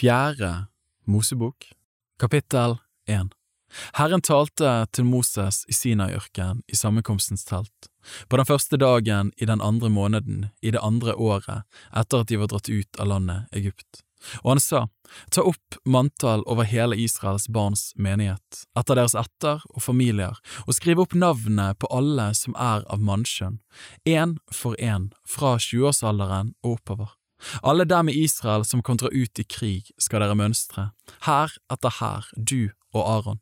Fjerde Mosebok, kapittel 1 Herren talte til Moses i Sinaiørkenen i sammenkomstens telt, på den første dagen i den andre måneden i det andre året etter at de var dratt ut av landet Egypt. Og han sa, ta opp manntall over hele Israels barns menighet, etter deres ætter og familier, og skriv opp navnene på alle som er av mannskjønn, én for én, fra tjueårsalderen og oppover. Alle dem i Israel som kan dra ut i krig, skal dere mønstre, her etter her, du og Aron.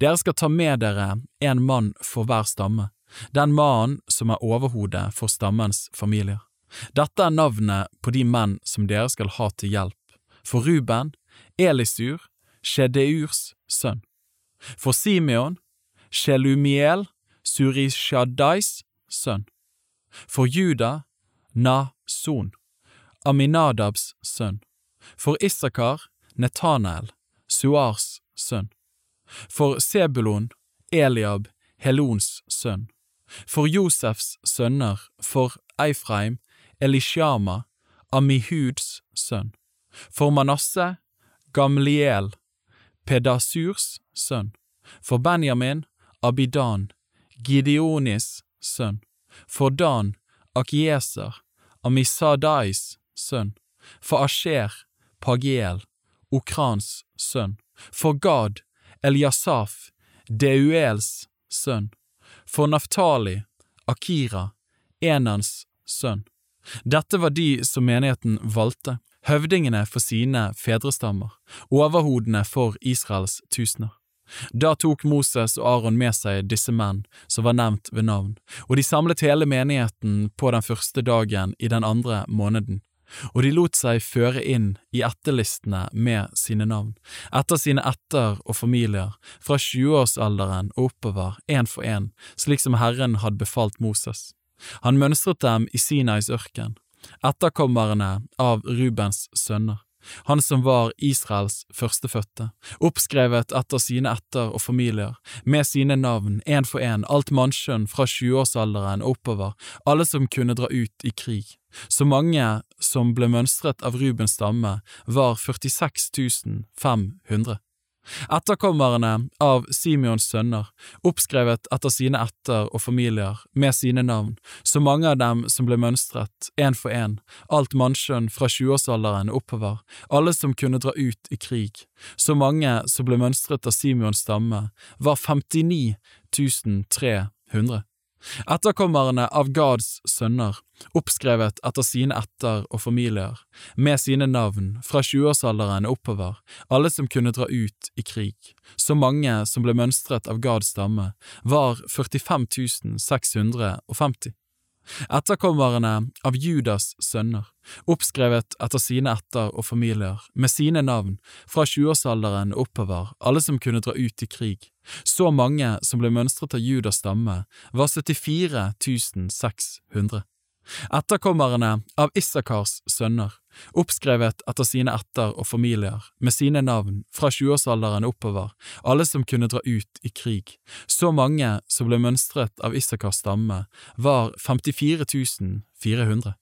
Dere skal ta med dere en mann for hver stamme, den mannen som er overhodet for stammens familier. Dette er navnet på de menn som dere skal ha til hjelp for Ruben, Elisur, Shedeurs sønn. For Simeon, Shelumiel, Surishadais sønn. For Juda, Nason, Aminadabs sønn. For Issakar, Netanael, Suars sønn. For Sebulon, Eliab, Helons sønn. For Josefs sønner, for Eifreim, Elishama, Amihuds sønn. For Manasseh, Gamliel, Pedasurs sønn. For Benjamin, Abidan, Gideonis sønn. For Dan, Akieser, Amisadais sønn. For Asher, Pagiel, Okrans sønn. For Gad, Eliasaf, Deuels sønn. For Naftali, Akira, Enans sønn. Dette var de som menigheten valgte, høvdingene for sine fedrestammer, overhodene for Israels tusener. Da tok Moses og Aron med seg disse menn som var nevnt ved navn, og de samlet hele menigheten på den første dagen i den andre måneden, og de lot seg føre inn i etterlistene med sine navn, etter sine etter og familier, fra tjueårsalderen og oppover, én for én, slik som Herren hadde befalt Moses. Han mønstret dem i Sinais ørken, etterkommerne av Rubens sønner, han som var Israels førstefødte, oppskrevet etter sine etter og familier, med sine navn, én for én, alt mannskjønn fra tjueårsalderen og oppover, alle som kunne dra ut i krig. Så mange som ble mønstret av Rubens stamme, var 46 500. Etterkommerne av Simeons sønner, oppskrevet etter sine ætter og familier, med sine navn, så mange av dem som ble mønstret, én for én, alt mannskjønn fra tjueårsalderen oppover, alle som kunne dra ut i krig, så mange som ble mønstret av Simeons stamme, var 59 300. Etterkommerne av Gads sønner, oppskrevet etter sine etter og familier, med sine navn, fra tjueårsalderen oppover, alle som kunne dra ut i krig, så mange som ble mønstret av Gads stamme, var 45 650. Etterkommerne av Judas sønner, oppskrevet etter sine etter og familier, med sine navn, fra tjueårsalderen oppover, alle som kunne dra ut i krig, så mange som ble mønstret av Judas stamme, var 74 600. Etterkommerne av Isakars sønner, oppskrevet etter sine ætter og familier, med sine navn, fra tjueårsalderen oppover, alle som kunne dra ut i krig, så mange som ble mønstret av Isakars stamme, var 54 400.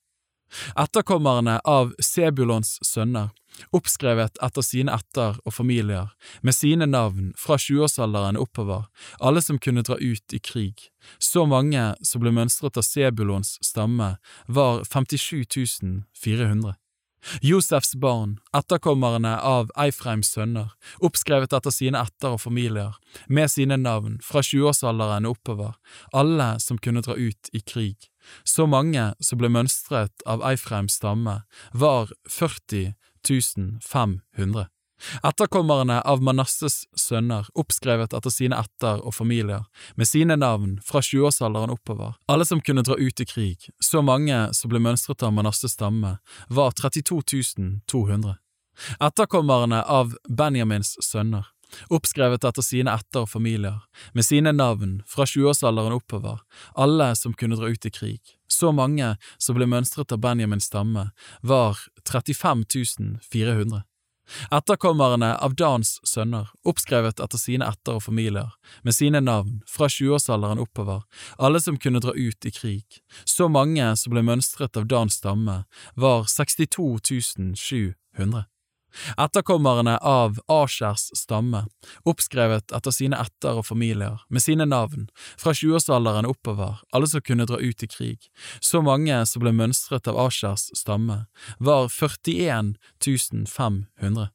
Etterkommerne av Sebulons sønner, oppskrevet etter sine ætter og familier, med sine navn fra tjueårsalderen oppover, alle som kunne dra ut i krig. Så mange som ble mønstret av Sebulons stamme, var 57 400. Josefs barn, etterkommerne av Eifreims sønner, oppskrevet etter sine etter og familier, med sine navn, fra tjueårsalderen oppover, alle som kunne dra ut i krig. Så mange som ble mønstret av Eifreims stamme, var 40 500. Etterkommerne av Manasses sønner, oppskrevet etter sine ætter og familier, med sine navn fra tjueårsalderen oppover, alle som kunne dra ut i krig, så mange som ble mønstret av Manasses stamme, var 32 200. Etterkommerne av Benjamins sønner, oppskrevet etter sine ætter og familier, med sine navn fra tjueårsalderen oppover, alle som kunne dra ut i krig, så mange som ble mønstret av Benjamins stamme, var 35 400. Etterkommerne av Dans sønner, oppskrevet etter sine etter og familier, med sine navn, fra tjueårsalderen oppover, alle som kunne dra ut i krig, så mange som ble mønstret av Dans stamme, var 62 700. Etterkommerne av Ashers stamme, oppskrevet etter sine etter og familier, med sine navn, fra 20-årsalderen oppover, alle som kunne dra ut i krig, så mange som ble mønstret av Ashers stamme, var 41 500.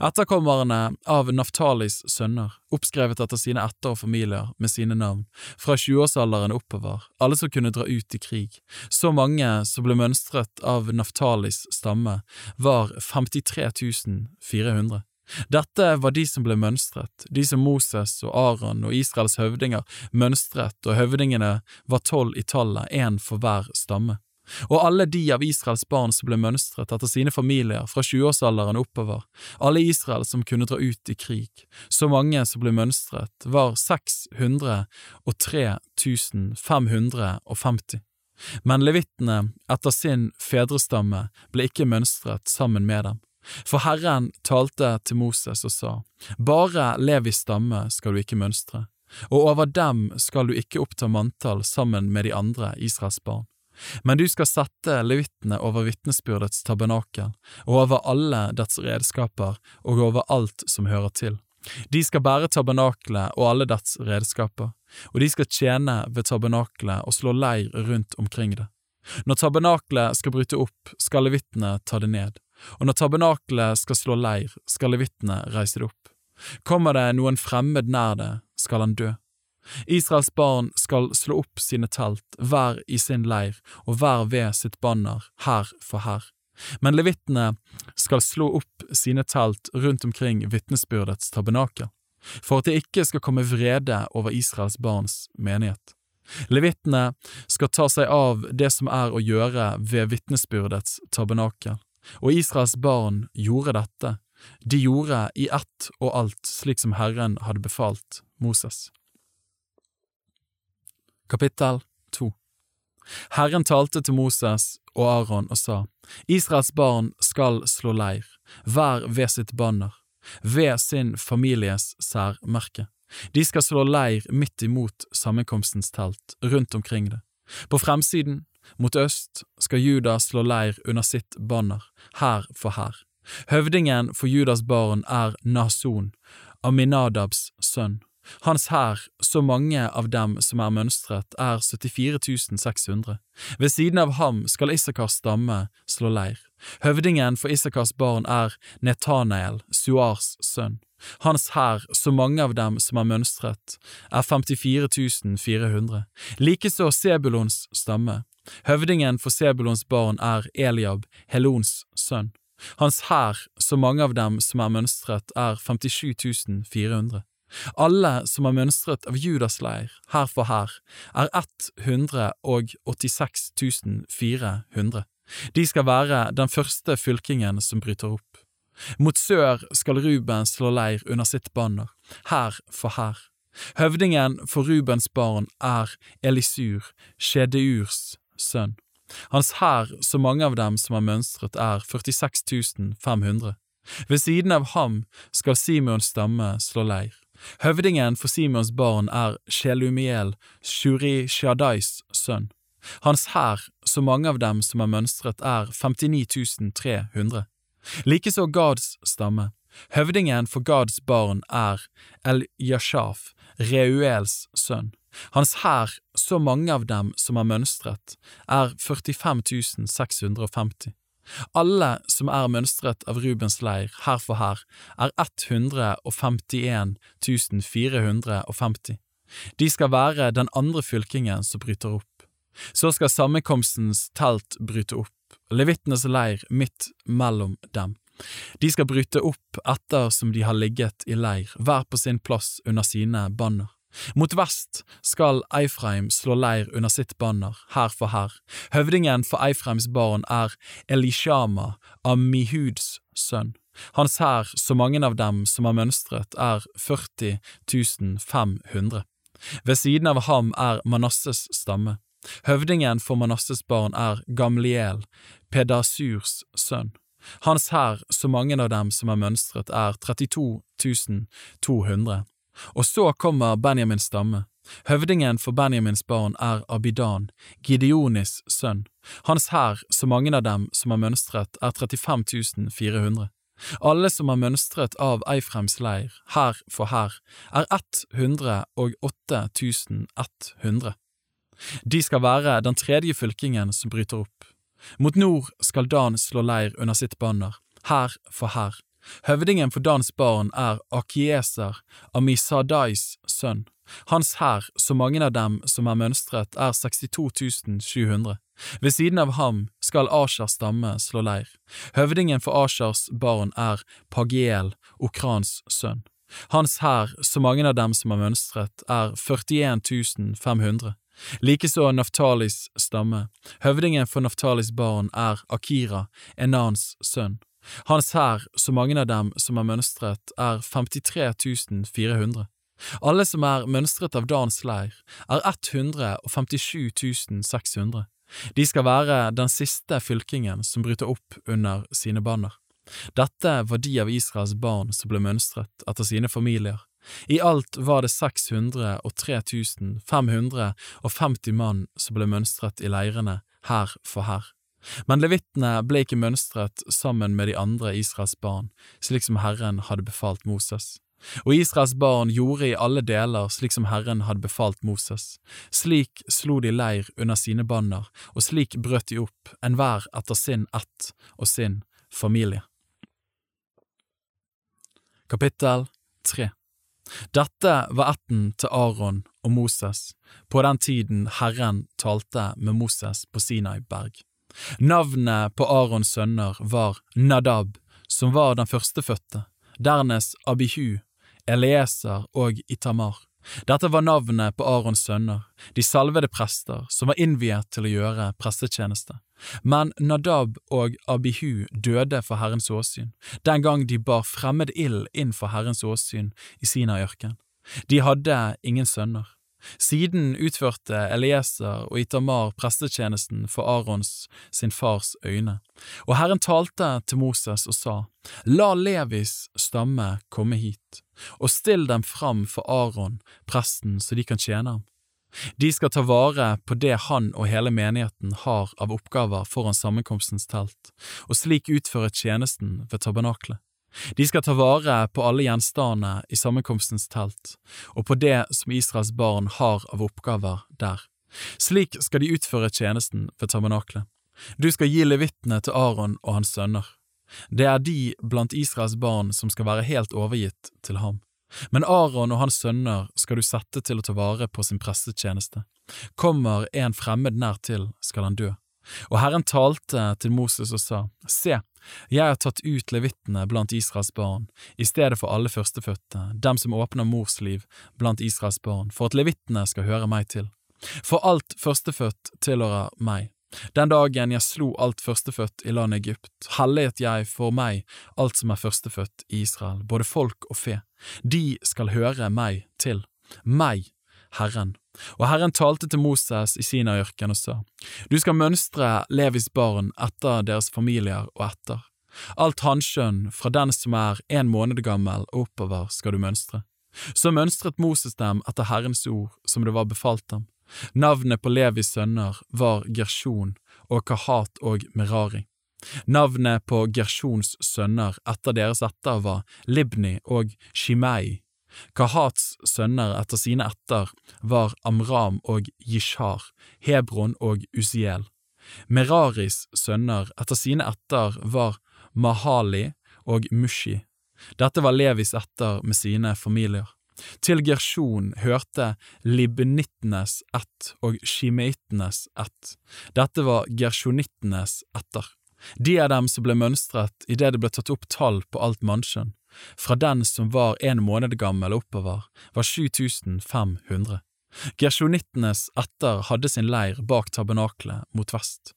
Etterkommerne av Naftalis sønner, oppskrevet etter sine etter og familier med sine navn, fra 20-årsalderen oppover, alle som kunne dra ut i krig, så mange som ble mønstret av Naftalis stamme, var 53 400. Dette var de som ble mønstret, de som Moses og Aron og Israels høvdinger mønstret, og høvdingene var tolv i tallet, én for hver stamme og alle de av Israels barn som ble mønstret etter sine familier fra 20-årsalderen oppover, alle Israel som kunne dra ut i krig, så mange som ble mønstret, var 603 550. Men levittene, etter sin fedrestamme, ble ikke mønstret sammen med dem. For Herren talte til Moses og sa, Bare Levis stamme skal du ikke mønstre, og over dem skal du ikke oppta manntall sammen med de andre Israels barn. Men du skal sette levittene over vitnesbyrdets tabernakel, og over alle dets redskaper og over alt som hører til. De skal bære tabernaklet og alle dets redskaper, og de skal tjene ved tabernaklet og slå leir rundt omkring det. Når tabernaklet skal bryte opp, skal levittene ta det ned, og når tabernaklet skal slå leir, skal levittene reise det opp. Kommer det noen fremmed nær det, skal han dø. Israels barn skal slå opp sine telt, hver i sin leir og hver ved sitt banner, her for her. Men levittene skal slå opp sine telt rundt omkring vitnesbyrdets tabernakel, for at det ikke skal komme vrede over Israels barns menighet. Levittene skal ta seg av det som er å gjøre ved vitnesbyrdets tabernakel, og Israels barn gjorde dette, de gjorde i ett og alt slik som Herren hadde befalt Moses. Kapittel 2 Herren talte til Moses og Aron og sa, Israels barn skal slå leir, hver ved sitt banner, ved sin families særmerke. De skal slå leir midt imot sammenkomstens telt, rundt omkring det. På fremsiden, mot øst, skal Juda slå leir under sitt banner, her for her. Høvdingen for Judas barn er Nason, Aminadabs sønn. Hans hær, så mange av dem som er mønstret, er 74 600. Ved siden av ham skal Isakars stamme slå leir. Høvdingen for Isakars barn er Netanael, Suars sønn. Hans hær, så mange av dem som er mønstret, er 54 400. Likeså Sebulons stamme. Høvdingen for Sebulons barn er Eliab, Helons sønn. Hans hær, så mange av dem som er mønstret, er 57 400. Alle som er mønstret av Judas leir, her for her, er 186 400. De skal være den første fylkingen som bryter opp. Mot sør skal Ruben slå leir under sitt banner, her for her. Høvdingen for Rubens barn er Elisur, Sjedeurs sønn. Hans hær, så mange av dem som er mønstret, er 46 500. Ved siden av ham skal Simons stamme slå leir. Høvdingen for Simons barn er Shelumiel, Shuri Shadais sønn. Hans hær, så mange av dem som er mønstret, er 59 300. Likeså Gads stamme. Høvdingen for Gads barn er El-Yashaf, Reuels sønn. Hans hær, så mange av dem som er mønstret, er 45 650. Alle som er mønstret av Rubens leir, her for her, er 151 450. De skal være den andre fylkingen som bryter opp. Så skal sammenkomstens telt bryte opp, levittenes leir midt mellom dem. De skal bryte opp etter som de har ligget i leir, hver på sin plass under sine banner. Mot vest skal Eifreim slå leir under sitt banner, her for her. Høvdingen for Eifreims barn er Elishama, Amihuds sønn. Hans hær, så mange av dem som har mønstret, er 40 500. Ved siden av ham er Manasses stamme. Høvdingen for Manasses barn er Gamliel, Pedasurs sønn. Hans hær, så mange av dem som har mønstret, er 32 200. Og så kommer Benjamins stamme. Høvdingen for Benjamins barn er Abidan, Gideonis sønn. Hans hær, så mange av dem som har mønstret, er 35 400. Alle som har mønstret av Eifrems leir, hær for hær, er 108 100. De skal være den tredje fylkingen som bryter opp. Mot nord skal Dan slå leir under sitt banner, hær for hær. Høvdingen for Dans barn er Akieser, Amisadais sønn. Hans hær, så mange av dem som er mønstret, er 62 700. Ved siden av ham skal Ashers stamme slå leir. Høvdingen for Ashers barn er Pagiel, Okrans sønn. Hans hær, så mange av dem som er mønstret, er 41 500. Likeså Naftalis stamme. Høvdingen for Naftalis barn er Akira, Enans sønn. Hans hær, så mange av dem som er mønstret, er 53 400. Alle som er mønstret av Dans leir, er 157 600. De skal være den siste fylkingen som bryter opp under sine banner. Dette var de av Israels barn som ble mønstret etter sine familier. I alt var det 603 550 mann som ble mønstret i leirene, hær for hær. Men levittene ble ikke mønstret sammen med de andre Israels barn, slik som Herren hadde befalt Moses. Og Israels barn gjorde i alle deler slik som Herren hadde befalt Moses. Slik slo de leir under sine banner, og slik brøt de opp, enhver etter sin ett og sin familie. Kapittel 3 Dette var ætten til Aron og Moses på den tiden Herren talte med Moses på Sinai berg. Navnet på Arons sønner var Nadab, som var den førstefødte, dernest Abihu, Elieser og Itamar. Dette var navnet på Arons sønner, de salvede prester som var innviet til å gjøre prestetjeneste. Men Nadab og Abihu døde for Herrens åsyn, den gang de bar fremmed ild inn for Herrens åsyn i Sinaiørken. De hadde ingen sønner. Siden utførte Elieser og Itamar prestetjenesten for Arons sin fars øyne, og Herren talte til Moses og sa, La Levis stamme komme hit, og still dem fram for Aron, presten, så de kan tjene ham. De skal ta vare på det han og hele menigheten har av oppgaver foran sammenkomstens telt, og slik utføre tjenesten ved tabernaklet. De skal ta vare på alle gjenstandene i sammenkomstens telt, og på det som Israels barn har av oppgaver der. Slik skal de utføre tjenesten ved tabernaklet. Du skal gi levittene til Aron og hans sønner. Det er de blant Israels barn som skal være helt overgitt til ham. Men Aron og hans sønner skal du sette til å ta vare på sin prestetjeneste. Kommer en fremmed nær til, skal han dø. Og Herren talte til Moses og sa, Se, jeg har tatt ut levittene blant Israels barn, i stedet for alle førstefødte, dem som åpner mors liv blant Israels barn, for at levittene skal høre meg til. For alt førstefødt tilhører meg. Den dagen jeg slo alt førstefødt i landet Egypt, helliget jeg for meg alt som er førstefødt i Israel, både folk og fe. De skal høre meg til. Meg, Herren. Og Herren talte til Moses i Sinaiørken og sa, Du skal mønstre Levis barn etter deres familier og etter. Alt hanskjønn fra den som er en måned gammel og oppover skal du mønstre. Så mønstret Moses dem etter Herrens ord som det var befalt dem. Navnet på Levis sønner var Gershon og Kahat og Merari. Navnet på Gershons sønner etter deres etter var Libni og Shimei Kahats sønner etter sine etter var Amram og Jishar, Hebron og Uziel. Meraris sønner etter sine etter var Mahali og Mushi. Dette var Levis etter med sine familier. Til Gershon hørte libnittenes ett og shimeittenes ett. Dette var gershonittenes etter. De av dem som ble mønstret idet det ble tatt opp tall på alt mannskjønn. Fra den som var en måned gammel oppover, var 7500. Gershonittenes etter hadde sin leir bak tabernaklet mot vest.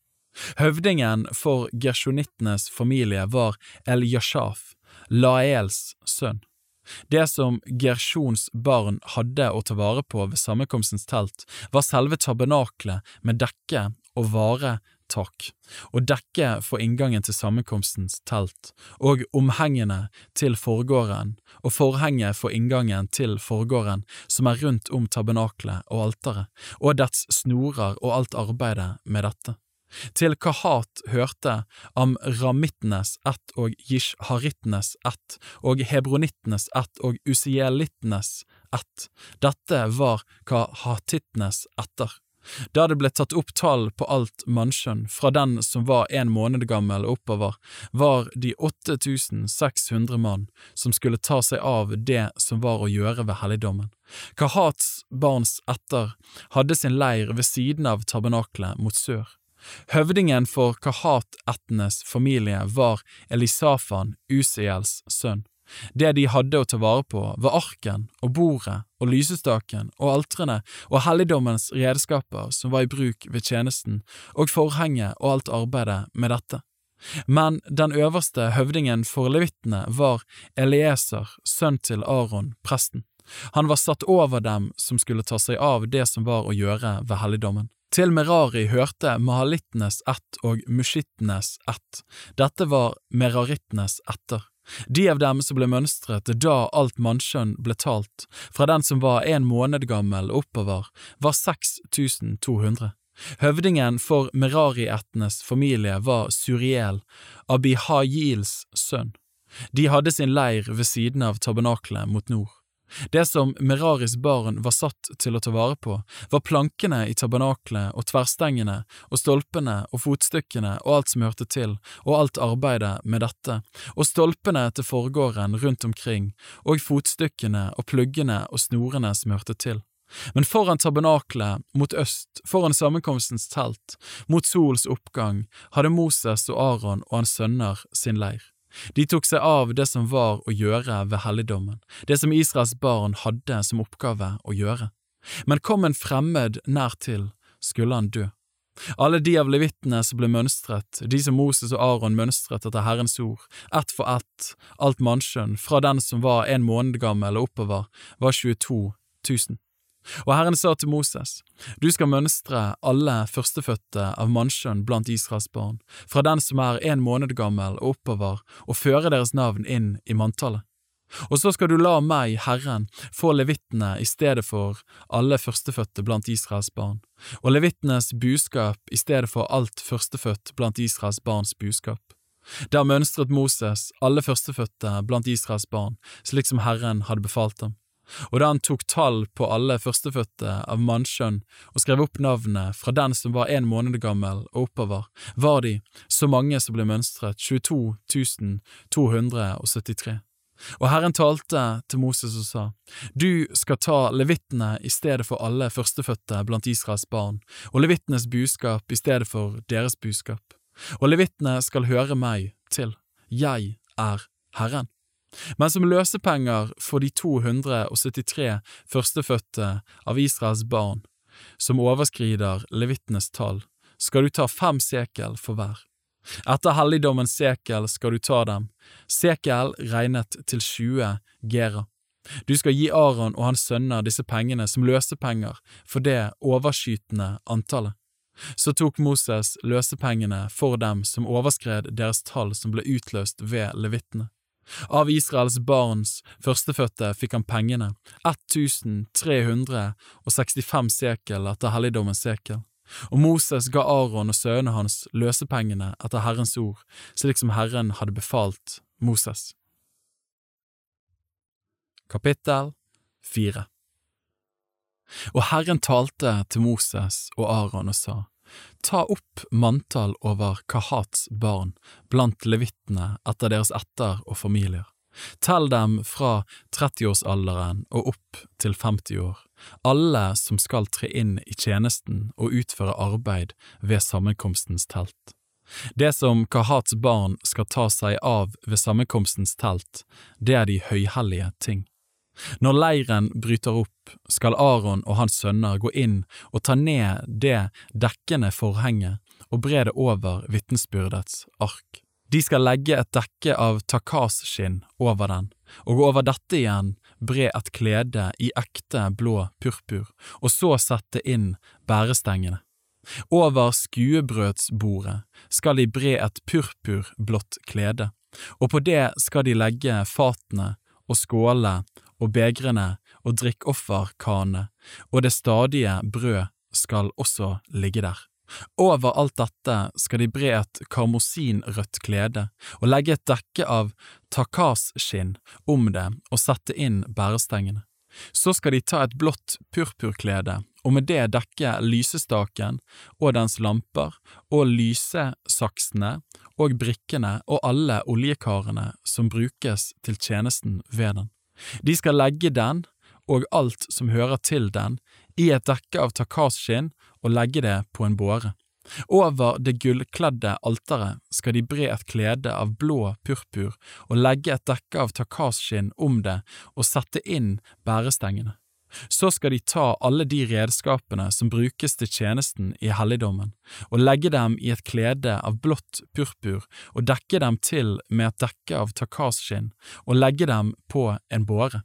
Høvdingen for gershonittenes familie var El-Yashaf, Laels sønn. Det som Gersjons barn hadde å ta vare på ved sammenkomstens telt, var selve tabernaklet med dekke og vare tak, og dekket for inngangen til sammenkomstens telt, og omhengene til forgården, og forhenget for inngangen til forgården som er rundt om tabernaklet og alteret, og dets snorer og alt arbeidet med dette. Til Kahat hørte Amramittenes ett og Jishharittenes ett og Hebronittenes ett og Usielittenes ett. Dette var kahatittenes etter. Da det ble tatt opp tall på alt mannskjønn, fra den som var en måned gammel oppover, var de 8600 mann som skulle ta seg av det som var å gjøre ved helligdommen. Kahats barns etter hadde sin leir ved siden av tabernaklet mot sør. Høvdingen for Kahat-ættenes familie var Elisafan, Usiels sønn. Det de hadde å ta vare på, var arken og bordet og lysestaken og altrene og helligdommens redskaper som var i bruk ved tjenesten, og forhenget og alt arbeidet med dette. Men den øverste høvdingen for levittene var Elieser, sønn til Aron, presten. Han var satt over dem som skulle ta seg av det som var å gjøre ved helligdommen. Til Merari hørte mahalittenes ett og mushittenes ett. Dette var merarittenes etter. De av dem som ble mønstret da alt mannskjønn ble talt, fra den som var en måned gammel oppover, var 6200. Høvdingen for Merari-ættenes familie var Suriel, Abihajils sønn. De hadde sin leir ved siden av tabernaklet mot nord. Det som Meraris barn var satt til å ta vare på, var plankene i tabernaklet og tverrstengene og stolpene og fotstykkene og alt som hørte til, og alt arbeidet med dette, og stolpene til forgården rundt omkring, og fotstykkene og pluggene og snorene som hørte til. Men foran tabernaklet, mot øst, foran sammenkomstens telt, mot solens oppgang, hadde Moses og Aron og hans sønner sin leir. De tok seg av det som var å gjøre ved helligdommen, det som Israels barn hadde som oppgave å gjøre. Men kom en fremmed nær til, skulle han dø. Alle de av levittene som ble mønstret, de som Moses og Aron mønstret etter Herrens ord, ett for ett, alt mannskjønn, fra den som var en måned gammel og oppover, var 22 000. Og Herren sa til Moses, Du skal mønstre alle førstefødte av mannskjønn blant Israels barn, fra den som er en måned gammel og oppover, og føre deres navn inn i manntallet. Og så skal du la meg, Herren, få levittene i stedet for alle førstefødte blant Israels barn, og levittenes buskap i stedet for alt førstefødt blant Israels barns buskap. Der mønstret Moses alle førstefødte blant Israels barn, slik som Herren hadde befalt ham. Og da han tok tall på alle førstefødte av mannskjønn og skrev opp navnet fra den som var en måned gammel og oppover, var de, så mange som ble mønstret, 22 273. Og Herren talte til Moses og sa, Du skal ta levittene i stedet for alle førstefødte blant Israels barn, og levittenes buskap i stedet for deres buskap. Og levittene skal høre meg til, jeg er Herren. Men som løsepenger for de 273 førstefødte av Israels barn, som overskrider levittenes tall, skal du ta fem sekel for hver. Etter helligdommens sekel skal du ta dem, sekel regnet til 20 gera. Du skal gi Aron og hans sønner disse pengene som løsepenger for det overskytende antallet. Så tok Moses løsepengene for dem som overskred deres tall som ble utløst ved levittene. Av Israels barns førstefødte fikk han pengene, 1365 sekel etter helligdommens sekel, og Moses ga Aron og sønnene hans løsepengene etter Herrens ord, slik som Herren hadde befalt Moses. Kapittel 4 Og Herren talte til Moses og Aron og sa, Ta opp manntall over Kahats barn blant levittene etter deres etter og familier. Tell dem fra 30-årsalderen og opp til 50 år, alle som skal tre inn i tjenesten og utføre arbeid ved sammenkomstens telt. Det som Kahats barn skal ta seg av ved sammenkomstens telt, det er de høyhellige ting. Når leiren bryter opp, skal Aron og hans sønner gå inn og ta ned det dekkende forhenget og bre det over vitnesbyrdets ark. De skal legge et dekke av takasskinn over den, og over dette igjen bre et klede i ekte blå purpur, og så sette inn bærestengene. Over skuebrødsbordet skal de bre et purpurblått klede, og på det skal de legge fatene og skåle og begrene og drikkofferkanene og det stadige brød skal også ligge der. Over alt dette skal de bre et karmosinrødt klede og legge et dekke av takasskinn om det og sette inn bærestengene. Så skal de ta et blått purpurklede og med det dekke lysestaken og dens lamper og lysesaksene og brikkene og alle oljekarene som brukes til tjenesten ved den. De skal legge den og alt som hører til den, i et dekke av takasskinn og legge det på en båre. Over det gullkledde alteret skal de bre et klede av blå purpur og legge et dekke av takasskinn om det og sette inn bærestengene. Så skal de ta alle de redskapene som brukes til tjenesten i helligdommen, og legge dem i et klede av blått purpur og dekke dem til med et dekke av takasskinn og legge dem på en båre.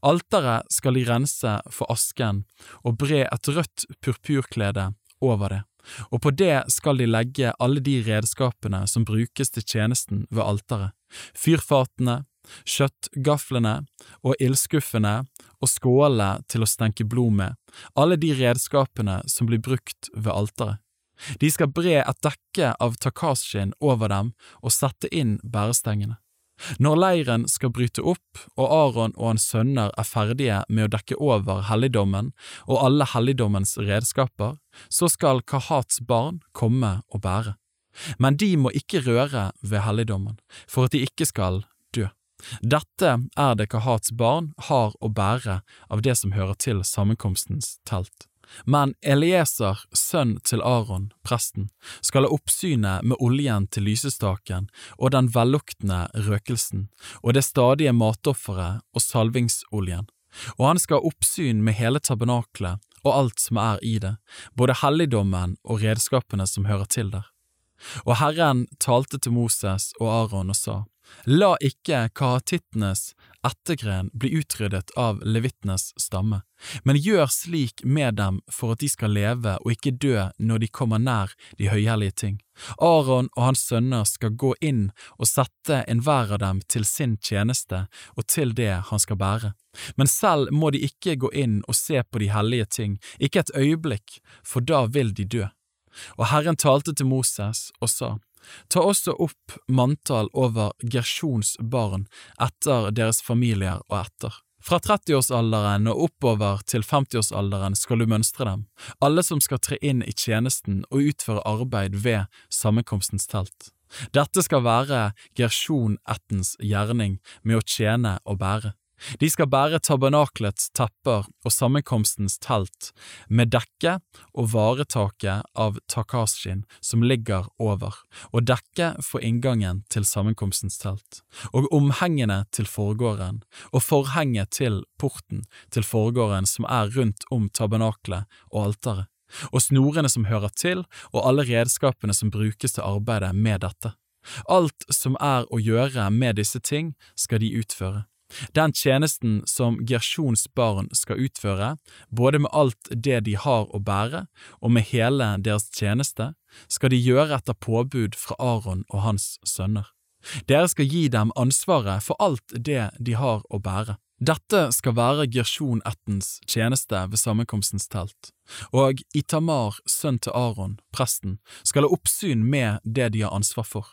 Alteret skal de rense for asken og bre et rødt purpurklede over det, og på det skal de legge alle de redskapene som brukes til tjenesten ved alteret, fyrfatene, kjøttgaflene og ildskuffene og skålene til å stenke blod med, alle de redskapene som blir brukt ved alteret. De skal bre et dekke av takasskinn over dem og sette inn bærestengene. Når leiren skal bryte opp og Aron og hans sønner er ferdige med å dekke over helligdommen og alle helligdommens redskaper, så skal Kahats barn komme og bære. Men de må ikke røre ved helligdommen, for at de ikke skal. Dette er det Kahats barn har å bære av det som hører til sammenkomstens telt. Men Elieser, sønn til Aron, presten, skal ha oppsynet med oljen til lysestaken og den velluktende røkelsen og det stadige matofferet og salvingsoljen, og han skal ha oppsyn med hele tabernaklet og alt som er i det, både helligdommen og redskapene som hører til der. Og Herren talte til Moses og Aron og sa, La ikke kahatittenes ettergren bli utryddet av levittenes stamme, men gjør slik med dem for at de skal leve og ikke dø når de kommer nær de høyhellige ting. Aron og hans sønner skal gå inn og sette enhver av dem til sin tjeneste og til det han skal bære. Men selv må de ikke gå inn og se på de hellige ting, ikke et øyeblikk, for da vil de dø. Og Herren talte til Moses og sa, Ta også opp manntall over Gersjons barn etter deres familier og etter. Fra 30-årsalderen og oppover til 50-årsalderen skal du mønstre dem, alle som skal tre inn i tjenesten og utføre arbeid ved sammenkomstens telt. Dette skal være Gersjon-ættens gjerning med å tjene og bære. De skal bære tabernaklets tepper og sammenkomstens telt, med dekke og varetaket av takasjin som ligger over, og dekke for inngangen til sammenkomstens telt, og omhengene til forgården, og forhenget til porten til forgården som er rundt om tabernaklet og alteret, og snorene som hører til, og alle redskapene som brukes til arbeidet med dette. Alt som er å gjøre med disse ting, skal de utføre. Den tjenesten som Gersjons barn skal utføre, både med alt det de har å bære og med hele deres tjeneste, skal de gjøre etter påbud fra Aron og hans sønner. Dere skal gi dem ansvaret for alt det de har å bære. Dette skal være Gersjon-ættens tjeneste ved sammenkomstens telt, og Itamar, sønn til Aron, presten, skal ha oppsyn med det de har ansvar for.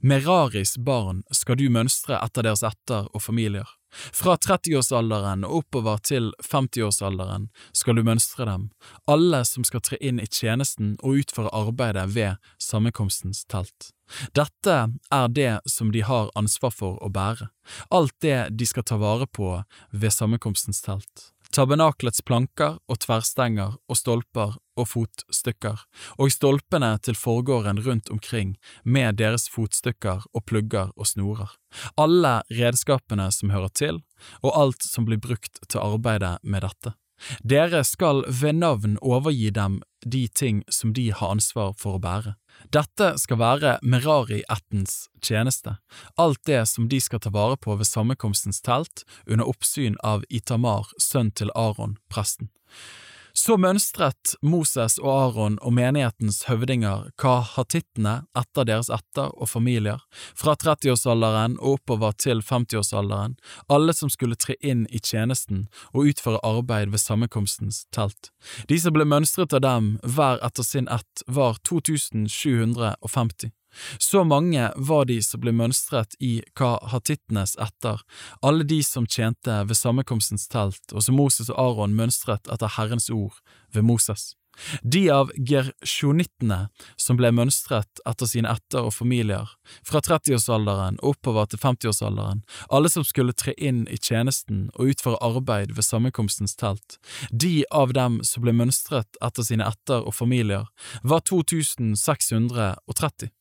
Meraris barn skal du mønstre etter deres ætter og familier. Fra 30-årsalderen og oppover til 50-årsalderen skal du mønstre dem, alle som skal tre inn i tjenesten og utføre arbeidet ved sammenkomstens telt. Dette er det som de har ansvar for å bære, alt det de skal ta vare på ved sammenkomstens telt tabernaklets planker og tverrstenger og stolper og fotstykker, og stolpene til forgården rundt omkring med deres fotstykker og plugger og snorer, alle redskapene som hører til, og alt som blir brukt til arbeidet med dette. Dere skal ved navn overgi dem de ting som de har ansvar for å bære. Dette skal være Merari-ættens tjeneste, alt det som de skal ta vare på ved sammenkomstens telt under oppsyn av Itamar, sønn til Aron, presten. Så mønstret Moses og Aron og menighetens høvdinger kahatittene etter deres etter og familier, fra 30-årsalderen og oppover til 50-årsalderen, alle som skulle tre inn i tjenesten og utføre arbeid ved sammenkomstens telt. De som ble mønstret av dem, hver etter sin ett, var 2750. Så mange var de som ble mønstret i kahatittenes etter, alle de som tjente ved sammenkomstens telt, og som Moses og Aron mønstret etter Herrens ord ved Moses. De av gersjonittene som ble mønstret etter sine etter og familier, fra 30-årsalderen oppover til 50-årsalderen, alle som skulle tre inn i tjenesten og utføre arbeid ved sammenkomstens telt, de av dem som ble mønstret etter sine etter og familier, var 2630.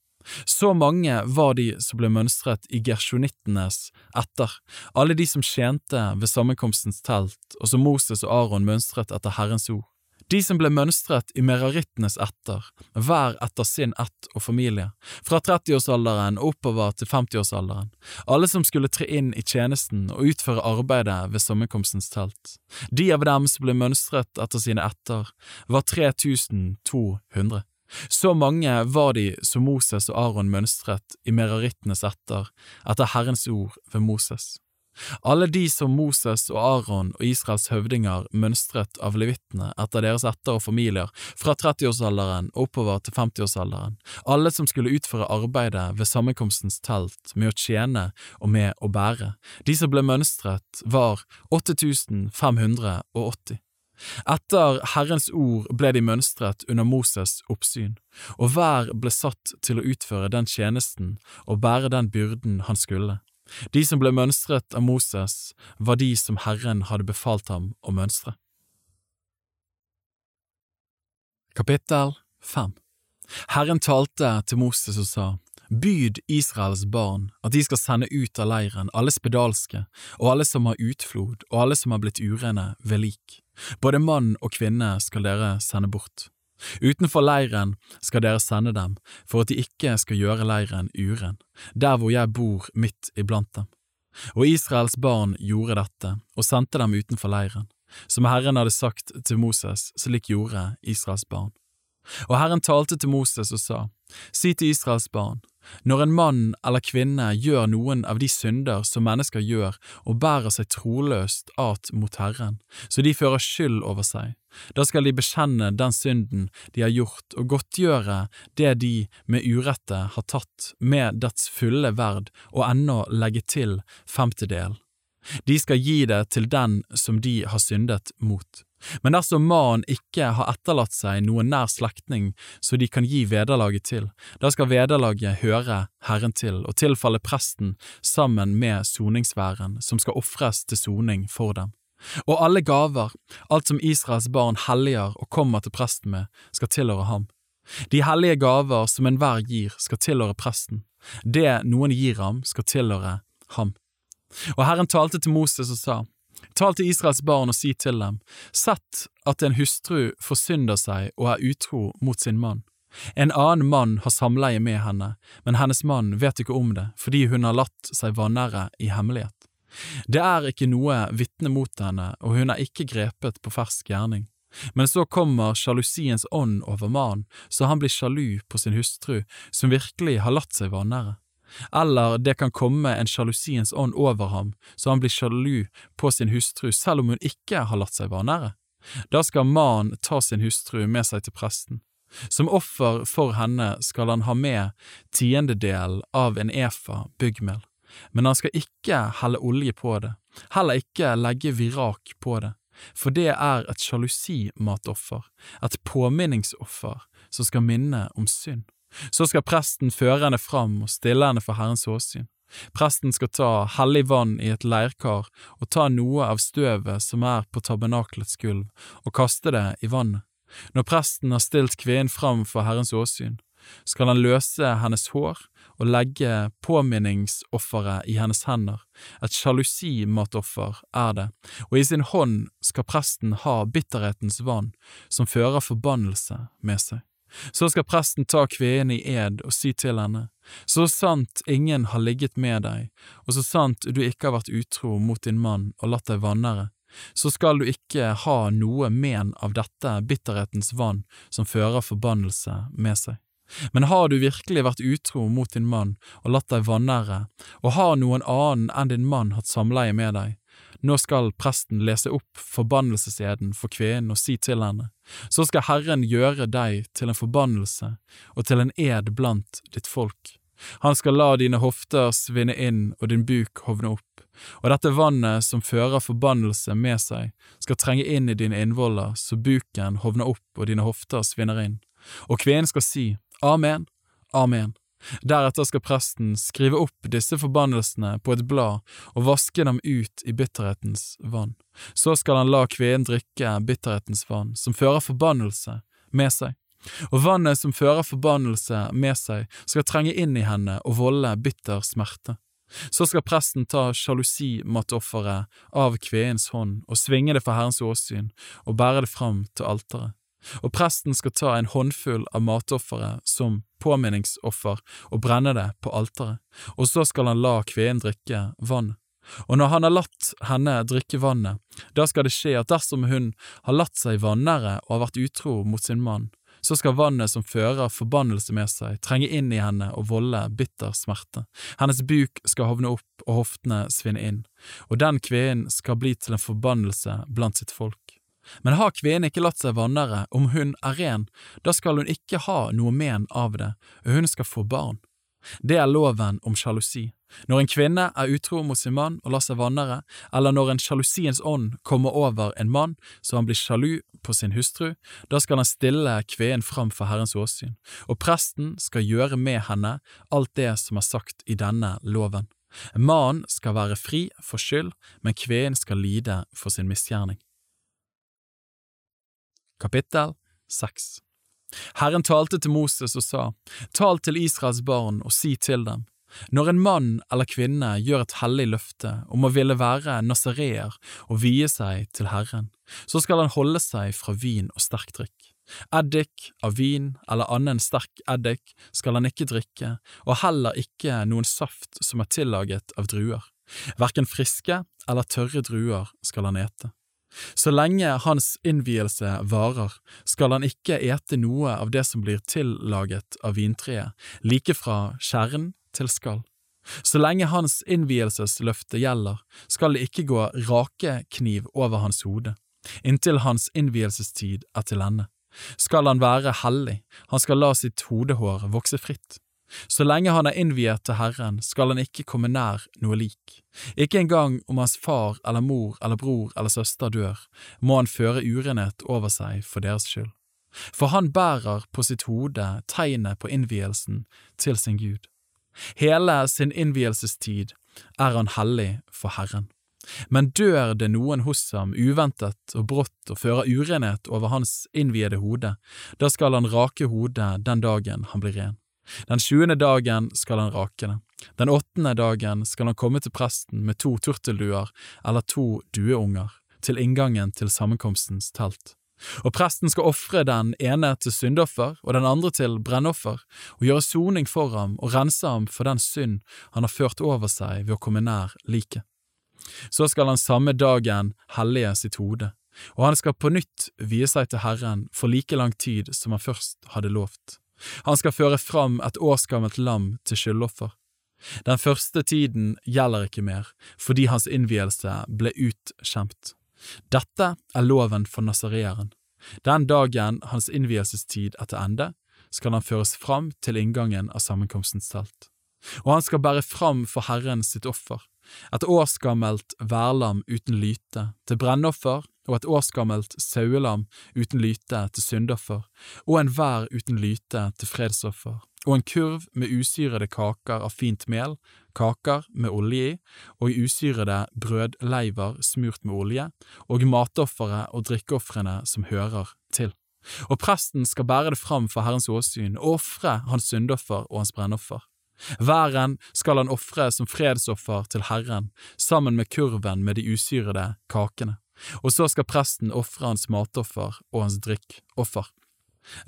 Så mange var de som ble mønstret i gersjonittenes etter, alle de som tjente ved sammenkomstens telt, og som Moses og Aron mønstret etter Herrens ord. De som ble mønstret i merarittenes etter, hver etter sin ett og familie, fra 30-årsalderen oppover til 50-årsalderen, alle som skulle tre inn i tjenesten og utføre arbeidet ved sammenkomstens telt. De av dem som ble mønstret etter sine etter, var 3200. Så mange var de som Moses og Aron mønstret i merarittenes etter, etter Herrens ord ved Moses. Alle de som Moses og Aron og Israels høvdinger mønstret av levittene etter deres etter og familier, fra 30-årsalderen oppover til 50-årsalderen, alle som skulle utføre arbeidet ved sammenkomstens telt med å tjene og med å bære, de som ble mønstret, var 8580. Etter Herrens ord ble de mønstret under Moses' oppsyn, og hver ble satt til å utføre den tjenesten og bære den byrden han skulle. De som ble mønstret av Moses, var de som Herren hadde befalt ham å mønstre. Kapittel 5 Herren talte til Moses og sa, Byd Israels barn at de skal sende ut av leiren alle spedalske og alle som har utflod og alle som har blitt urene ved lik. Både mann og kvinne skal dere sende bort. Utenfor leiren skal dere sende dem, for at de ikke skal gjøre leiren uren, der hvor jeg bor midt iblant dem. Og Israels barn gjorde dette, og sendte dem utenfor leiren. Som Herren hadde sagt til Moses, slik gjorde Israels barn. Og Herren talte til Moses og sa, Si til Israels barn, når en mann eller kvinne gjør noen av de synder som mennesker gjør og bærer seg troløst at mot Herren, så de fører skyld over seg, da skal de bekjenne den synden de har gjort og godtgjøre det de med urette har tatt med dets fulle verd og ennå legge til femtedel. De skal gi det til den som de har syndet mot. Men dersom mannen ikke har etterlatt seg noen nær slektning så de kan gi vederlaget til, da skal vederlaget høre Herren til og tilfalle presten sammen med soningsværen som skal ofres til soning for dem. Og alle gaver, alt som Israels barn helliger og kommer til presten med, skal tilhøre ham. De hellige gaver som enhver gir, skal tilhøre presten. Det noen gir ham, skal tilhøre ham. Og Herren talte til Moses og sa, Tal til Israels barn og si til dem, sett at en hustru forsynder seg og er utro mot sin mann. En annen mann har samleie med henne, men hennes mann vet ikke om det fordi hun har latt seg vanære i hemmelighet. Det er ikke noe vitne mot henne, og hun er ikke grepet på fersk gjerning. Men så kommer sjalusiens ånd over mannen, så han blir sjalu på sin hustru, som virkelig har latt seg vanære eller det kan komme en sjalusiens ånd over ham, så han blir sjalu på sin hustru selv om hun ikke har latt seg vanære. Da skal mannen ta sin hustru med seg til presten. Som offer for henne skal han ha med tiendedelen av en efa byggmel, men han skal ikke helle olje på det, heller ikke legge virak på det, for det er et sjalusimatoffer, et påminningsoffer som skal minne om synd. Så skal presten føre henne fram og stille henne for Herrens åsyn. Presten skal ta hellig vann i et leirkar og ta noe av støvet som er på tabernaklets gulv, og kaste det i vannet. Når presten har stilt kvinnen fram for Herrens åsyn, skal han løse hennes hår og legge påminningsofferet i hennes hender, et sjalusimatoffer er det, og i sin hånd skal presten ha bitterhetens vann, som fører forbannelse med seg. Så skal presten ta kvinnen i ed og si til henne, så sant ingen har ligget med deg, og så sant du ikke har vært utro mot din mann og latt deg vannere, så skal du ikke ha noe men av dette bitterhetens vann som fører forbannelse med seg. Men har du virkelig vært utro mot din mann og latt deg vanære, og har noen annen enn din mann hatt samleie med deg, nå skal presten lese opp forbannelseseden for kvinnen og si til henne, så skal Herren gjøre deg til en forbannelse og til en ed blant ditt folk. Han skal la dine hofter svinne inn og din buk hovne opp, og dette vannet som fører forbannelse med seg, skal trenge inn i dine innvoller så buken hovner opp og dine hofter svinner inn. Og kvinnen skal si, Amen, Amen. Deretter skal presten skrive opp disse forbannelsene på et blad og vaske dem ut i bitterhetens vann. Så skal han la kvinnen drikke bitterhetens vann, som fører forbannelse med seg. Og vannet som fører forbannelse med seg, skal trenge inn i henne og volde bitter smerte. Så skal presten ta sjalusimattofferet av kvinnens hånd og svinge det for Herrens åsyn og bære det fram til alteret og presten skal ta en håndfull av matofferet som påminningsoffer og brenne det på alteret, og så skal han la kvinnen drikke vann. Og når han har latt henne drikke vannet, da skal det skje at dersom hun har latt seg vannere og har vært utro mot sin mann, så skal vannet som fører forbannelse med seg, trenge inn i henne og volde bitter smerte. Hennes buk skal hovne opp og hoftene svinne inn, og den kvinnen skal bli til en forbannelse blant sitt folk. Men har kvinnen ikke latt seg vannere, om hun er ren, da skal hun ikke ha noe men av det, og hun skal få barn. Det er loven om sjalusi. Når en kvinne er utro mot sin mann og lar seg vannere, eller når en sjalusiens ånd kommer over en mann så han blir sjalu på sin hustru, da skal han stille kvinnen fram for Herrens åsyn, og presten skal gjøre med henne alt det som er sagt i denne loven. Mannen skal være fri for skyld, men kvinnen skal lide for sin misgjerning. Kapittel 6 Herren talte til Moses og sa, Tal til Israels barn og si til dem, når en mann eller kvinne gjør et hellig løfte om å ville være nasareer og vie seg til Herren, så skal han holde seg fra vin og sterk drikk. Eddik av vin eller annen sterk eddik skal han ikke drikke, og heller ikke noen saft som er tillaget av druer. Hverken friske eller tørre druer skal han ete. Så lenge hans innvielse varer, skal han ikke ete noe av det som blir tillaget av vintreet, like fra kjern til skall. Så lenge hans innvielsesløfte gjelder, skal det ikke gå rakekniv over hans hode, inntil hans innvielsestid er til ende. Skal han være hellig, han skal la sitt hodehår vokse fritt. Så lenge han er innviet til Herren, skal han ikke komme nær noe lik. Ikke engang om hans far eller mor eller bror eller søster dør, må han føre urenhet over seg for deres skyld. For han bærer på sitt hode tegnet på innvielsen til sin Gud. Hele sin innvielsestid er han hellig for Herren. Men dør det noen hos ham uventet og brått og fører urenhet over hans innviede hode, da skal han rake hodet den dagen han blir ren. Den sjuende dagen skal han rake det. Den åttende dagen skal han komme til presten med to turtelduer eller to dueunger til inngangen til sammenkomstens telt. Og presten skal ofre den ene til syndoffer og den andre til brennoffer, og gjøre soning for ham og rense ham for den synd han har ført over seg ved å komme nær liket. Så skal han samme dagen hellige sitt hode, og han skal på nytt vie seg til Herren for like lang tid som han først hadde lovt. Han skal føre fram et årsgammelt lam til skyldoffer. Den første tiden gjelder ikke mer, fordi hans innvielse ble utkjempet. Dette er loven for nasareeren. Den dagen hans innvielsestid er til ende, skal han føres fram til inngangen av sammenkomstens telt. Og han skal bære fram for Herren sitt offer, et årsgammelt værlam uten lyte, til brennoffer og et årsgammelt sauelam uten lyte til syndoffer, og en vær uten lyte til fredsoffer, og en kurv med usyrede kaker av fint mel, kaker med olje i, og usyrede brødleiver smurt med olje, og matofferet og drikkeofrene som hører til. Og presten skal bære det fram for Herrens åsyn og ofre hans syndoffer og hans brennoffer. Væren skal han ofre som fredsoffer til Herren, sammen med kurven med de usyrede kakene og så skal presten ofre hans matoffer og hans drikkoffer.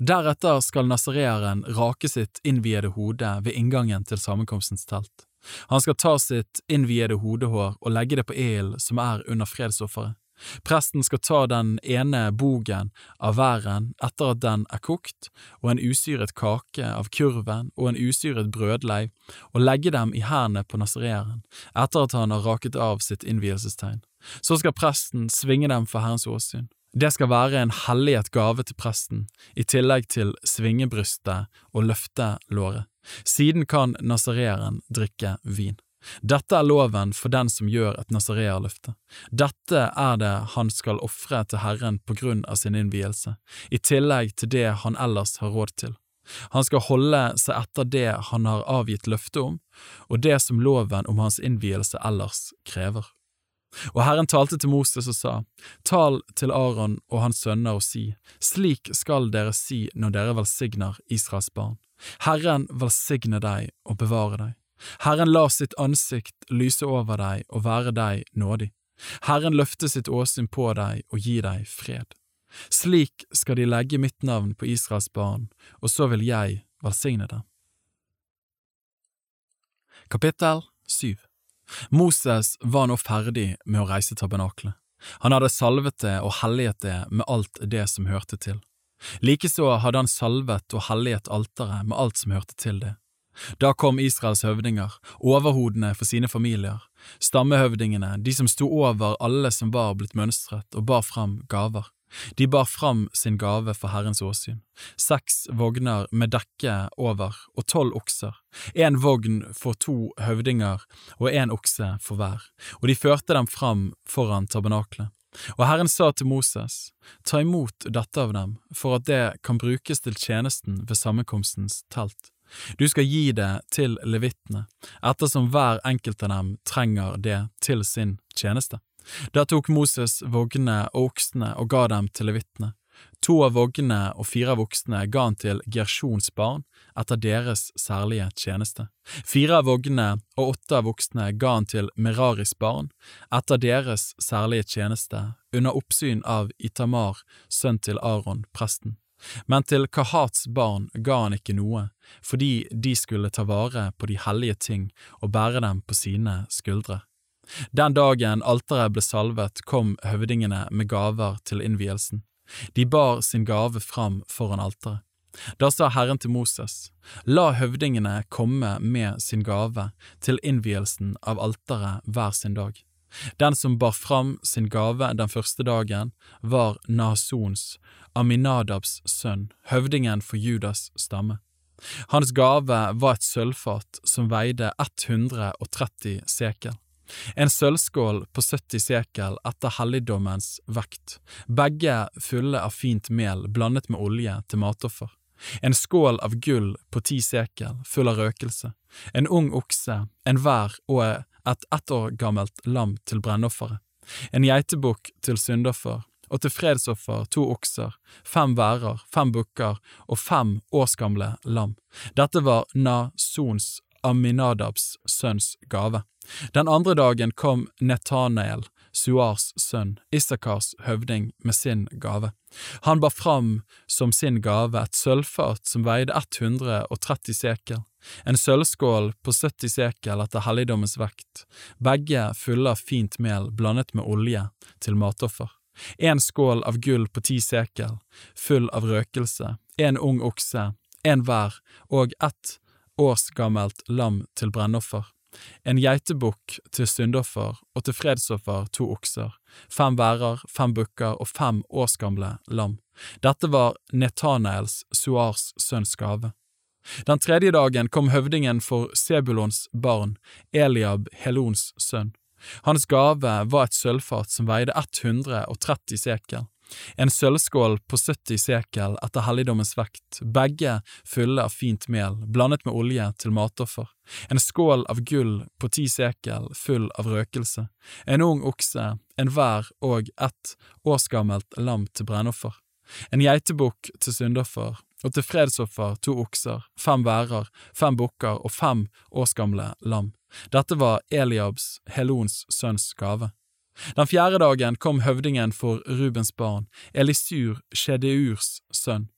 Deretter skal nasareeren rake sitt innviede hode ved inngangen til sammenkomstens telt. Han skal ta sitt innviede hodehår og legge det på ilden som er under fredsofferet. Presten skal ta den ene bogen av væren etter at den er kokt, og en usyret kake av kurven og en usyret brødleiv, og legge dem i hendene på nasareeren, etter at han har raket av sitt innvielsestegn. Så skal presten svinge dem for Herrens åsyn. Det skal være en hellighet gave til presten, i tillegg til svingebrystet og løftelåret. Siden kan nasareeren drikke vin. Dette er loven for den som gjør et nasareerløfte. Dette er det han skal ofre til Herren på grunn av sin innvielse, i tillegg til det han ellers har råd til. Han skal holde seg etter det han har avgitt løfte om, og det som loven om hans innvielse ellers krever. Og Herren talte til Moses og sa, Tal til Aron og hans sønner og si, slik skal dere si når dere velsigner Israels barn. Herren velsigne deg og bevare deg. Herren la sitt ansikt lyse over deg og være deg nådig. Herren løfte sitt åsyn på deg og gi deg fred. Slik skal de legge mitt navn på Israels barn, og så vil jeg velsigne dem. Kapittel 7 Moses var nå ferdig med å reise tabernaklet. Han hadde salvet det og helliget det med alt det som hørte til. Likeså hadde han salvet og helliget alteret med alt som hørte til det. Da kom Israels høvdinger, overhodene for sine familier, stammehøvdingene, de som sto over alle som var blitt mønstret, og bar fram gaver. De bar fram sin gave for Herrens åsyn, seks vogner med dekke over og tolv okser, én vogn for to høvdinger og én okse for hver, og de førte dem fram foran tabernaklet. Og Herren sa til Moses, ta imot dette av dem, for at det kan brukes til tjenesten ved sammenkomstens telt. Du skal gi det til levitene, ettersom hver enkelt av dem trenger det til sin tjeneste. Da tok Moses vognene og oksene og ga dem til levitene. To av vognene og fire av oksene ga han til Gersjons barn etter deres særlige tjeneste. Fire av vognene og åtte av oksene ga han til Meraris barn etter deres særlige tjeneste, under oppsyn av Itamar, sønn til Aron, presten. Men til Kahats barn ga han ikke noe, fordi de skulle ta vare på de hellige ting og bære dem på sine skuldre. Den dagen alteret ble salvet, kom høvdingene med gaver til innvielsen. De bar sin gave fram foran alteret. Da sa Herren til Moses, La høvdingene komme med sin gave til innvielsen av alteret hver sin dag. Den som bar fram sin gave den første dagen, var Nasons, Aminadabs sønn, høvdingen for Judas stamme. Hans gave var et sølvfat som veide 130 sekel. En sølvskål på 70 sekel etter helligdommens vekt, begge fulle av fint mel blandet med olje til matoffer. En skål av gull på ti sekel, full av røkelse. En ung okse, enhver og et ett år gammelt lam til brennofferet, en geitebukk til syndoffer, og til fredsoffer to okser, fem værer, fem bukker og fem årsgamle lam. Dette var Nasons Aminadabs sønns gave. Den andre dagen kom Netanael, Suars sønn, Isakars høvding, med sin gave. Han bar fram som sin gave et sølvfat som veide 130 sekel, en sølvskål på 70 sekel etter helligdommens vekt, begge fulle av fint mel blandet med olje til matoffer, en skål av gull på ti sekel, full av røkelse, en ung okse, en hver, og ett års gammelt lam til brennoffer. En geitebukk til syndoffer og til fredsoffer to okser, fem værer, fem bukker og fem årsgamle lam. Dette var Netanaels, Suars sønns gave. Den tredje dagen kom høvdingen for Sebulons barn, Eliab, Helons sønn. Hans gave var et sølvfat som veide 130 sekel, en sølvskål på 70 sekel etter helligdommens vekt, begge fulle av fint mel, blandet med olje til matoffer, en skål av gull på ti sekel, full av røkelse, en ung okse, enhver og ett årsgammelt lam til brennoffer, en geitebukk til syndoffer, og til fredsoffer to okser, fem værer, fem bukker og fem årsgamle lam. Dette var Eliabs, Helons sønns gave. Den fjerde dagen kom høvdingen for Rubens barn, Elisur, Shedeurs sønn.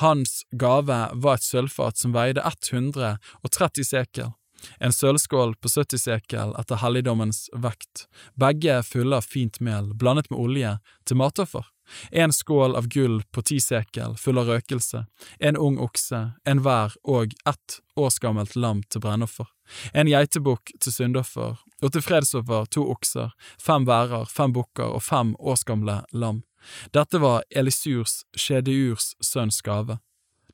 Hans gave var et sølvfat som veide 130 sekel, en sølvskål på 70 sekel etter helligdommens vekt, begge fulle av fint mel blandet med olje til matoffer, en skål av gull på ti sekel full av røkelse, en ung okse, en vær og ett årsgammelt lam til brennoffer, en geitebukk til syndoffer, og til fredsoffer to okser, fem værer, fem bukker og fem årsgamle lam. Dette var Elisurs, Skjedeurs sønns gave.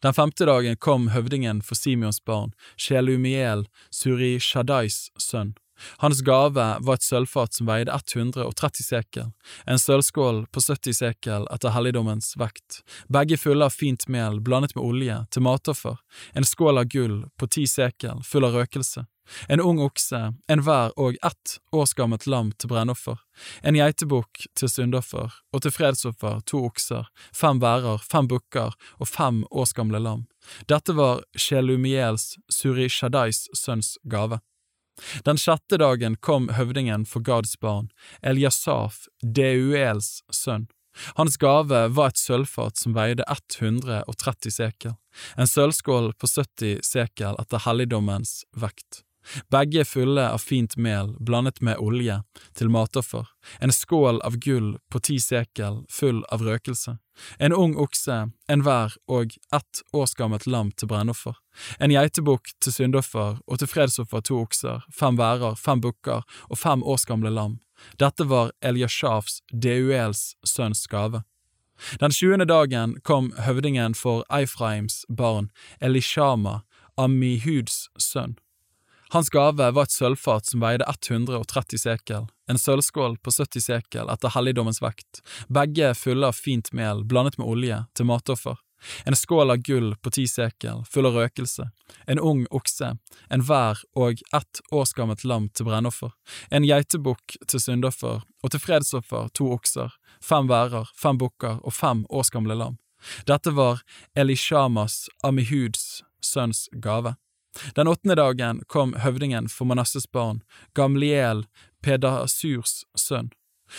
Den femte dagen kom høvdingen for Simeons barn, Shelumiel, Suri Shadais sønn. Hans gave var et sølvfat som veide 130 sekel, en sølvskål på 70 sekel etter helligdommens vekt, begge fulle av fint mel blandet med olje til matoffer, en skål av gull på ti sekel full av røkelse, en ung okse, en hver og ett årsgammelt lam til brennoffer, en geitebukk til syndoffer, og til fredsoffer to okser, fem værer, fem bukker og fem årsgamle lam. Dette var Shelumiels, Suri Shadais sønns gave. Den sjette dagen kom høvdingen for Gads barn, Eliasaf, Deuels sønn. Hans gave var et sølvfat som veide 130 sekel, en sølvskål på 70 sekel etter helligdommens vekt. Begge fulle av fint mel blandet med olje til matoffer, en skål av gull på ti sekel full av røkelse, en ung okse, en hver og ett årsgammelt lam til brennoffer, en geitebukk til syndoffer og til fredsoffer to okser, fem værer, fem bukker og fem årsgamle lam. Dette var Eliashafs, Deuels sønns gave. Den tjuende dagen kom høvdingen for Eifraims barn, Elishama, Amihuds sønn. Hans gave var et sølvfat som veide 130 sekel, en sølvskål på 70 sekel etter helligdommens vekt, begge fulle av fint mel blandet med olje til matoffer, en skål av gull på ti sekel, full av røkelse, en ung okse, en vær og ett årsgammelt lam til brennoffer, en geitebukk til syndoffer og til fredsoffer to okser, fem værer, fem bukker og fem årsgamle lam. Dette var Elishamas, Amihuds, sønns gave. Den åttende dagen kom høvdingen for Manasses barn, Gamliel, Pedasurs sønn.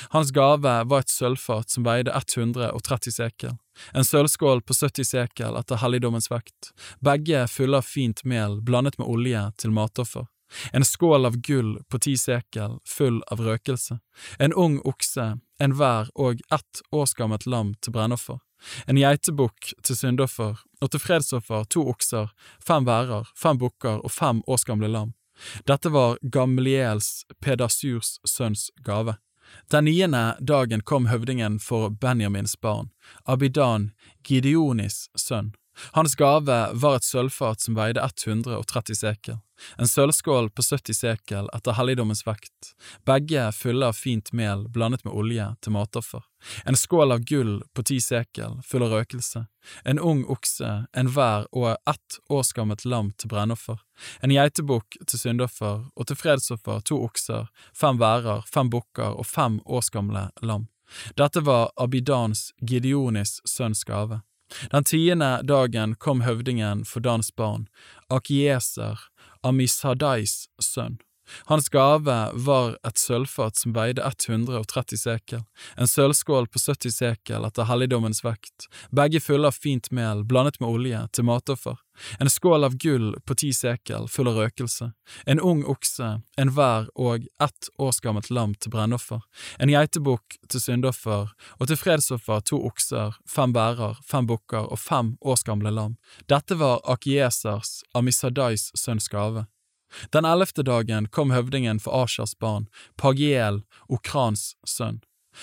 Hans gave var et sølvfat som veide 130 sekel, en sølvskål på 70 sekel etter helligdommens vekt, begge fulle av fint mel blandet med olje til matoffer, en skål av gull på ti sekel full av røkelse, en ung okse, en hver og ett årsgammelt lam til brennoffer, en geitebukk til syndoffer, og til fredsoffer to okser, fem værer, fem bukker og fem årsgamle lam. Dette var Gamliels, Pedasurs sønns gave. Den niende dagen kom høvdingen for Benjamins barn, Abidan, Gideonis sønn. Hans gave var et sølvfat som veide 130 sekel, en sølvskål på 70 sekel etter helligdommens vekt, begge fulle av fint mel blandet med olje til matoffer, en skål av gull på ti sekel full av røkelse, en ung okse, en hver og ett årsgammelt lam til brennoffer, en geitebukk til syndoffer og til fredsoffer to okser, fem værer, fem bukker og fem årsgamle lam. Dette var Abidans, Gideonis sønns gave. Den tiende dagen kom høvdingen for Dans barn, Akieser, Amisadais sønn. Hans gave var et sølvfat som veide 130 sekel, en sølvskål på 70 sekel etter helligdommens vekt, begge fulle av fint mel blandet med olje til matoffer, en skål av gull på ti sekel full av røkelse, en ung okse, en hver og ett årsgammelt lam til brennoffer, en geitebukk til syndoffer og til fredsoffer to okser, fem bærer, fem bukker og fem årsgamle lam. Dette var Akiesers, Amisadais sønns gave. Den ellevte dagen kom høvdingen for Asjas barn, Pagiel, Okrans sønn.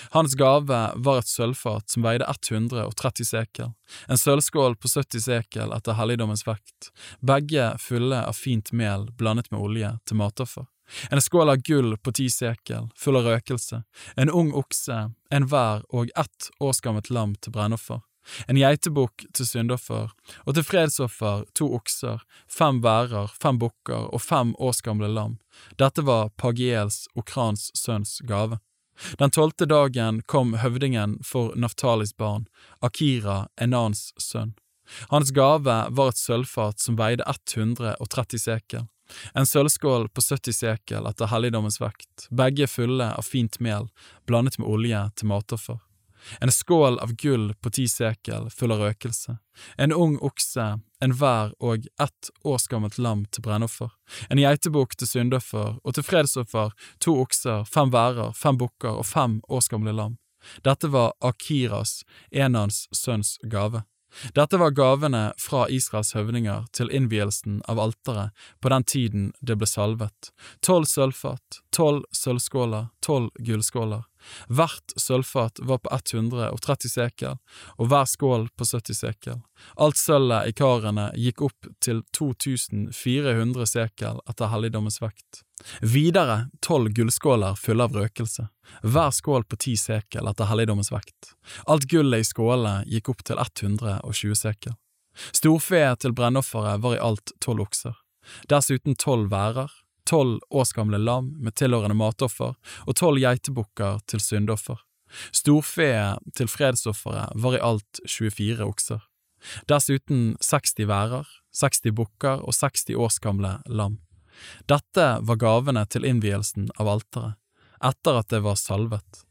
Hans gave var et sølvfat som veide 130 sekel, en sølvskål på 70 sekel etter helligdommens vekt, begge fulle av fint mel blandet med olje til matoffer, en skål av gull på ti sekel, full av røkelse, en ung okse, en hver og ett årsgammelt lam til brennoffer, en geitebukk til syndoffer, og til fredsoffer to okser, fem værer, fem bukker og fem årsgamle lam. Dette var Pagiels, og Krans sønns gave. Den tolvte dagen kom høvdingen for Naftalis barn, Akira, Enans sønn. Hans gave var et sølvfat som veide 130 sekel, en sølvskål på 70 sekel etter helligdommens vekt, begge fulle av fint mel, blandet med olje til matoffer en skål av gull på ti sekel full av røkelse, en ung okse, en vær og ett års gammelt lam til brennoffer, en geitebukk til syndoffer og til fredsoffer to okser, fem værer, fem bukker og fem års gamle lam. Dette var Akiras, Enans sønns gave. Dette var gavene fra Israels høvdinger til innvielsen av alteret på den tiden det ble salvet, tolv sølvfat, tolv sølvskåler, tolv gullskåler. Hvert sølvfat var på 130 sekel, og hver skål på 70 sekel. Alt sølvet i karene gikk opp til 2400 sekel etter helligdommens vekt. Videre tolv gullskåler fulle av røkelse, hver skål på ti sekel etter helligdommens vekt. Alt gullet i skålene gikk opp til 120 sekel. Storfeet til brennofferet var i alt tolv okser, dessuten tolv værer, tolv årsgamle lam med tilhørende matoffer og tolv geitebukker til syndoffer. Storfeet til fredsofferet var i alt 24 okser. Dessuten 60 værer, 60 bukker og 60 årsgamle lam. Dette var gavene til innvielsen av alteret, etter at det var salvet.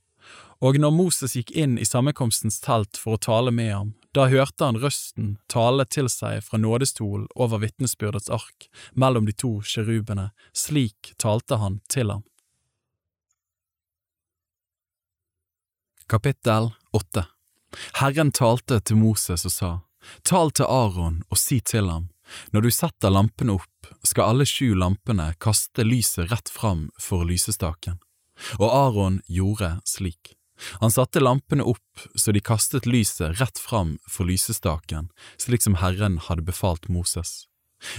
Og når Moses gikk inn i sammenkomstens telt for å tale med ham, da hørte han røsten tale til seg fra nådestolen over vitnesbyrdets ark mellom de to kjerubene, slik talte han til ham. Kapittel 8 Herren talte til Moses og sa, Tal til Aron og si til ham, når du setter lampene opp, skal alle sju lampene kaste lyset rett fram for lysestaken. Og Aron gjorde slik. Han satte lampene opp så de kastet lyset rett fram for lysestaken, slik som Herren hadde befalt Moses.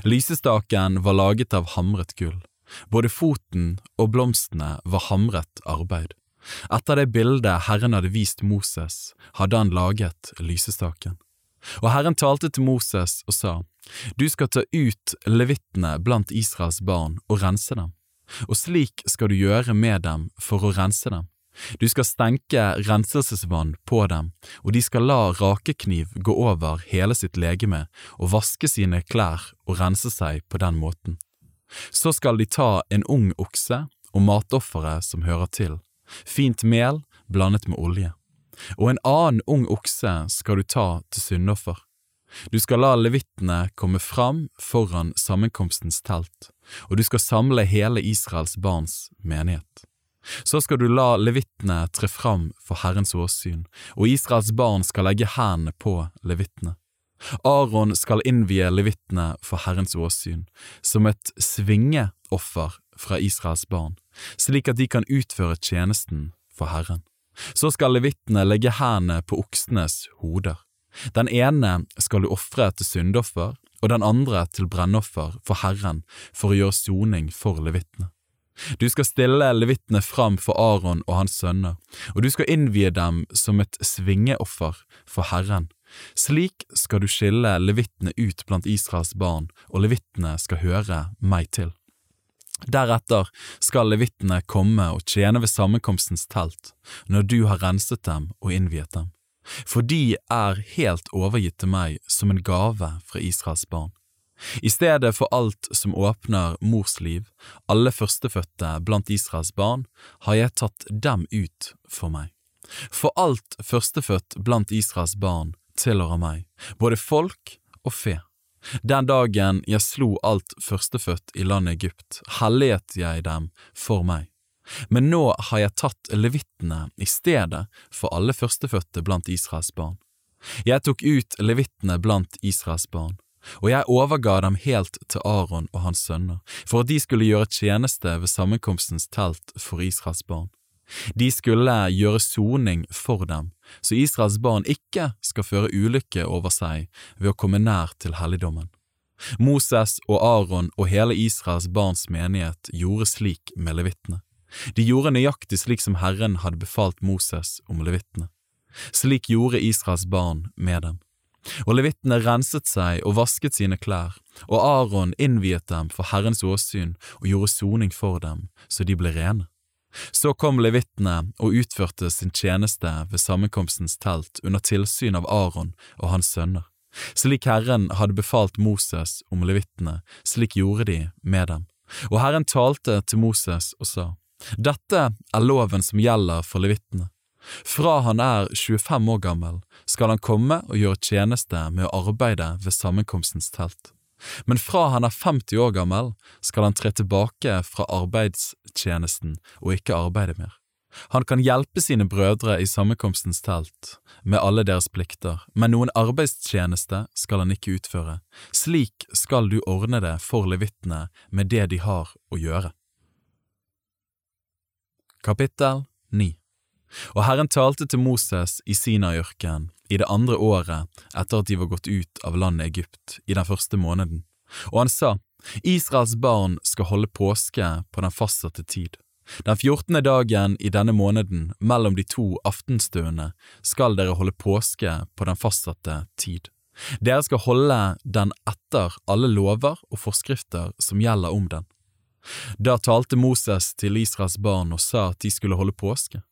Lysestaken var laget av hamret gull. Både foten og blomstene var hamret arbeid. Etter det bildet Herren hadde vist Moses, hadde han laget lysestaken. Og Herren talte til Moses og sa, Du skal ta ut levittene blant Israels barn og rense dem, og slik skal du gjøre med dem for å rense dem. Du skal stenke renselsesvann på dem, og de skal la rakekniv gå over hele sitt legeme og vaske sine klær og rense seg på den måten. Så skal de ta en ung okse og matofferet som hører til, fint mel blandet med olje og en annen ung okse skal du ta til syndoffer. Du skal la levittene komme fram foran sammenkomstens telt, og du skal samle hele Israels barns menighet. Så skal du la levittene tre fram for Herrens åsyn, og Israels barn skal legge hendene på levittene. Aron skal innvie levittene for Herrens åsyn, som et svingeoffer fra Israels barn, slik at de kan utføre tjenesten for Herren. Så skal levittene legge hendene på oksenes hoder. Den ene skal du ofre til syndoffer, og den andre til brennoffer for Herren for å gjøre soning for levittene. Du skal stille levittene fram for Aron og hans sønner, og du skal innvie dem som et svingeoffer for Herren. Slik skal du skille levittene ut blant Israels barn, og levittene skal høre meg til. Deretter skal levittene komme og tjene ved sammenkomstens telt, når du har renset dem og innviet dem, for de er helt overgitt til meg som en gave fra Israels barn. I stedet for alt som åpner mors liv, alle førstefødte blant Israels barn, har jeg tatt dem ut for meg. For alt førstefødt blant Israels barn tilhører meg, både folk og fe. Den dagen jeg slo alt førstefødt i landet Egypt, helliget jeg dem for meg. Men nå har jeg tatt levittene i stedet for alle førstefødte blant Israels barn. Jeg tok ut levittene blant Israels barn, og jeg overga dem helt til Aron og hans sønner, for at de skulle gjøre tjeneste ved sammenkomstens telt for Israels barn. De skulle gjøre soning for dem, så Israels barn ikke skal føre ulykke over seg ved å komme nær til helligdommen. Moses og Aron og hele Israels barns menighet gjorde slik med levittene. De gjorde nøyaktig slik som Herren hadde befalt Moses om levittene. Slik gjorde Israels barn med dem. Og levittene renset seg og vasket sine klær, og Aron innviet dem for Herrens åsyn og gjorde soning for dem, så de ble rene. Så kom levittene og utførte sin tjeneste ved sammenkomstens telt under tilsyn av Aron og hans sønner. Slik Herren hadde befalt Moses om levittene, slik gjorde de med dem. Og Herren talte til Moses og sa, Dette er loven som gjelder for levittene. Fra han er 25 år gammel, skal han komme og gjøre tjeneste med å arbeide ved sammenkomstens telt. Men fra han er 50 år gammel, skal han tre tilbake fra arbeidstjenesten og ikke arbeide mer. Han kan hjelpe sine brødre i sammenkomstens telt med alle deres plikter, men noen arbeidstjeneste skal han ikke utføre. Slik skal du ordne det for levittene med det de har å gjøre. Kapittel 9 Og Herren talte til Moses i Sinaiørkenen i det andre året etter at de var gått ut av landet Egypt, i den første måneden, og han sa, Israels barn skal holde påske på den fastsatte tid. Den fjortende dagen i denne måneden, mellom de to aftenstøene, skal dere holde påske på den fastsatte tid. Dere skal holde den etter alle lover og forskrifter som gjelder om den. Da talte Moses til Israels barn og sa at de skulle holde påske.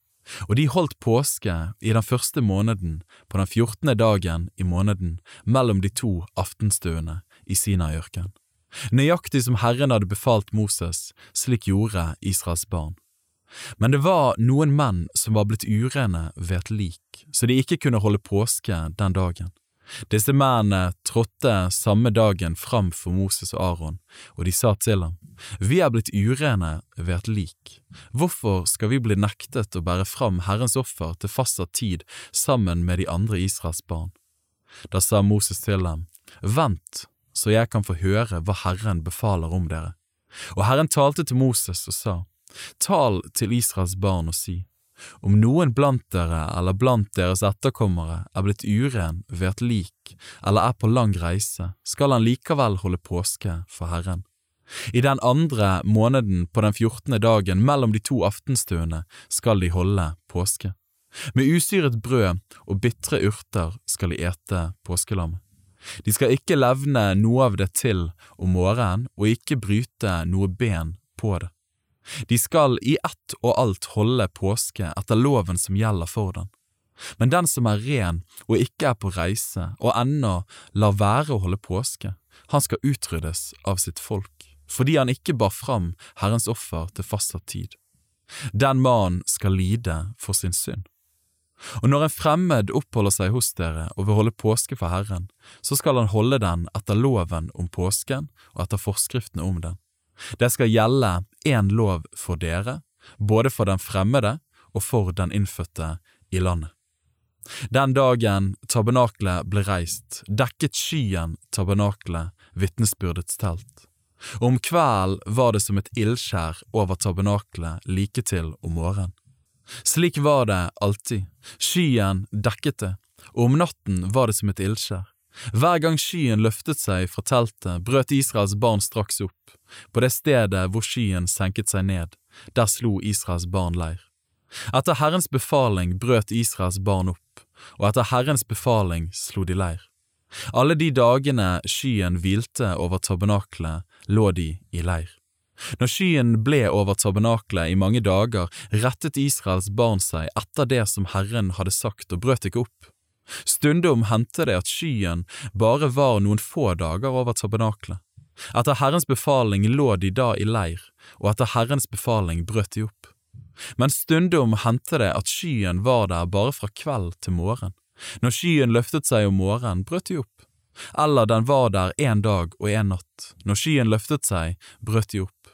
Og de holdt påske i den første måneden, på den fjortende dagen i måneden, mellom de to aftenstuene i Sinaiørkenen. Nøyaktig som Herren hadde befalt Moses, slik gjorde Israels barn. Men det var noen menn som var blitt urene ved et lik, så de ikke kunne holde påske den dagen. Disse mennene trådte samme dagen fram for Moses og Aron, og de sa til ham, Vi er blitt urene ved et lik. Hvorfor skal vi bli nektet å bære fram Herrens offer til fastsatt tid sammen med de andre Israels barn? Da sa Moses til dem, Vent så jeg kan få høre hva Herren befaler om dere. Og Herren talte til Moses og sa, Tal til Israels barn og si, om noen blant dere eller blant deres etterkommere er blitt uren ved et lik eller er på lang reise, skal han likevel holde påske for Herren. I den andre måneden på den fjortende dagen mellom de to aftenstuene skal de holde påske. Med usyret brød og bitre urter skal de ete påskelammet. De skal ikke levne noe av det til om morgenen og ikke bryte noe ben på det. De skal i ett og alt holde påske etter loven som gjelder for den. Men den som er ren og ikke er på reise og ennå lar være å holde påske, han skal utryddes av sitt folk, fordi han ikke bar fram Herrens offer til fastsatt tid. Den mannen skal lide for sin synd. Og når en fremmed oppholder seg hos dere og vil holde påske for Herren, så skal han holde den etter loven om påsken og etter forskriftene om den. Det skal gjelde én lov for dere, både for den fremmede og for den innfødte i landet. Den dagen tabernaklet ble reist, dekket skyen tabernaklet, vitnesbyrdets telt. Om kvelden var det som et ildskjær over tabernaklet like til om morgenen. Slik var det alltid, skyen dekket det, og om natten var det som et ildskjær. Hver gang skyen løftet seg fra teltet, brøt Israels barn straks opp. På det stedet hvor skyen senket seg ned, der slo Israels barn leir. Etter Herrens befaling brøt Israels barn opp, og etter Herrens befaling slo de leir. Alle de dagene skyen hvilte over tabernaklet, lå de i leir. Når skyen ble over tabernaklet i mange dager, rettet Israels barn seg etter det som Herren hadde sagt og brøt ikke opp. Stundom hendte det at skyen bare var noen få dager over tabernaklet. Etter Herrens befaling lå de da i leir, og etter Herrens befaling brøt de opp. Men stundom hendte det at skyen var der bare fra kveld til morgen. Når skyen løftet seg om morgenen, brøt de opp. Eller den var der en dag og en natt. Når skyen løftet seg, brøt de opp.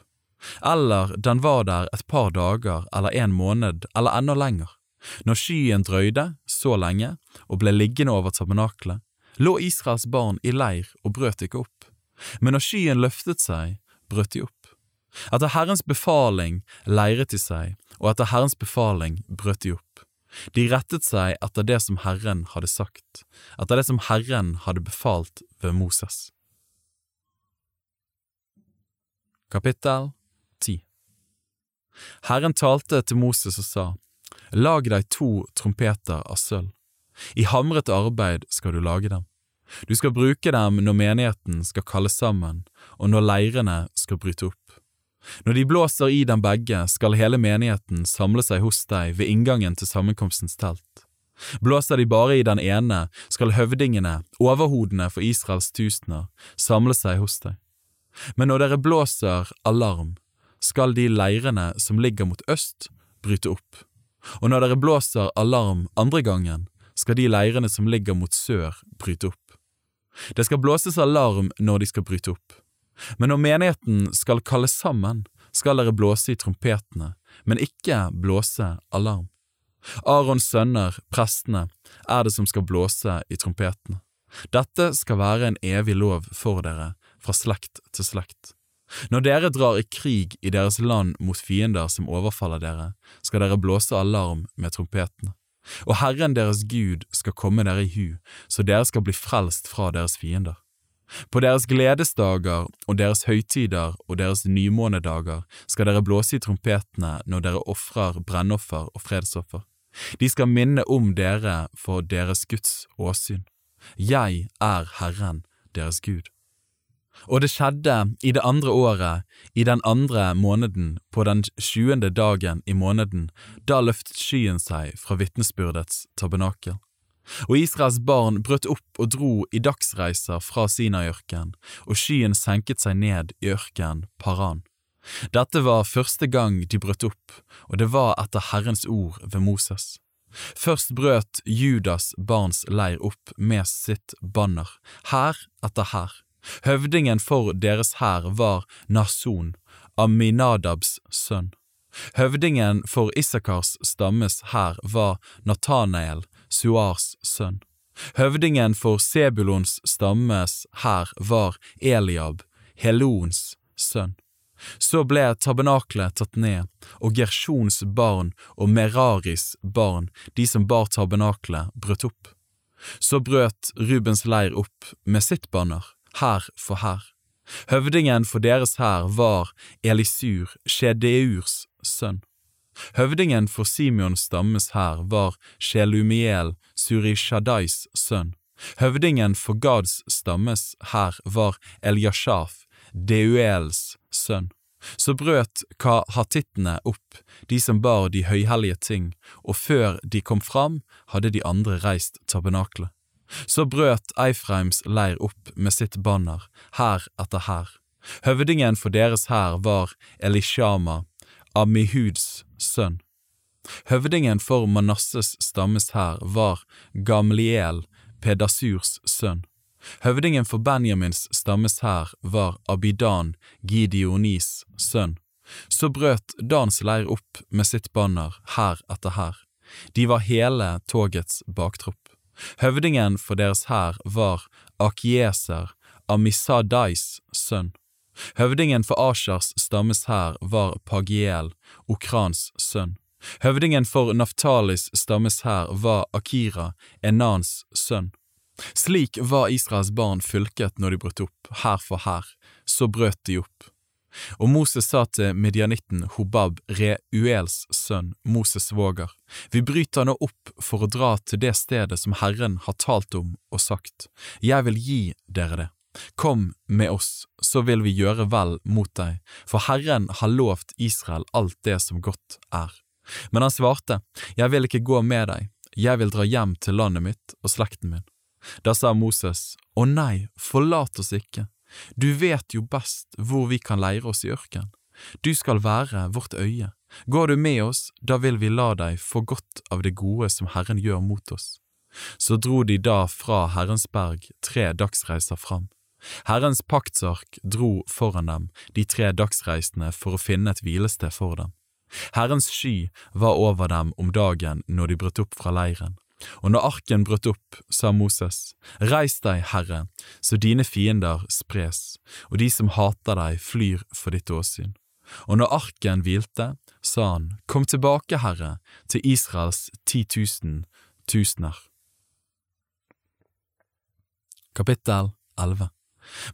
Eller den var der et par dager eller en måned eller enda lenger. Når skyen drøyde så lenge og ble liggende over tabernaklet, lå Israels barn i leir og brøt ikke opp. Men når skyen løftet seg, brøt de opp. Etter Herrens befaling leiret de seg, og etter Herrens befaling brøt de opp. De rettet seg etter det som Herren hadde sagt, etter det som Herren hadde befalt ved Moses. Kapittel 10 Herren talte til Moses og sa, Lag deg to trompeter av sølv. I hamret arbeid skal du lage dem. Du skal bruke dem når menigheten skal kalles sammen, og når leirene skal bryte opp. Når de blåser i dem begge, skal hele menigheten samle seg hos deg ved inngangen til sammenkomstens telt. Blåser de bare i den ene, skal høvdingene, overhodene for Israels tusener, samle seg hos deg. Men når dere blåser alarm, skal de leirene som ligger mot øst, bryte opp. Og når dere blåser alarm andre gangen, skal de leirene som ligger mot sør, bryte opp. Det skal blåses alarm når de skal bryte opp. Men når menigheten skal kalles sammen, skal dere blåse i trompetene, men ikke blåse alarm. Arons sønner, prestene, er det som skal blåse i trompetene. Dette skal være en evig lov for dere, fra slekt til slekt. Når dere drar i krig i deres land mot fiender som overfaller dere, skal dere blåse alarm med trompetene. Og Herren deres Gud skal komme dere i hu, så dere skal bli frelst fra deres fiender. På deres gledesdager og deres høytider og deres nymånedager skal dere blåse i trompetene når dere ofrer brennoffer og fredsoffer. De skal minne om dere for deres Guds åsyn. Jeg er Herren deres Gud. Og det skjedde i det andre året, i den andre måneden, på den sjuende dagen i måneden, da løftet skyen seg fra vitnesbyrdets tabernakel. Og Israels barn brøt opp og dro i dagsreiser fra Sinaiørken, og skyen senket seg ned i ørken Paran. Dette var første gang de brøt opp, og det var etter Herrens ord ved Moses. Først brøt Judas barns leir opp med sitt banner, her etter hær. Høvdingen for deres hær var Nason, Aminadabs sønn. Høvdingen for Isakars stammes hær var Natanael, Suars sønn. Høvdingen for Sebulons stammes hær var Eliab, Helons sønn. Så ble tabernaklet tatt ned, og Gersjons barn og Meraris barn, de som bar tabernaklet, brøt opp. Så brøt Rubens leir opp med sitt banner, hær for hær. Høvdingen for deres hær var Elisur, Shedeurs sønn. Høvdingen for Simeons stammes hær var Shelumiel, Surishadais sønn. Høvdingen for Gads stammes hær var Eliashaf, Deuels sønn. Så brøt kahatittene opp, de som bar de høyhellige ting, og før de kom fram, hadde de andre reist tabernaklet. Så brøt Eifreims leir opp med sitt banner, hær etter hær. Høvdingen for deres hær var Elishama, Amihuds sønn. Høvdingen for Manasses stammes hær var Gamliel, Pedasurs sønn. Høvdingen for Benjamins stammes hær var Abidan, Gideonis sønn. Så brøt Dans leir opp med sitt banner, hær etter hær. De var hele togets baktropp. Høvdingen for deres hær var Akieser, Amisadais sønn. Høvdingen for Ashers stammes hær var Pagiel, Okrans sønn. Høvdingen for Naftalis stammes hær var Akira, Enans sønn. Slik var Israels barn fylket når de brøt opp, hær for hær, så brøt de opp. Og Moses sa til midjanitten Hobab, Reuels sønn, Moses' svoger, vi bryter nå opp for å dra til det stedet som Herren har talt om og sagt, jeg vil gi dere det. Kom med oss, så vil vi gjøre vel mot deg, for Herren har lovt Israel alt det som godt er. Men han svarte, jeg vil ikke gå med deg, jeg vil dra hjem til landet mitt og slekten min. Da sa Moses, å nei, forlat oss ikke du vet jo best hvor vi kan leire oss i ørken. Du skal være vårt øye. Går du med oss, da vil vi la deg få godt av det gode som Herren gjør mot oss. Så dro de da fra Herrens berg tre dagsreiser fram. Herrens paktsark dro foran dem de tre dagsreisene for å finne et hvilested for dem. Herrens sky var over dem om dagen når de brøt opp fra leiren, og når arken brøt opp, sa Moses, Reis deg, Herre, så dine fiender spres, og de som hater deg, flyr for ditt åsyn. Og når arken hvilte, sa han, Kom tilbake, Herre, til Israels ti tusen tusener. Kapittel 11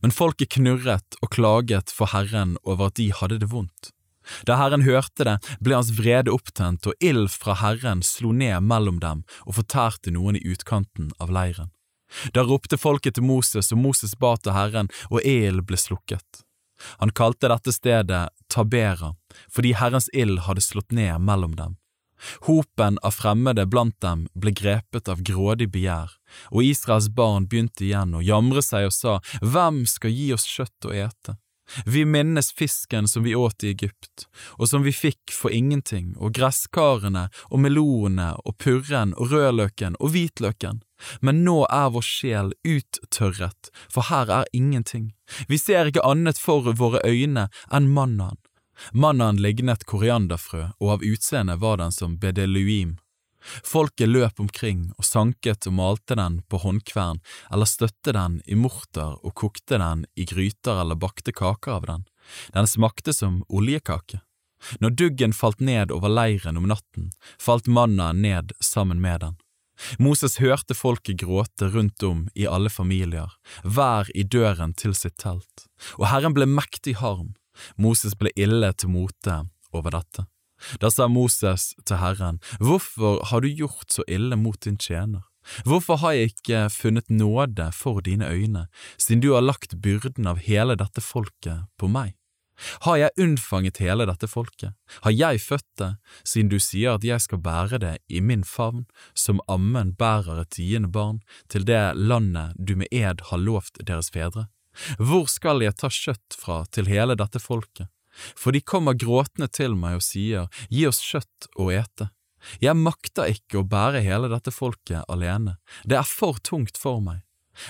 Men folket knurret og klaget for Herren over at de hadde det vondt. Da Herren hørte det, ble hans vrede opptent, og ild fra Herren slo ned mellom dem og fortærte noen i utkanten av leiren. Da ropte folket til Moses, og Moses ba til Herren, og ilden ble slukket. Han kalte dette stedet Tabera, fordi Herrens ild hadde slått ned mellom dem. Hopen av fremmede blant dem ble grepet av grådig begjær, og Israels barn begynte igjen å jamre seg og sa, Hvem skal gi oss kjøtt å ete? Vi minnes fisken som vi åt i Egypt, og som vi fikk for ingenting, og gresskarene og melonene og purren og rødløken og hvitløken, men nå er vår sjel uttørret, for her er ingenting. Vi ser ikke annet for våre øyne enn mannaen. Mannaen lignet korianderfrø, og av utseende var den som bedeluim. Folket løp omkring og sanket og malte den på håndkvern eller støtte den i morter og kokte den i gryter eller bakte kaker av den. Den smakte som oljekake. Når duggen falt ned over leiren om natten, falt manna ned sammen med den. Moses hørte folket gråte rundt om i alle familier, hver i døren til sitt telt, og Herren ble mektig harm. Moses ble ille til mote over dette. Da sa Moses til Herren, Hvorfor har du gjort så ille mot din tjener? Hvorfor har jeg ikke funnet nåde for dine øyne, siden du har lagt byrden av hele dette folket på meg? Har jeg unnfanget hele dette folket? Har jeg født det, siden du sier at jeg skal bære det i min favn, som ammen bærer et tiende barn, til det landet du med ed har lovt deres fedre? Hvor skal jeg ta kjøtt fra til hele dette folket? For de kommer gråtende til meg og sier, Gi oss kjøtt å ete. Jeg makter ikke å bære hele dette folket alene, det er for tungt for meg.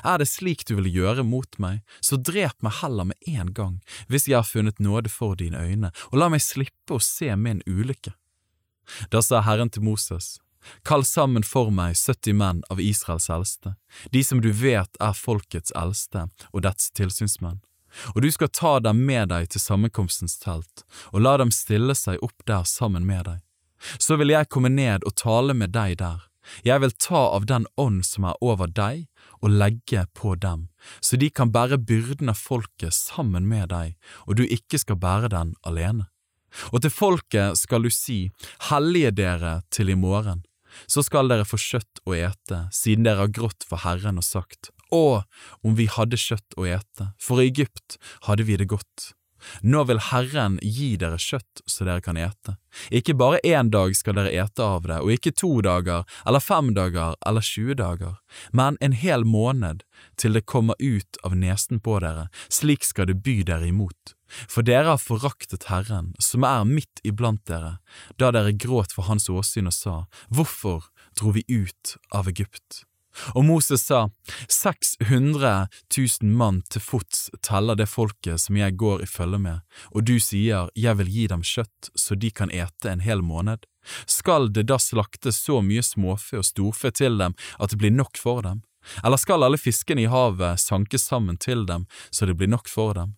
Er det slik du vil gjøre mot meg, så drep meg heller med en gang, hvis jeg har funnet nåde for dine øyne, og la meg slippe å se min ulykke. Da sa Herren til Moses, Kall sammen for meg 70 menn av Israels eldste, de som du vet er folkets eldste og dets tilsynsmenn, og du skal ta dem med deg til sammenkomstens telt, og la dem stille seg opp der sammen med deg. Så vil jeg komme ned og tale med deg der, jeg vil ta av den ånd som er over deg, og legge på dem, så de kan bære byrden av folket sammen med deg, og du ikke skal bære den alene. Og til folket skal du si, hellige dere til i morgen, så skal dere få kjøtt å ete, siden dere har grått for Herren og sagt, Å, om vi hadde kjøtt å ete, for i Egypt hadde vi det godt. Nå vil Herren gi dere kjøtt så dere kan ete. Ikke bare én dag skal dere ete av det, og ikke to dager, eller fem dager, eller tjue dager, men en hel måned, til det kommer ut av nesen på dere, slik skal det by dere imot. For dere har foraktet Herren, som er midt iblant dere, da dere gråt for hans åsyn og sa, Hvorfor dro vi ut av Egypt? Og Moses sa, 600 000 mann til fots teller det folket som jeg går i følge med, og du sier jeg vil gi dem kjøtt så de kan ete en hel måned. Skal det da slaktes så mye småfe og storfe til dem at det blir nok for dem? Eller skal alle fiskene i havet sankes sammen til dem så det blir nok for dem?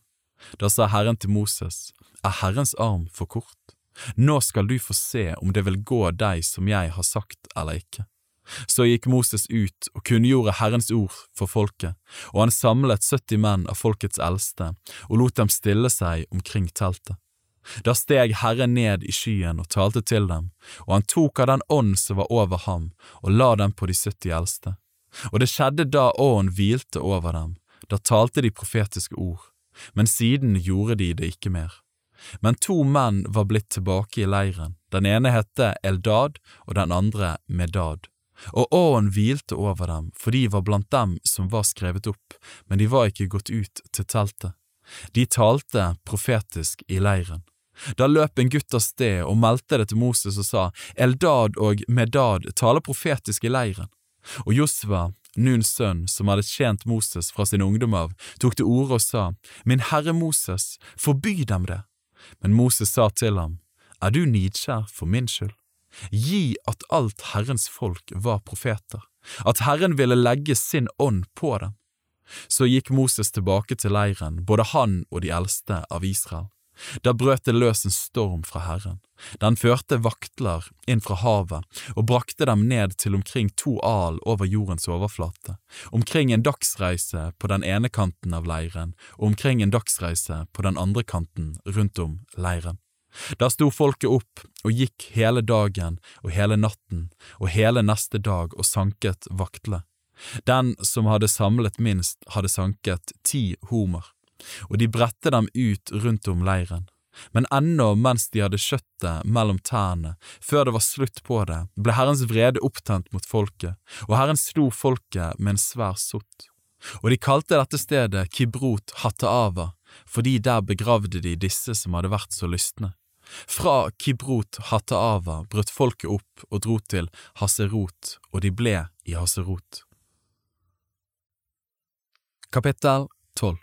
Da sa Herren til Moses, er Herrens arm for kort? Nå skal du få se om det vil gå deg som jeg har sagt eller ikke. Så gikk Moses ut og kunngjorde Herrens ord for folket, og han samlet 70 menn av folkets eldste og lot dem stille seg omkring teltet. Da steg Herren ned i skyen og talte til dem, og han tok av den ånd som var over ham, og la dem på de 70 eldste. Og det skjedde da ånden hvilte over dem, da talte de profetiske ord, men siden gjorde de det ikke mer. Men to menn var blitt tilbake i leiren, den ene hette Eldad og den andre Medad og åen hvilte over dem, for de var blant dem som var skrevet opp, men de var ikke gått ut til teltet. De talte profetisk i leiren. Da løp en gutt av sted og meldte det til Moses og sa, Eldad og Medad taler profetisk i leiren. Og Josva, Nuns sønn, som hadde tjent Moses fra sin ungdom av, tok til orde og sa, Min herre Moses, forby dem det. Men Moses sa til ham, Er du nidskjær for min skyld? Gi at alt Herrens folk var profeter, at Herren ville legge sin ånd på dem. Så gikk Moses tilbake til leiren, både han og de eldste av Israel. Da brøt det løs en storm fra Herren. Den førte vaktler inn fra havet og brakte dem ned til omkring to al over jordens overflate, omkring en dagsreise på den ene kanten av leiren og omkring en dagsreise på den andre kanten rundt om leiren. Da sto folket opp og gikk hele dagen og hele natten og hele neste dag og sanket vaktle. Den som hadde samlet minst, hadde sanket ti homer, og de bredte dem ut rundt om leiren. Men ennå mens de hadde kjøttet mellom tærne, før det var slutt på det, ble Herrens vrede opptent mot folket, og Herren slo folket med en svær sott. Og de kalte dette stedet Kibrot Hattaava, fordi der begravde de disse som hadde vært så lystne. Fra Kibrot Hattaava brøt folket opp og dro til Haserot, og de ble i Haserot. Kapittel 12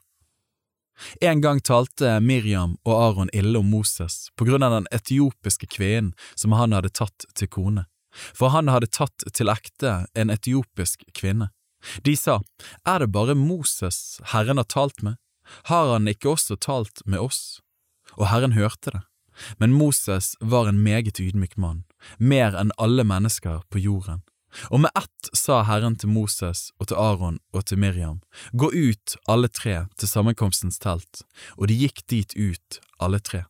En gang talte Miriam og Aron ille om Moses på grunn av den etiopiske kvinnen som han hadde tatt til kone, for han hadde tatt til ekte en etiopisk kvinne. De sa, Er det bare Moses Herren har talt med? Har han ikke også talt med oss? Og Herren hørte det. Men Moses var en meget ydmyk mann, mer enn alle mennesker på jorden. Og med ett sa Herren til Moses og til Aron og til Miriam, Gå ut, alle tre, til sammenkomstens telt, og de gikk dit ut, alle tre.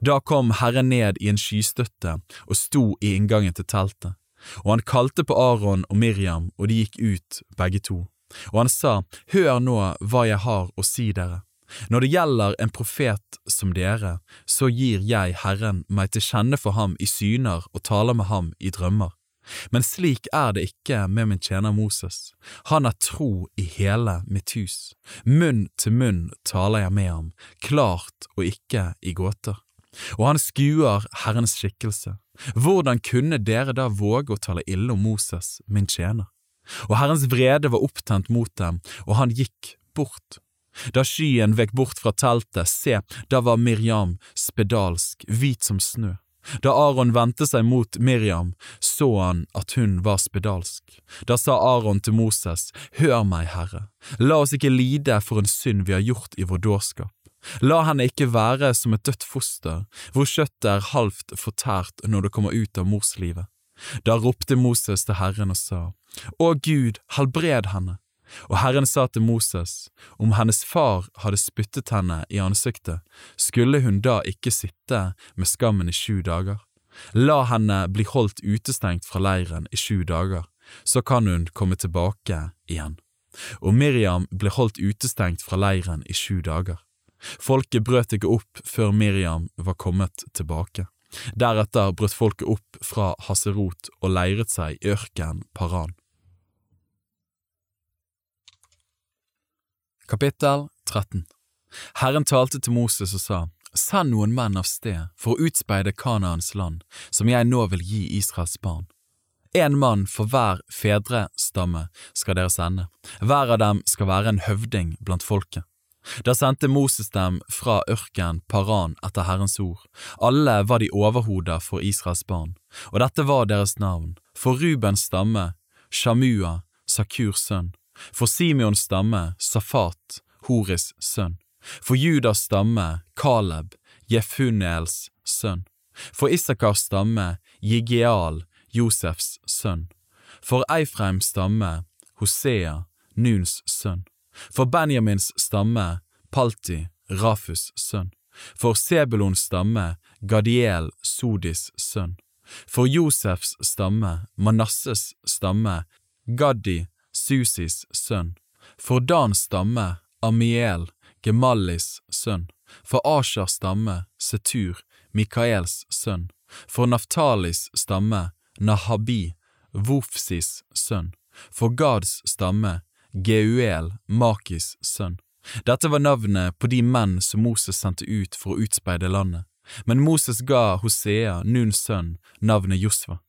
Da kom Herren ned i en skystøtte og sto i inngangen til teltet, og han kalte på Aron og Miriam, og de gikk ut, begge to. Og han sa, Hør nå hva jeg har å si dere. Når det gjelder en profet som dere, så gir jeg Herren meg til kjenne for ham i syner og taler med ham i drømmer. Men slik er det ikke med min tjener Moses. Han er tro i hele mitt hus. Munn til munn taler jeg med ham, klart og ikke i gåter. Og han skuer Herrens skikkelse. Hvordan kunne dere da våge å tale ille om Moses, min tjener? Og Herrens vrede var opptent mot dem, og han gikk bort. Da skyen vek bort fra teltet, se, da var Miriam spedalsk, hvit som snø. Da Aron vendte seg mot Miriam, så han at hun var spedalsk. Da sa Aron til Moses, Hør meg, Herre, la oss ikke lide for en synd vi har gjort i vår dårskap. La henne ikke være som et dødt foster, hvor kjøttet er halvt fortært når det kommer ut av morslivet. Da ropte Moses til Herren og sa, Å Gud, helbred henne. Og Herren sa til Moses, om hennes far hadde spyttet henne i ansiktet, skulle hun da ikke sitte med skammen i sju dager? La henne bli holdt utestengt fra leiren i sju dager, så kan hun komme tilbake igjen. Og Miriam ble holdt utestengt fra leiren i sju dager. Folket brøt ikke opp før Miriam var kommet tilbake. Deretter brøt folket opp fra Haserot og leiret seg i ørkenen Paran. Kapittel 13 Herren talte til Moses og sa, Send noen menn av sted for å utspeide Kanaans land, som jeg nå vil gi Israels barn. En mann for hver fedrestamme skal dere sende, hver av dem skal være en høvding blant folket. Da sendte Moses dem fra ørken Paran etter Herrens ord. Alle var de overhoder for Israels barn, og dette var deres navn. For Rubens stamme, Shamua, Sakurs sønn. For Simeons stamme, Safat, Horis sønn. For Judas stamme, Kaleb, Jefunels sønn. For Isakars stamme, Jigeal, Josefs sønn. For Eifreims stamme, Hosea, Nuns sønn. For Benjamins stamme, Palti, Rafus sønn. For Sebulons stamme, Gadiel, Sodis sønn. For Josefs stamme, Manasses stamme, Gaddi, Susis sønn. For Dans stamme, Amiel, Gemallis sønn. For Ashers stamme, Setur, Mikaels sønn. For Naftalis stamme, Nahabi, Wofsis sønn. For Gads stamme, Geuel, Makis sønn. Dette var navnet på de menn som Moses sendte ut for å utspeide landet, men Moses ga Hosea, Nuns sønn, navnet Josva.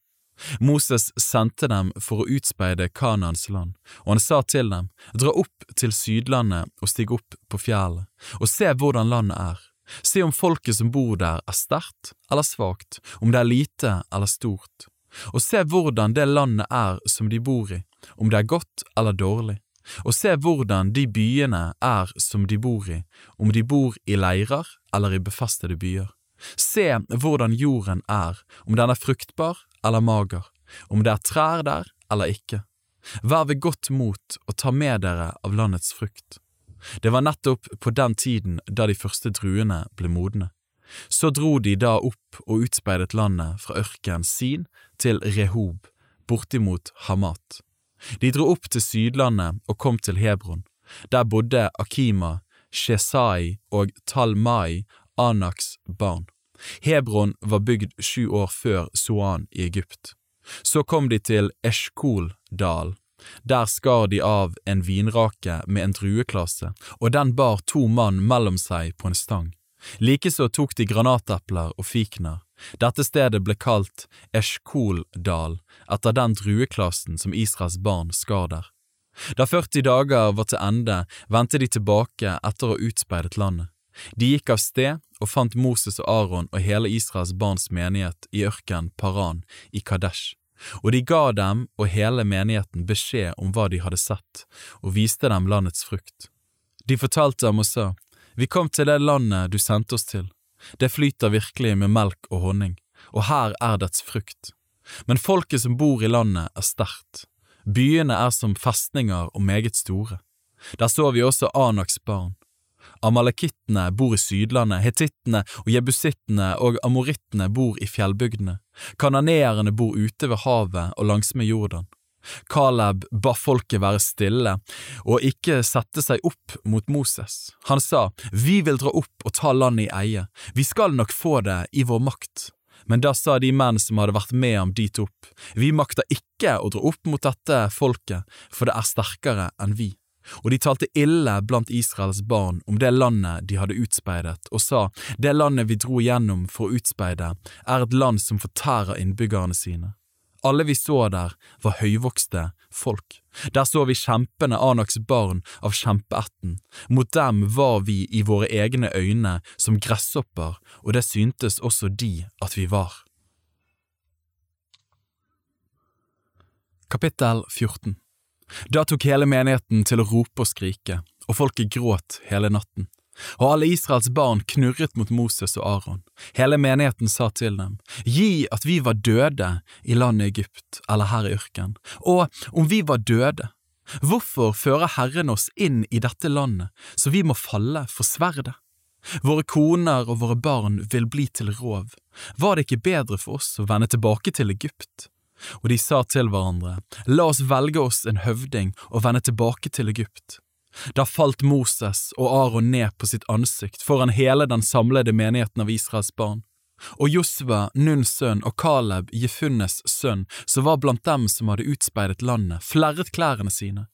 Moses sendte dem for å utspeide Kanaans land, og han sa til dem, dra opp til Sydlandet og stig opp på fjellet, og se hvordan landet er. Se om folket som bor der er sterkt eller svakt, om det er lite eller stort. Og se hvordan det landet er som de bor i, om det er godt eller dårlig og se hvordan de byene er som de bor i, om de bor i leirer eller i befestede byer. Se hvordan jorden er, om den er fruktbar eller mager, om det er trær der eller ikke. Vær ved godt mot og ta med dere av landets frukt. Det var nettopp på den tiden da de første druene ble modne. Så dro de da opp og utspeidet landet fra ørkenen Sin til Rehob, bortimot Hamat. De dro opp til Sydlandet og kom til Hebron. Der bodde Akima, Shesai og Talmai, Anaks barn. Hebron var bygd sju år før Soan i Egypt. Så kom de til Eshkol-dal, Der skar de av en vinrake med en drueklasse, og den bar to mann mellom seg på en stang. Likeså tok de granatepler og fikner. Dette stedet ble kalt Eshkol-dal, etter den drueklassen som Israels barn skar der. Da 40 dager var til ende, vendte de tilbake etter å ha utspeidet landet. De gikk av sted og fant Moses og Aron og hele Israels barns menighet i ørkenen Paran i Kadesh, og de ga dem og hele menigheten beskjed om hva de hadde sett, og viste dem landets frukt. De fortalte dem og sa, Vi kom til det landet du sendte oss til. Det flyter virkelig med melk og honning, og her er dets frukt. Men folket som bor i landet, er sterkt. Byene er som festninger og meget store. Der så vi også Anaks barn. Amalekittene bor i Sydlandet, hetittene og jebusittene og amorittene bor i fjellbygdene, kananeerne bor ute ved havet og langsmed Jordan. Caleb ba folket være stille og ikke sette seg opp mot Moses. Han sa, Vi vil dra opp og ta landet i eie, vi skal nok få det i vår makt. Men da sa de menn som hadde vært med ham dit opp, Vi makter ikke å dra opp mot dette folket, for det er sterkere enn vi. Og de talte ille blant Israels barn om det landet de hadde utspeidet, og sa, Det landet vi dro gjennom for å utspeide, er et land som fortærer innbyggerne sine. Alle vi så der, var høyvokste folk. Der så vi kjempene Anaks barn av kjempeætten. Mot dem var vi i våre egne øyne som gresshopper, og det syntes også de at vi var. Kapittel 14 da tok hele menigheten til å rope og skrike, og folket gråt hele natten. Og alle Israels barn knurret mot Moses og Aron. Hele menigheten sa til dem, Gi at vi var døde i landet Egypt eller her i ørkenen, og om vi var døde, hvorfor fører Herren oss inn i dette landet så vi må falle for sverdet? Våre koner og våre barn vil bli til rov, var det ikke bedre for oss å vende tilbake til Egypt? Og de sa til hverandre, La oss velge oss en høvding og vende tilbake til Egypt. Da falt Moses og Aron ned på sitt ansikt foran hele den samlede menigheten av Israels barn. Og Josva, Nuns sønn, og Caleb, Jefunnes sønn, som var blant dem som hadde utspeidet landet, flerret klærne sine.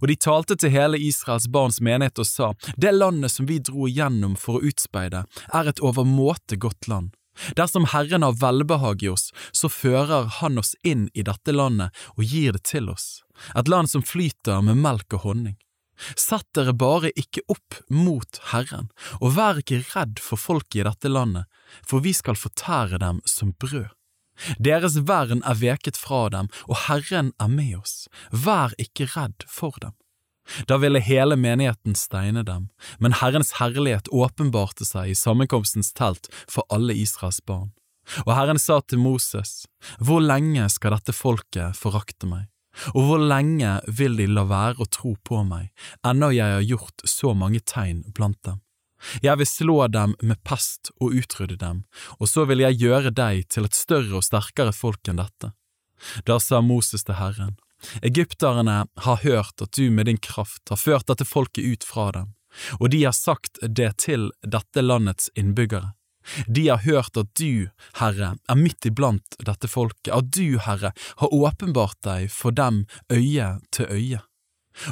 Og de talte til hele Israels barns menighet og sa, Det landet som vi dro igjennom for å utspeide, er et overmåte godt land. Dersom Herren har velbehag i oss, så fører Han oss inn i dette landet og gir det til oss, et land som flyter med melk og honning. Sett dere bare ikke opp mot Herren, og vær ikke redd for folket i dette landet, for vi skal fortære dem som brød. Deres vern er veket fra dem, og Herren er med oss, vær ikke redd for dem. Da ville hele menigheten steine dem, men Herrens herlighet åpenbarte seg i sammenkomstens telt for alle Israels barn. Og Herren sa til Moses, Hvor lenge skal dette folket forakte meg? Og hvor lenge vil de la være å tro på meg, ennå jeg har gjort så mange tegn blant dem? Jeg vil slå dem med pest og utrydde dem, og så vil jeg gjøre deg til et større og sterkere folk enn dette. Da sa Moses til Herren, Egypterne har hørt at du med din kraft har ført dette folket ut fra dem, og de har sagt det til dette landets innbyggere. De har hørt at du, Herre, er midt iblant dette folket, at du, Herre, har åpenbart deg for dem øye til øye,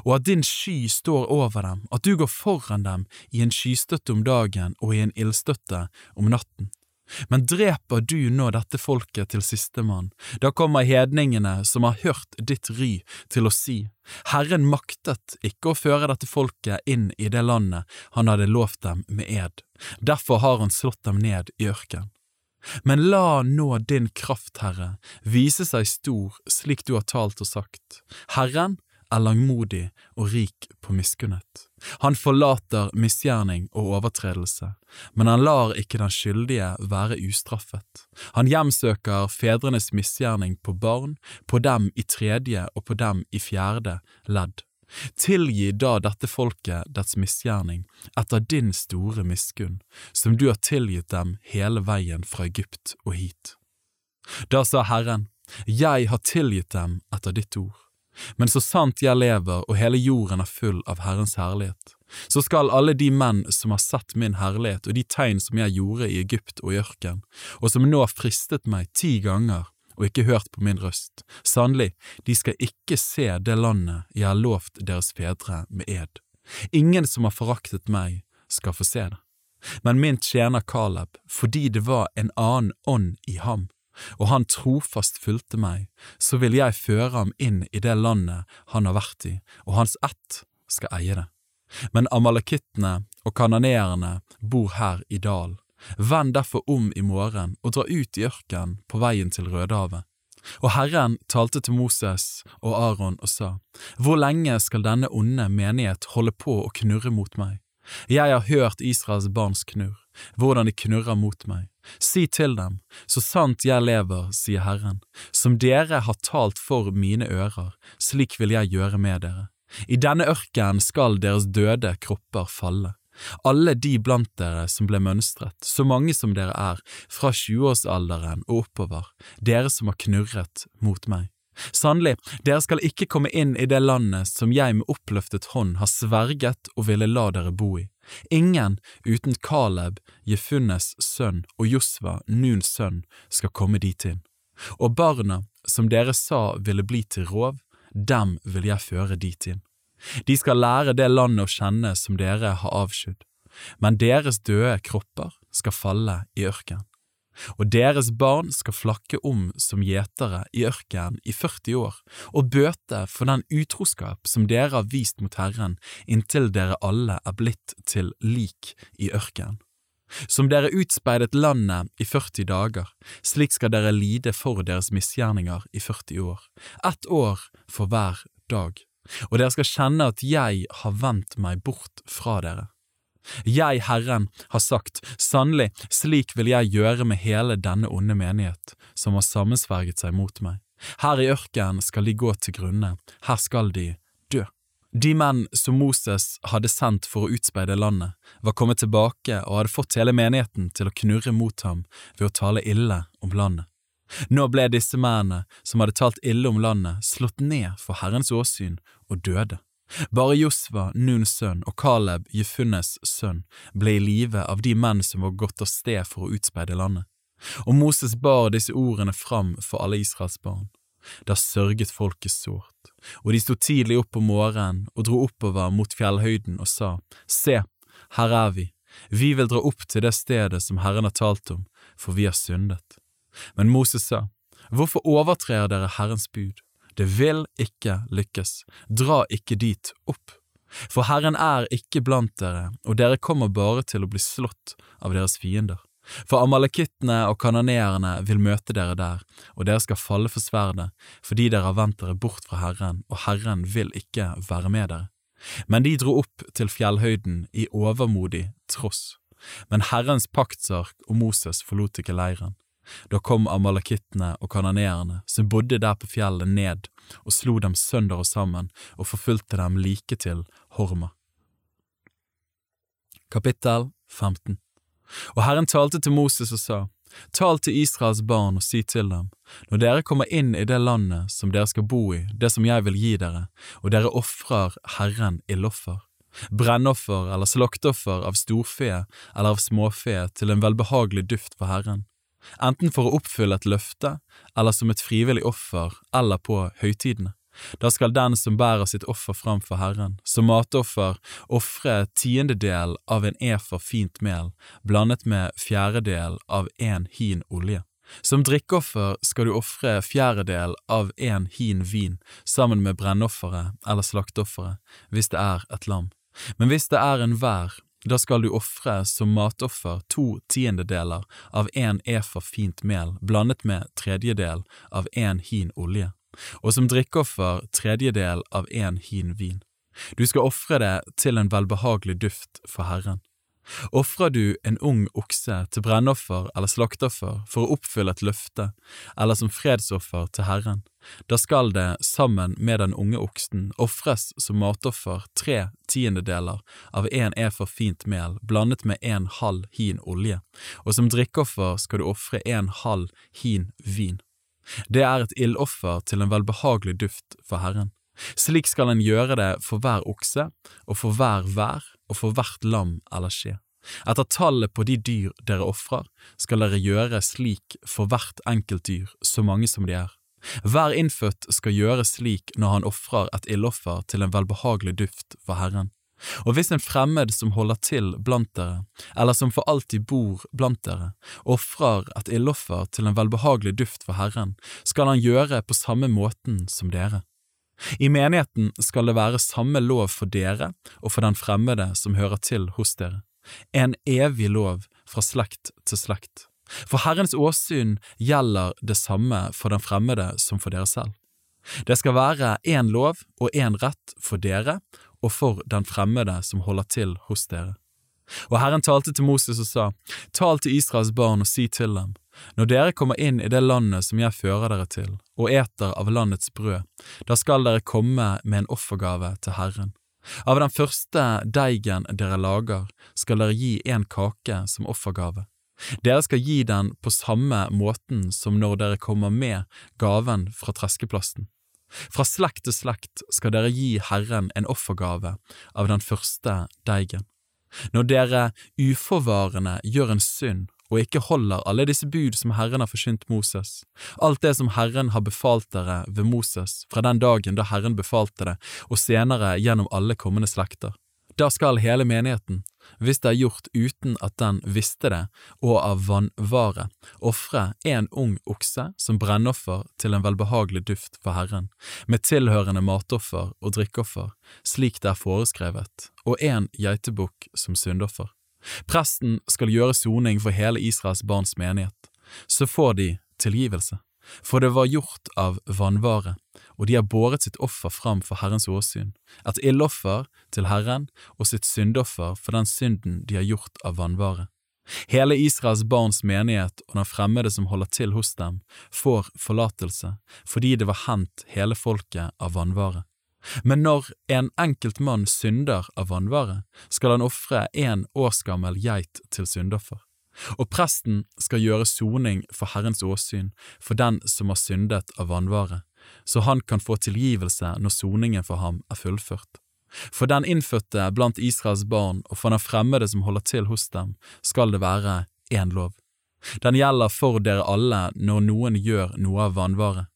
og at din sky står over dem, at du går foran dem i en skystøtte om dagen og i en ildstøtte om natten. Men dreper du nå dette folket til sistemann, da kommer hedningene som har hørt ditt ry, til å si, Herren maktet ikke å føre dette folket inn i det landet han hadde lovt dem med ed, derfor har han slått dem ned i ørken. Men la nå din kraft, Herre, vise seg stor slik du har talt og sagt. Herren er langmodig og rik på miskunnhet. Han forlater misgjerning og overtredelse, men han lar ikke den skyldige være ustraffet. Han hjemsøker fedrenes misgjerning på barn, på dem i tredje og på dem i fjerde ledd. Tilgi da dette folket dets misgjerning, etter din store miskunn, som du har tilgitt dem hele veien fra Egypt og hit. Da sa Herren, Jeg har tilgitt dem etter ditt ord. Men så sant jeg lever og hele jorden er full av Herrens herlighet, så skal alle de menn som har sett min herlighet og de tegn som jeg gjorde i Egypt og i ørken, og som nå har fristet meg ti ganger, og ikke hørt på min røst. Sannelig, de skal ikke se det landet jeg har lovt deres fedre med ed. Ingen som har foraktet meg, skal få se det. Men min tjener Caleb, fordi det var en annen ånd i ham, og han trofast fulgte meg, så vil jeg føre ham inn i det landet han har vært i, og hans ett skal eie det. Men amalekittene og kananeerne bor her i dal. Vend derfor om i morgen og dra ut i ørkenen på veien til Rødehavet. Og Herren talte til Moses og Aron og sa, Hvor lenge skal denne onde menighet holde på å knurre mot meg? Jeg har hørt Israels barns knurr, hvordan de knurrer mot meg. Si til dem, så sant jeg lever, sier Herren, som dere har talt for mine ører, slik vil jeg gjøre med dere. I denne ørkenen skal deres døde kropper falle, alle de blant dere som ble mønstret, så mange som dere er, fra tjueårsalderen og oppover, dere som har knurret mot meg. Sannelig, dere skal ikke komme inn i det landet som jeg med oppløftet hånd har sverget og ville la dere bo i. Ingen uten Caleb, Jefunnes sønn og Josva, Nuns sønn, skal komme dit inn. Og barna som dere sa ville bli til rov, dem vil jeg føre dit inn. De skal lære det landet å kjenne som dere har avskydd, men deres døde kropper skal falle i ørkenen. Og deres barn skal flakke om som gjetere i ørkenen i 40 år, og bøte for den utroskap som dere har vist mot Herren inntil dere alle er blitt til lik i ørkenen. Som dere utspeidet landet i 40 dager, slik skal dere lide for deres misgjerninger i 40 år, ett år for hver dag og dere skal kjenne at jeg har vendt meg bort fra dere. Jeg, Herren, har sagt, sannelig, slik vil jeg gjøre med hele denne onde menighet, som har sammensverget seg mot meg. Her i ørkenen skal de gå til grunne, her skal de dø. De menn som Moses hadde sendt for å utspeide landet, var kommet tilbake og hadde fått hele menigheten til å knurre mot ham ved å tale ille om landet. Nå ble disse mennene, som hadde talt ille om landet, slått ned for Herrens åsyn og døde. Bare Josva, Nuns sønn, og Caleb, Jefunnes sønn, ble i live av de menn som var gått av sted for å utspeide landet. Og Moses bar disse ordene fram for alle Israels barn. Da sørget folket sårt, og de sto tidlig opp om morgenen og dro oppover mot fjellhøyden og sa, Se, her er vi, vi vil dra opp til det stedet som Herren har talt om, for vi har syndet. Men Moses sa, Hvorfor overtrer dere Herrens bud? Det vil ikke lykkes, dra ikke dit opp. For Herren er ikke blant dere, og dere kommer bare til å bli slått av deres fiender. For amalekittene og kanoneerne vil møte dere der, og dere skal falle for sverdet, fordi dere har vendt dere bort fra Herren, og Herren vil ikke være med dere. Men de dro opp til fjellhøyden i overmodig tross. Men Herrens paktsark og Moses forlot ikke leiren. Da kom amalakittene og kananeerne som bodde der på fjellet ned og slo dem sønder og sammen og forfulgte dem like til Horma. Kapittel 15 Og Herren talte til Moses og sa, Tal til Israels barn og si til dem, når dere kommer inn i det landet som dere skal bo i, det som jeg vil gi dere, og dere ofrer Herren ildoffer, brennoffer eller slakteoffer av storfe eller av småfe til en velbehagelig duft for Herren, enten for å oppfylle et løfte eller som et frivillig offer eller på høytidene. Da skal den som bærer sitt offer framfor Herren, som matoffer, ofre tiendedel av en efer fint mel, blandet med fjerdedel av en hin olje. Som drikkeoffer skal du ofre fjerdedel av en hin vin sammen med brennofferet eller slakteofferet, hvis det er et lam. Men hvis det er en vær, da skal du ofre som matoffer to tiendedeler av en efa fint mel blandet med tredjedel av en hin olje, og som drikkeoffer tredjedel av en hin vin. Du skal ofre det til en velbehagelig duft for Herren. Ofrer du en ung okse til brennoffer eller slakteoffer for å oppfylle et løfte, eller som fredsoffer til Herren, da skal det, sammen med den unge oksen, ofres som matoffer tre tiendedeler av en efer fint mel blandet med en halv hin olje, og som drikkeoffer skal du ofre en halv hin vin. Det er et ildoffer til en velbehagelig duft for Herren. Slik skal en gjøre det for hver okse, og for hver vær, og for hvert lam eller skje. Etter tallet på de dyr dere ofrer, skal dere gjøre slik for hvert enkelt dyr, så mange som de er. Hver innfødt skal gjøre slik når han ofrer et ildoffer til en velbehagelig duft for Herren. Og hvis en fremmed som holder til blant dere, eller som for alltid bor blant dere, ofrer et ildoffer til en velbehagelig duft for Herren, skal han gjøre på samme måten som dere. I menigheten skal det være samme lov for dere og for den fremmede som hører til hos dere, en evig lov fra slekt til slekt. For Herrens åsyn gjelder det samme for den fremmede som for dere selv. Det skal være én lov og én rett for dere og for den fremmede som holder til hos dere. Og Herren talte til Moses og sa, Tal til Israels barn og si til dem, når dere kommer inn i det landet som jeg fører dere til, og eter av landets brød, da skal dere komme med en offergave til Herren. Av den første deigen dere lager, skal dere gi en kake som offergave. Dere skal gi den på samme måten som når dere kommer med gaven fra treskeplassen. Fra slekt til slekt skal dere gi Herren en offergave av den første deigen. Når dere uforvarende gjør en synd og ikke holder alle disse bud som Herren har forsynt Moses, alt det som Herren har befalt dere ved Moses fra den dagen da Herren befalte det, og senere gjennom alle kommende slekter, da skal hele menigheten, hvis det er gjort uten at den visste det, og av vannvare, ofre en ung okse som brennoffer til en velbehagelig duft for Herren, med tilhørende matoffer og drikkeoffer, slik det er foreskrevet, og en geitebukk som syndoffer. Presten skal gjøre soning for hele Israels barns menighet, så får de tilgivelse for det var gjort av vannvare, og de har båret sitt offer fram for Herrens åsyn, et ildoffer til Herren og sitt syndoffer for den synden de har gjort av vannvare. Hele Israels barns menighet og den fremmede som holder til hos dem, får forlatelse fordi det var hendt hele folket av vannvare. Men når en enkelt mann synder av vannvare, skal han ofre en årsgammel geit til syndoffer. Og presten skal gjøre soning for Herrens åsyn for den som har syndet av vanvare, så han kan få tilgivelse når soningen for ham er fullført. For den innfødte blant Israels barn og for den fremmede som holder til hos dem, skal det være én lov. Den gjelder for dere alle når noen gjør noe av vanvare.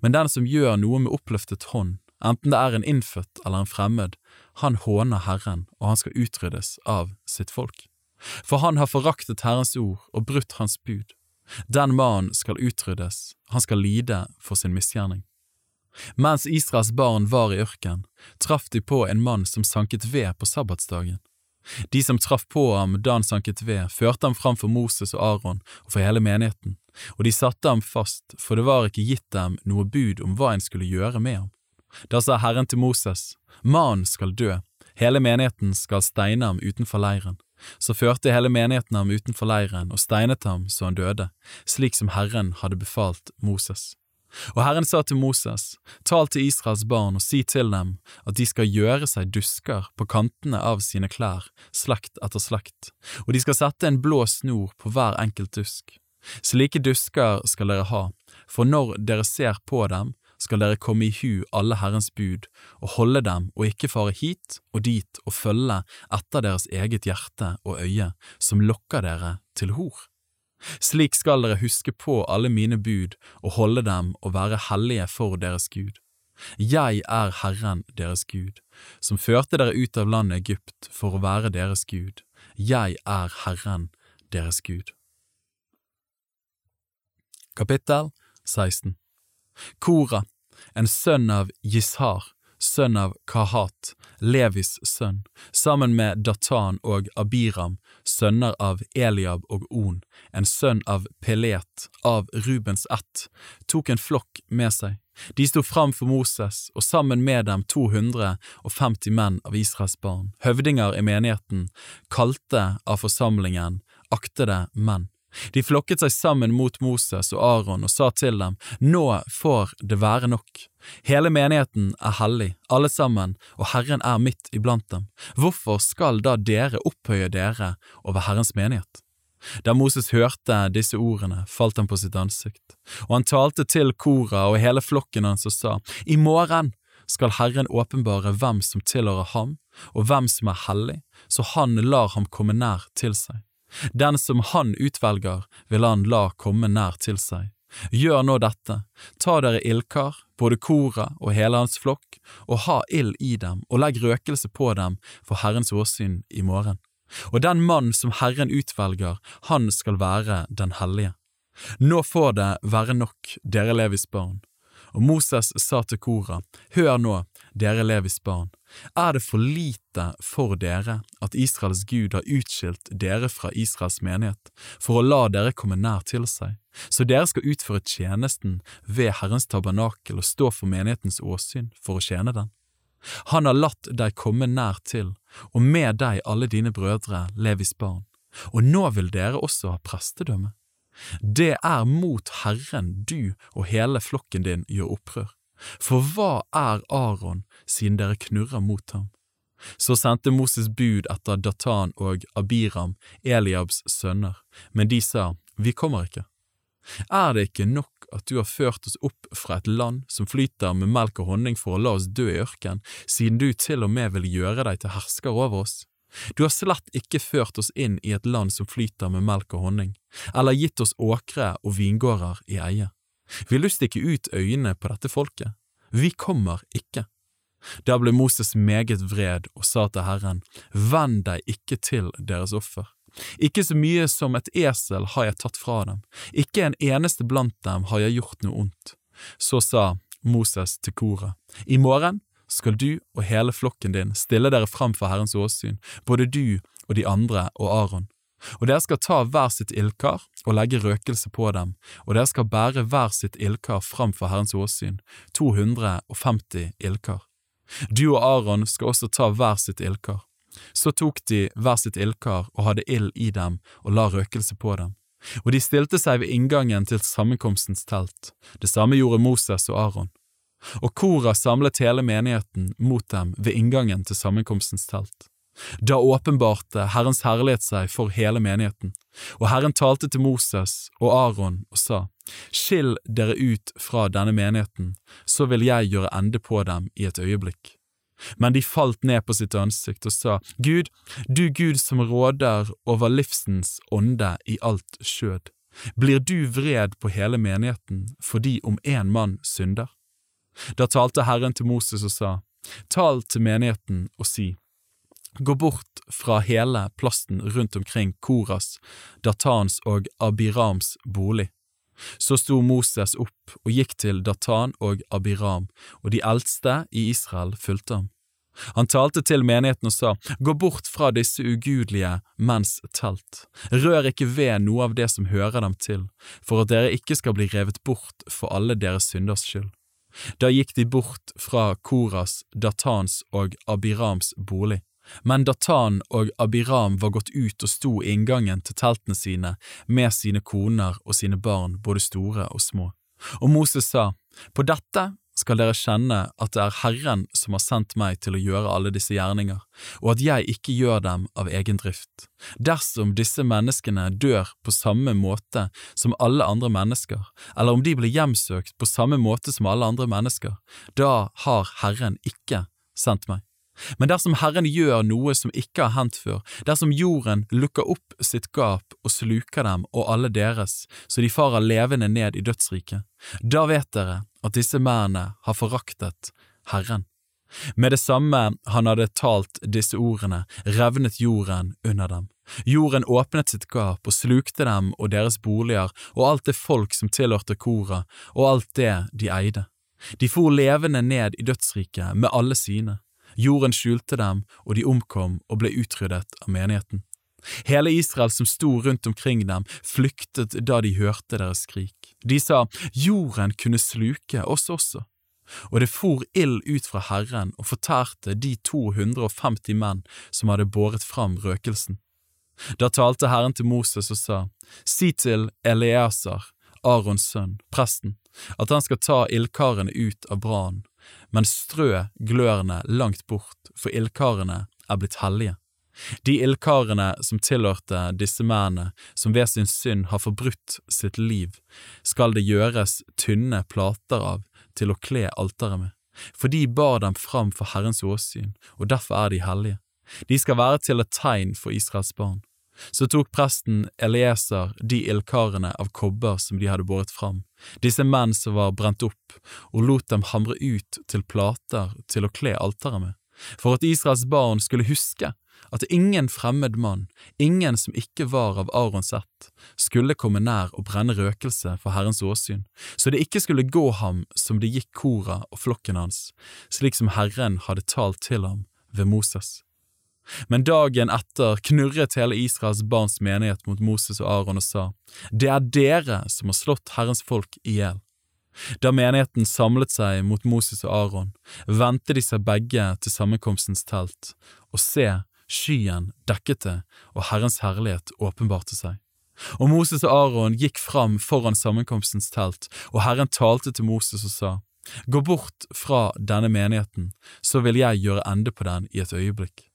Men den som gjør noe med oppløftet hånd, enten det er en innfødt eller en fremmed, han håner Herren, og han skal utryddes av sitt folk. For han har foraktet Herrens ord og brutt hans bud. Den mannen skal utryddes, han skal lide for sin misgjerning. Mens Israels barn var i ørken, traff de på en mann som sanket ved på sabbatsdagen. De som traff på ham da han sanket ved, førte ham fram for Moses og Aron og for hele menigheten, og de satte ham fast, for det var ikke gitt dem noe bud om hva en skulle gjøre med ham. Da sa Herren til Moses, Mannen skal dø, hele menigheten skal steine ham utenfor leiren. Så førte hele menigheten ham utenfor leiren og steinet ham så han døde, slik som Herren hadde befalt Moses. Og Herren sa til Moses, tal til Israels barn og si til dem at de skal gjøre seg dusker på kantene av sine klær, slekt etter slekt, og de skal sette en blå snor på hver enkelt dusk. Slike dusker skal dere ha, for når dere ser på dem, skal dere komme i hu alle Herrens bud og holde dem og ikke fare hit og dit og følge etter deres eget hjerte og øye, som lokker dere til hor. Slik skal dere huske på alle mine bud og holde dem og være hellige for deres Gud. Jeg er Herren deres Gud, som førte dere ut av landet Egypt for å være deres Gud. Jeg er Herren deres Gud. Kapittel 16 Kora, en sønn av Jishar, sønn av Kahat, Levis sønn, sammen med Datan og Abiram, sønner av Eliab og On, en sønn av Pelet, av Rubens ett, tok en flokk med seg. De sto fram for Moses, og sammen med dem 250 menn av Israels barn, høvdinger i menigheten, kalte av forsamlingen, aktede menn. De flokket seg sammen mot Moses og Aron og sa til dem, Nå får det være nok. Hele menigheten er hellig, alle sammen, og Herren er midt iblant dem. Hvorfor skal da dere opphøye dere over Herrens menighet? Da Moses hørte disse ordene, falt han på sitt ansikt, og han talte til Kora og hele flokken hans og sa, I morgen skal Herren åpenbare hvem som tilhører ham, og hvem som er hellig, så han lar ham komme nær til seg. Den som han utvelger, vil han la komme nær til seg. Gjør nå dette, ta dere ildkar, både Kora og hele hans flokk, og ha ild i dem, og legg røkelse på dem for Herrens åsyn i morgen. Og den mann som Herren utvelger, han skal være den hellige. Nå får det være nok, dere Levis barn. Og Moses sa til Kora, Hør nå, dere Levis barn, er det for lite for dere at Israels Gud har utskilt dere fra Israels menighet for å la dere komme nær til seg, så dere skal utføre tjenesten ved Herrens tabernakel og stå for menighetens åsyn for å tjene den? Han har latt deg komme nær til, og med deg alle dine brødre, Levis barn, og nå vil dere også ha prestedømme. Det er mot Herren du og hele flokken din gjør opprør. For hva er Aron siden dere knurrer mot ham? Så sendte Moses bud etter Datan og Abiram, Eliabs sønner, men de sa, Vi kommer ikke. Er det ikke nok at du har ført oss opp fra et land som flyter med melk og honning for å la oss dø i ørken, siden du til og med vil gjøre deg til hersker over oss? Du har slett ikke ført oss inn i et land som flyter med melk og honning, eller gitt oss åkre og vingårder i eie. Vil du stikke ut øynene på dette folket? Vi kommer ikke. Da ble Moses meget vred og sa til Herren, Vend deg ikke til deres offer. Ikke så mye som et esel har jeg tatt fra dem, ikke en eneste blant dem har jeg gjort noe ondt. Så sa Moses til koret, I morgen skal du og hele flokken din stille dere fram for Herrens åsyn, både du og de andre og Aron. Og dere skal ta hver sitt ildkar og legge røkelse på dem, og dere skal bære hver sitt ildkar fram for Herrens åsyn, 250 ildkar. Du og Aron skal også ta hver sitt ildkar. Så tok de hver sitt ildkar og hadde ild i dem og la røkelse på dem. Og de stilte seg ved inngangen til sammenkomstens telt. Det samme gjorde Moses og Aron. Og Kora samlet hele menigheten mot dem ved inngangen til sammenkomstens telt. Da åpenbarte Herrens herlighet seg for hele menigheten, og Herren talte til Moses og Aron og sa, Skill dere ut fra denne menigheten, så vil jeg gjøre ende på dem i et øyeblikk. Men de falt ned på sitt ansikt og sa, Gud, du Gud som råder over livsens ånde i alt skjød, blir du vred på hele menigheten fordi om én mann synder? Da talte Herren til Moses og sa, Tal til menigheten og si, Gå bort fra hele plasten rundt omkring Koras, Datans og Abirams bolig. Så sto Moses opp og gikk til Datan og Abiram, og de eldste i Israel fulgte ham. Han talte til menigheten og sa, Gå bort fra disse ugudelige menns telt, rør ikke ved noe av det som hører dem til, for at dere ikke skal bli revet bort for alle deres synders skyld. Da gikk de bort fra Koras, Datans og Abirams bolig. Men Datan og Abiram var gått ut og sto i inngangen til teltene sine med sine koner og sine barn, både store og små. Og Moses sa, På dette skal dere kjenne at det er Herren som har sendt meg til å gjøre alle disse gjerninger, og at jeg ikke gjør dem av egen drift. Dersom disse menneskene dør på samme måte som alle andre mennesker, eller om de blir hjemsøkt på samme måte som alle andre mennesker, da har Herren ikke sendt meg. Men dersom Herren gjør noe som ikke har hendt før, dersom jorden lukker opp sitt gap og sluker dem og alle deres, så de farer levende ned i dødsriket, da vet dere at disse mennene har foraktet Herren. Med det samme han hadde talt disse ordene, revnet jorden under dem. Jorden åpnet sitt gap og slukte dem og deres boliger og alt det folk som tilhørte Kora, og alt det de eide. De for levende ned i dødsriket med alle sine. Jorden skjulte dem, og de omkom og ble utryddet av menigheten. Hele Israel som sto rundt omkring dem, flyktet da de hørte deres skrik. De sa, jorden kunne sluke oss også. Og det for ild ut fra Herren og fortærte de 250 menn som hadde båret fram røkelsen. Da talte Herren til Moses og sa, Si til Eliasar, Arons sønn, presten, at han skal ta ildkarene ut av brannen, men strø glørne langt bort, for ildkarene er blitt hellige. De ildkarene som tilhørte disse mennene som ved sin synd har forbrutt sitt liv, skal det gjøres tynne plater av til å kle alteret med. for de bar dem fram for Herrens åsyn, og derfor er de hellige. De skal være til et tegn for Israels barn. Så tok presten Elieser de ildkarene av kobber som de hadde båret fram, disse menn som var brent opp, og lot dem hamre ut til plater til å kle alteret med, for at Israels barn skulle huske at ingen fremmed mann, ingen som ikke var av Arons ett, skulle komme nær og brenne røkelse for Herrens åsyn, så det ikke skulle gå ham som det gikk Kora og flokken hans, slik som Herren hadde talt til ham ved Moses. Men dagen etter knurret hele Israels barns menighet mot Moses og Aron og sa, Det er dere som har slått Herrens folk i hjel. Da menigheten samlet seg mot Moses og Aron, vendte de seg begge til sammenkomstens telt, og se, skyen dekket det, og Herrens herlighet åpenbarte seg. Og Moses og Aron gikk fram foran sammenkomstens telt, og Herren talte til Moses og sa, Gå bort fra denne menigheten, så vil jeg gjøre ende på den i et øyeblikk.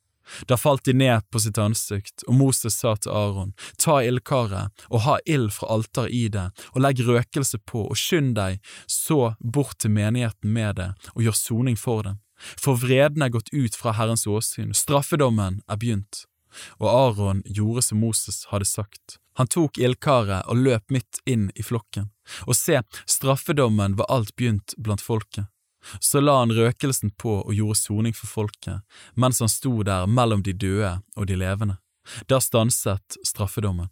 Da falt de ned på sitt ansikt, og Moses sa til Aron, ta ildkaret og ha ild fra alteret i det, og legg røkelse på, og skynd deg så bort til menigheten med det, og gjør soning for dem. For vreden er gått ut fra Herrens åsyn, straffedommen er begynt. Og Aron gjorde som Moses hadde sagt. Han tok ildkaret og løp midt inn i flokken, og se, straffedommen var alt begynt blant folket. Så la han røkelsen på og gjorde soning for folket, mens han sto der mellom de døde og de levende. Da stanset straffedommen.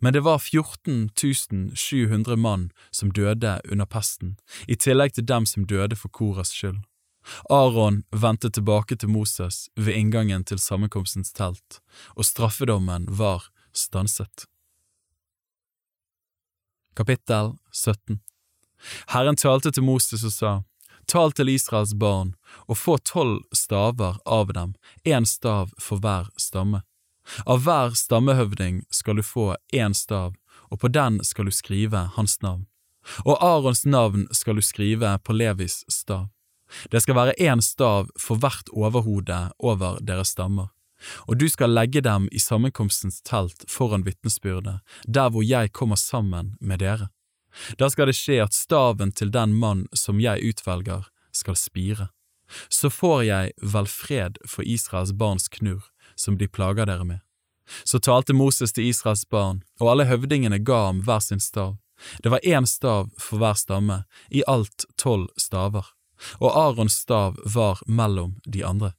Men det var 14 700 mann som døde under pesten, i tillegg til dem som døde for Koras skyld. Aron vendte tilbake til Moses ved inngangen til sammenkomstens telt, og straffedommen var stanset. Kapittel 17 Herren talte til Moses og sa, Tal til Israels barn, og få tolv staver av dem, én stav for hver stamme. Av hver stammehøvding skal du få én stav, og på den skal du skrive hans navn. Og Arons navn skal du skrive på Levis stav. Det skal være én stav for hvert overhode over deres stammer, og du skal legge dem i sammenkomstens telt foran vitnesbyrdet, der hvor jeg kommer sammen med dere. Da skal det skje at staven til den mann som jeg utvelger, skal spire. Så får jeg vel fred for Israels barns knurr, som de plager dere med. Så talte Moses til Israels barn, og alle høvdingene ga ham hver sin stav. Det var én stav for hver stamme, i alt tolv staver og Arons stav var mellom de andre.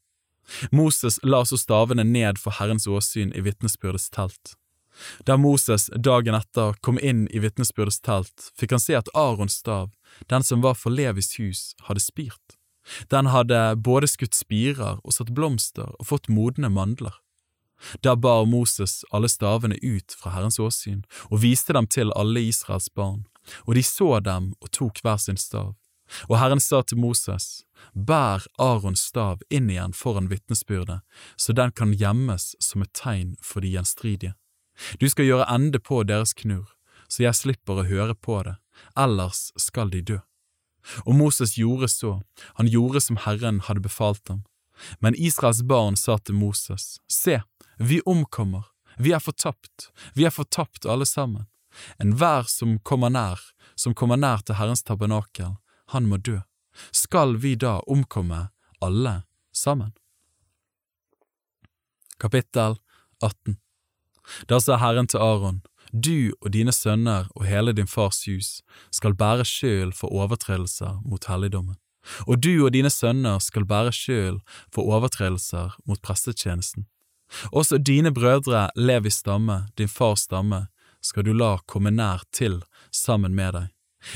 Moses la så stavene ned for Herrens åsyn i vitnesbyrdets telt. Da Moses dagen etter kom inn i vitnesbyrdets telt, fikk han se at Arons stav, den som var for Levis hus, hadde spirt. Den hadde både skutt spirer og satt blomster og fått modne mandler. Da bar Moses alle stavene ut fra Herrens åsyn og viste dem til alle Israels barn, og de så dem og tok hver sin stav. Og Herren sa til Moses, Bær Arons stav inn igjen foran vitnesbyrdet, så den kan gjemmes som et tegn for de gjenstridige. Du skal gjøre ende på deres knurr, så jeg slipper å høre på det, ellers skal de dø. Og Moses gjorde så, han gjorde som Herren hadde befalt ham. Men Israels barn sa til Moses, Se, vi omkommer, vi er fortapt, vi er fortapt alle sammen. Enhver som kommer nær, som kommer nær til Herrens tabernakel, han må dø. Skal vi da omkomme alle sammen? Kapittel 18 Da sa Herren til Aron, du og dine sønner og hele din fars hus skal bære skyld for overtredelser mot helligdommen, og du og dine sønner skal bære skyld for overtredelser mot prestetjenesten. Også dine brødre Levis stamme, din fars stamme, skal du la komme nær til sammen med deg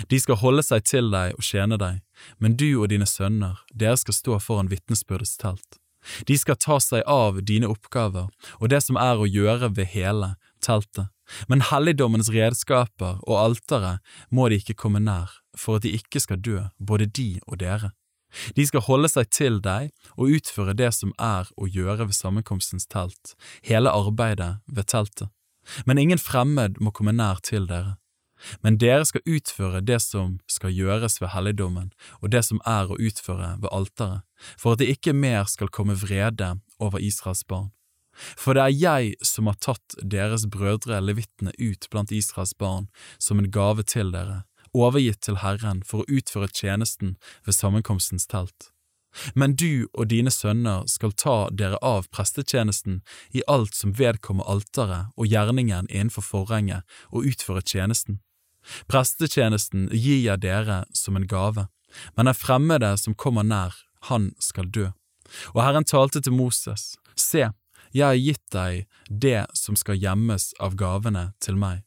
de skal holde seg til deg og tjene deg, men du og dine sønner, dere skal stå foran vitnesbyrdets telt. De skal ta seg av dine oppgaver og det som er å gjøre ved hele teltet, men helligdommens redskaper og alteret må de ikke komme nær, for at de ikke skal dø, både de og dere. De skal holde seg til deg og utføre det som er å gjøre ved sammenkomstens telt, hele arbeidet ved teltet. Men ingen fremmed må komme nær til dere. Men dere skal utføre det som skal gjøres ved helligdommen, og det som er å utføre ved alteret, for at det ikke mer skal komme vrede over Israels barn. For det er jeg som har tatt deres brødre levittene ut blant Israels barn som en gave til dere, overgitt til Herren for å utføre tjenesten ved sammenkomstens telt. Men du og dine sønner skal ta dere av prestetjenesten i alt som vedkommer alteret og gjerningen innenfor forhenget, og utføre tjenesten. Prestetjenesten gir jeg dere som en gave, men den fremmede som kommer nær, han skal dø. Og Herren talte til Moses, Se, jeg har gitt deg det som skal gjemmes av gavene til meg.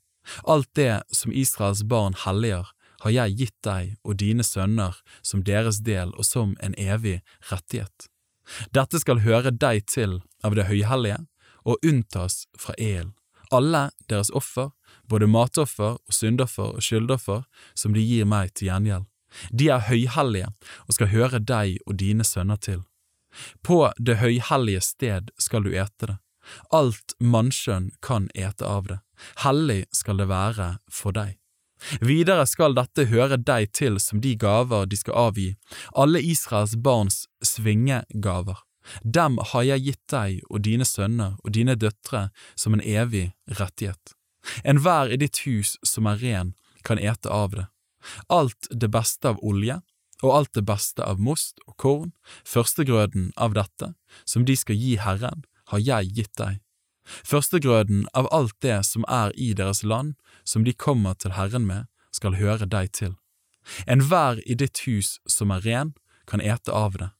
Alt det som Israels barn helliger, har jeg gitt deg og dine sønner som deres del og som en evig rettighet. Dette skal høre deg til av det høyhellige og unntas fra elen. Alle deres offer, både matoffer og syndoffer og skyldoffer, som de gir meg til gjengjeld. De er høyhellige og skal høre deg og dine sønner til. På det høyhellige sted skal du ete det. Alt mannskjønn kan ete av det. Hellig skal det være for deg. Videre skal dette høre deg til som de gaver de skal avgi, alle Israels barns svingegaver. Dem har jeg gitt deg og dine sønner og dine døtre som en evig rettighet. Enhver i ditt hus som er ren, kan ete av det. Alt det beste av olje, og alt det beste av most og korn, førstegrøden av dette, som de skal gi Herren, har jeg gitt deg. Førstegrøden av alt det som er i deres land, som de kommer til Herren med, skal høre deg til. Enhver i ditt hus som er ren, kan ete av det.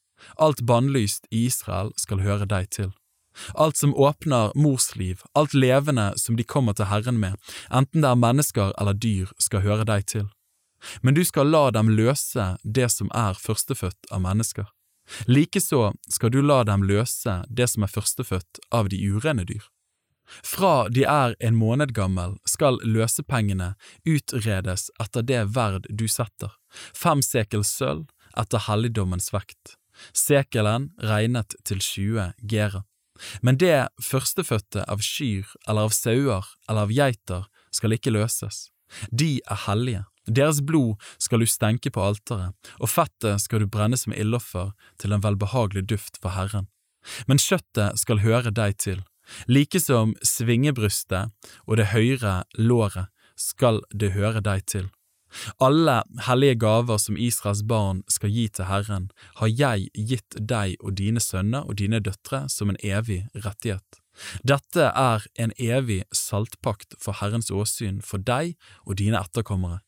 Alt bannlyst i Israel skal høre deg til. Alt som åpner mors liv, alt levende som de kommer til Herren med, enten det er mennesker eller dyr, skal høre deg til. Men du skal la dem løse det som er førstefødt av mennesker. Likeså skal du la dem løse det som er førstefødt av de urene dyr. Fra de er en måned gammel skal løsepengene utredes etter det verd du setter, fem sekels sølv etter helligdommens vekt, sekelen regnet til 20 gera. Men det førstefødte av kyr eller av sauer eller av geiter skal ikke løses, de er hellige. Deres blod skal du stenke på alteret, og fettet skal du brenne som ildoffer til en velbehagelig duft for Herren. Men kjøttet skal høre deg til, like som svingebrystet og det høyre låret skal det høre deg til. Alle hellige gaver som Israels barn skal gi til Herren, har jeg gitt deg og dine sønner og dine døtre som en evig rettighet. Dette er en evig saltpakt for Herrens åsyn for deg og dine etterkommere.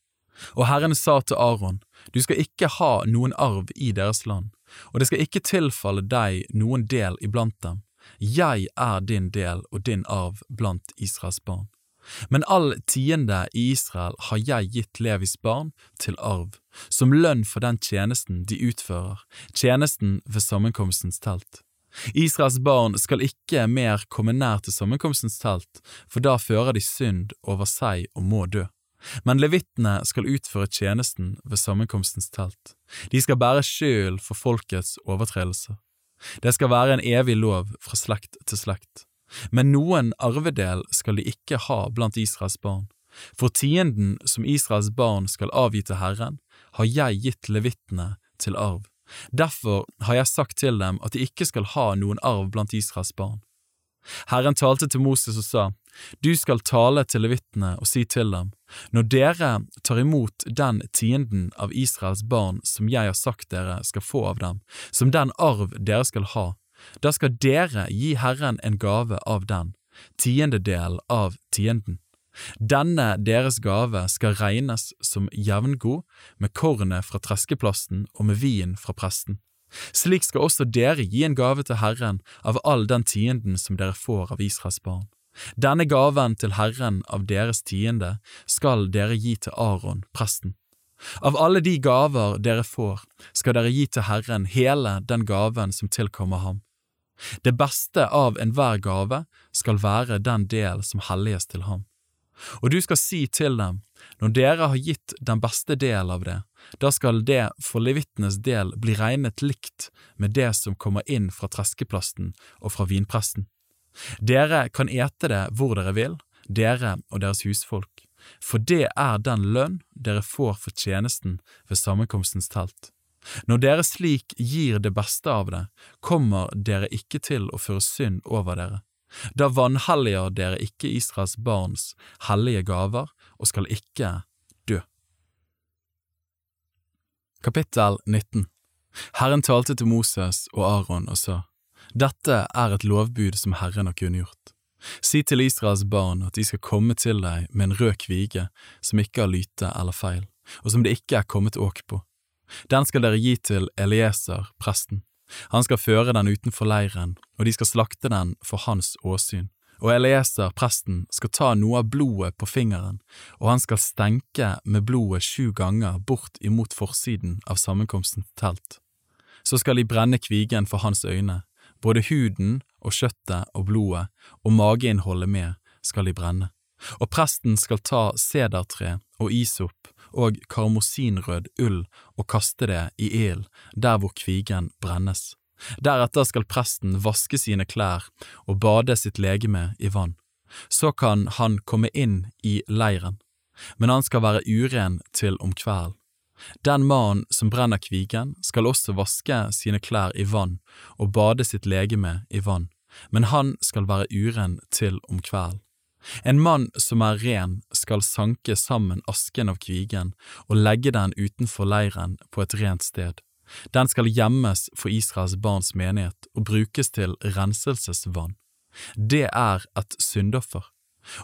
Og Herren sa til Aron, du skal ikke ha noen arv i deres land, og det skal ikke tilfalle deg noen del iblant dem, jeg er din del og din arv blant Israels barn. Men all tiende i Israel har jeg gitt Levis barn til arv, som lønn for den tjenesten de utfører, tjenesten ved sammenkomstens telt. Israels barn skal ikke mer komme nær til sammenkomstens telt, for da fører de synd over seg og må dø. Men levittene skal utføre tjenesten ved sammenkomstens telt. De skal bære skylden for folkets overtredelser. Det skal være en evig lov fra slekt til slekt. Men noen arvedel skal de ikke ha blant Israels barn. For tienden som Israels barn skal avgi til Herren, har jeg gitt levittene til arv. Derfor har jeg sagt til dem at de ikke skal ha noen arv blant Israels barn. Herren talte til Moses og sa, Du skal tale til levittene og si til dem, Når dere tar imot den tienden av Israels barn som jeg har sagt dere skal få av dem, som den arv dere skal ha, da skal dere gi Herren en gave av den, tiendedel av tienden. Denne deres gave skal regnes som jevngod med kornet fra treskeplassen og med vin fra presten. Slik skal også dere gi en gave til Herren av all den tienden som dere får av Israels barn. Denne gaven til Herren av deres tiende skal dere gi til Aron, presten. Av alle de gaver dere får, skal dere gi til Herren hele den gaven som tilkommer ham. Det beste av enhver gave skal være den del som helliges til ham. Og du skal si til dem, når dere har gitt den beste del av det, da skal det for levittenes del bli regnet likt med det som kommer inn fra treskeplasten og fra vinpressen. Dere kan ete det hvor dere vil, dere og deres husfolk, for det er den lønn dere får for tjenesten ved sammenkomstens telt. Når dere slik gir det beste av det, kommer dere ikke til å føre synd over dere. Da vanhelliger dere ikke Israels barns hellige gaver og skal ikke dø. Kapittel 19 Herren talte til Moses og Aron og sa, Dette er et lovbud som Herren har kunngjort. Si til Israels barn at de skal komme til deg med en rød kvige som ikke har lyte eller feil, og som det ikke er kommet åk på. Den skal dere gi til Elieser, presten. Han skal føre den utenfor leiren, og de skal slakte den for hans åsyn. Og Elieser, presten, skal ta noe av blodet på fingeren, og han skal stenke med blodet sju ganger bort imot forsiden av sammenkomstens telt. Så skal de brenne kvigen for hans øyne, både huden og kjøttet og blodet og mageinnholdet med skal de brenne. Og presten skal ta sedertre og isop og karmosinrød ull og kaste det i ilden der hvor kvigen brennes. Deretter skal presten vaske sine klær og bade sitt legeme i vann. Så kan han komme inn i leiren, men han skal være uren til om kvelden. Den mannen som brenner kvigen, skal også vaske sine klær i vann og bade sitt legeme i vann, men han skal være uren til om kvelden. En mann som er ren, skal sanke sammen asken av kvigen og legge den utenfor leiren på et rent sted. Den skal gjemmes for Israels barns menighet og brukes til renselsesvann. Det er et syndoffer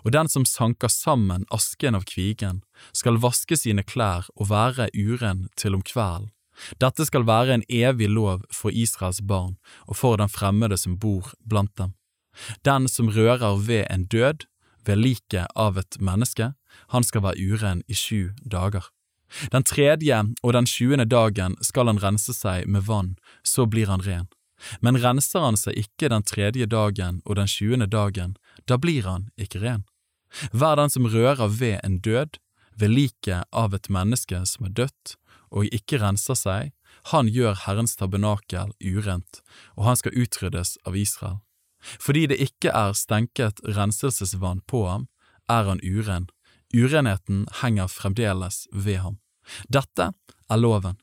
og den som sanker sammen asken av kvigen, skal vaske sine klær og være uren til om kvelden. Dette skal være en evig lov for Israels barn og for den fremmede som bor blant dem. Den som rører ved en død, ved liket av et menneske, han skal være uren i sju dager. Den tredje og den tjuende dagen skal han rense seg med vann, så blir han ren. Men renser han seg ikke den tredje dagen og den tjuende dagen, da blir han ikke ren. Hver den som rører ved en død, ved liket av et menneske som er dødt, og ikke renser seg, han gjør Herrens tabernakel urent, og han skal utryddes av Israel. Fordi det ikke er stenket renselsesvann på ham, er han uren, urenheten henger fremdeles ved ham. Dette er loven.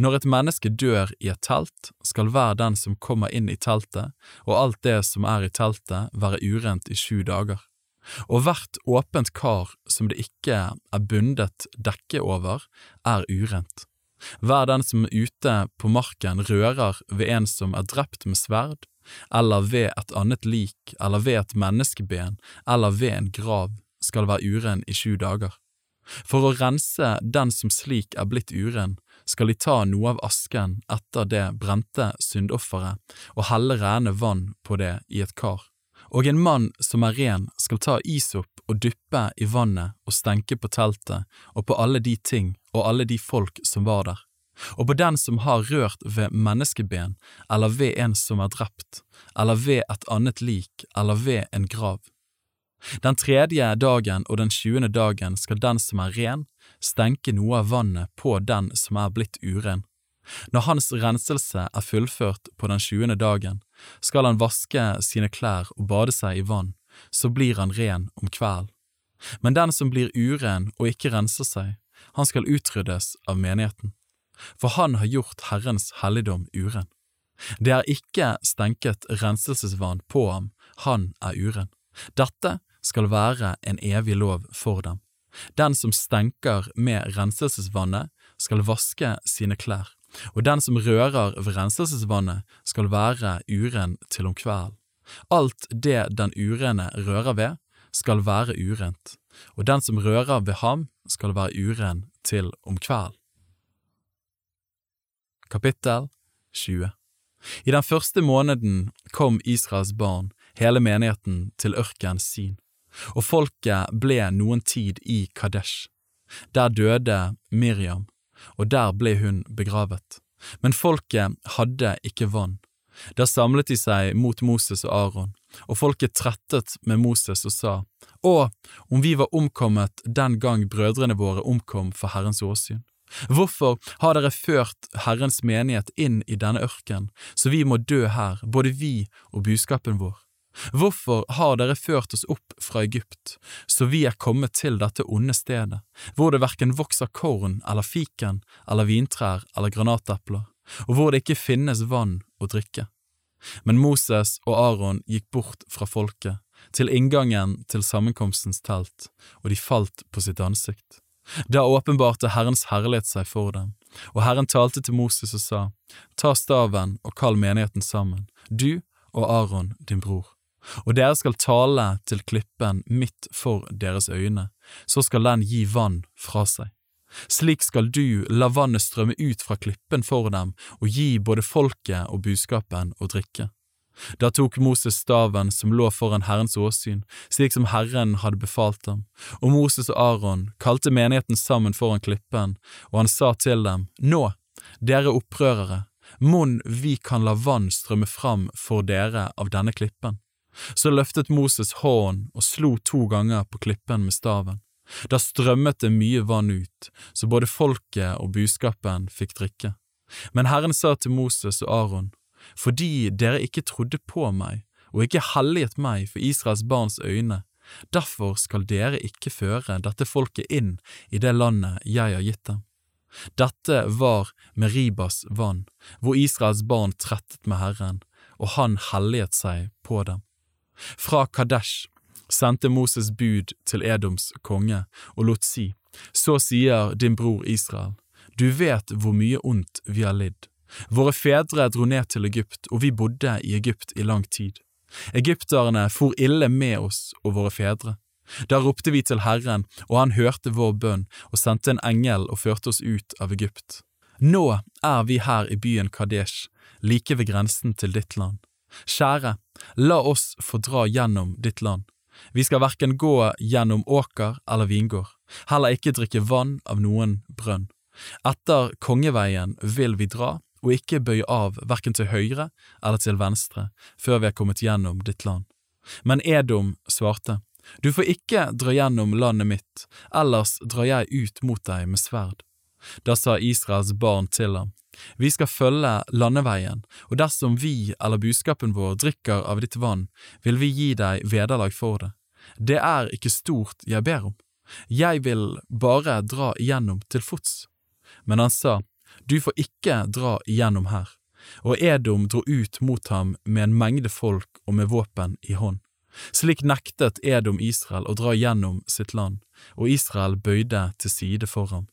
Når et menneske dør i et telt, skal hver den som kommer inn i teltet, og alt det som er i teltet, være urent i sju dager. Og hvert åpent kar som det ikke er bundet dekke over, er urent. Hver den som ute på marken rører ved en som er drept med sverd, eller ved et annet lik, eller ved et menneskeben, eller ved en grav, skal være uren i sju dager. For å rense den som slik er blitt uren, skal de ta noe av asken etter det brente syndofferet og helle rene vann på det i et kar. Og en mann som er ren skal ta isop og dyppe i vannet og stenke på teltet og på alle de ting og alle de folk som var der. Og på den som har rørt ved menneskeben, eller ved en som er drept, eller ved et annet lik, eller ved en grav. Den tredje dagen og den tjuende dagen skal den som er ren, stenke noe av vannet på den som er blitt uren. Når hans renselse er fullført på den tjuende dagen, skal han vaske sine klær og bade seg i vann, så blir han ren om kvelden. Men den som blir uren og ikke renser seg, han skal utryddes av menigheten, for han har gjort Herrens helligdom uren. Det er ikke stenket renselsesvann på ham, han er uren. Dette skal være en evig lov for dem. Den som stenker med renselsesvannet, skal vaske sine klær, og den som rører ved renselsesvannet, skal være uren til om kvelden. Alt det den urene rører ved, skal være urent, og den som rører ved ham, skal være uren til om kvelden. Kapittel 20 I den første måneden kom Israels barn, hele menigheten, til ørken Sin og folket ble noen tid i Kadesh. Der døde Miriam, og der ble hun begravet. Men folket hadde ikke vann. Da samlet de seg mot Moses og Aron, og folket trettet med Moses og sa, Å, om vi var omkommet den gang brødrene våre omkom for Herrens åsyn. Hvorfor har dere ført Herrens menighet inn i denne ørken, så vi må dø her, både vi og buskapen vår? Hvorfor har dere ført oss opp fra Egypt, så vi er kommet til dette onde stedet, hvor det verken vokser korn eller fiken eller vintrær eller granatepler, og hvor det ikke finnes vann å drikke? Men Moses og Aron gikk bort fra folket, til inngangen til sammenkomstens telt, og de falt på sitt ansikt. Da åpenbarte Herrens herlighet seg for dem, og Herren talte til Moses og sa, Ta staven og kall menigheten sammen, du og Aron din bror. Og dere skal tale til klippen midt for deres øyne, så skal den gi vann fra seg. Slik skal du la vannet strømme ut fra klippen for dem og gi både folket og buskapen å drikke. Da tok Moses staven som lå foran Herrens åsyn, slik som Herren hadde befalt ham, og Moses og Aron kalte menigheten sammen foran klippen, og han sa til dem, Nå, dere opprørere, mon vi kan la vann strømme fram for dere av denne klippen. Så løftet Moses hånden og slo to ganger på klippen med staven. Da strømmet det mye vann ut, så både folket og buskapen fikk drikke. Men Herren sa til Moses og Aron, fordi dere ikke trodde på meg og ikke helliget meg for Israels barns øyne, derfor skal dere ikke føre dette folket inn i det landet jeg har gitt dem. Dette var Meribas vann, hvor Israels barn trettet med Herren, og han helliget seg på dem. Fra Kadesh sendte Moses bud til Edoms konge og lot si, så sier din bror Israel, du vet hvor mye ondt vi har lidd. Våre fedre dro ned til Egypt, og vi bodde i Egypt i lang tid. Egypterne for ille med oss og våre fedre. Da ropte vi til Herren, og han hørte vår bønn og sendte en engel og førte oss ut av Egypt. Nå er vi her i byen Kadesh, like ved grensen til ditt land. Kjære, la oss få dra gjennom ditt land. Vi skal hverken gå gjennom åker eller vingård, heller ikke drikke vann av noen brønn. Etter kongeveien vil vi dra, og ikke bøye av hverken til høyre eller til venstre før vi er kommet gjennom ditt land. Men Edom svarte, Du får ikke dra gjennom landet mitt, ellers drar jeg ut mot deg med sverd. Da sa Israels barn til ham, Vi skal følge landeveien, og dersom vi eller buskapen vår drikker av ditt vann, vil vi gi deg vederlag for det. Det er ikke stort jeg ber om, jeg vil bare dra igjennom til fots. Men han sa, Du får ikke dra igjennom her. Og Edom dro ut mot ham med en mengde folk og med våpen i hånd. Slik nektet Edom Israel å dra gjennom sitt land, og Israel bøyde til side for ham.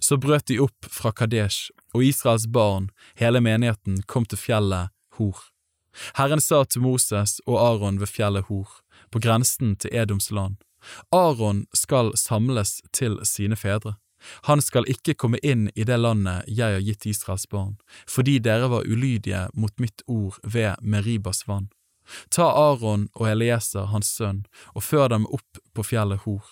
Så brøt de opp fra Kadesh, og Israels barn, hele menigheten, kom til fjellet Hor. Herren sa til Moses og Aron ved fjellet Hor, på grensen til Edoms land, Aron skal samles til sine fedre. Han skal ikke komme inn i det landet jeg har gitt Israels barn, fordi dere var ulydige mot mitt ord ved Meribas vann. Ta Aron og Elieser, hans sønn, og før dem opp på fjellet Hor.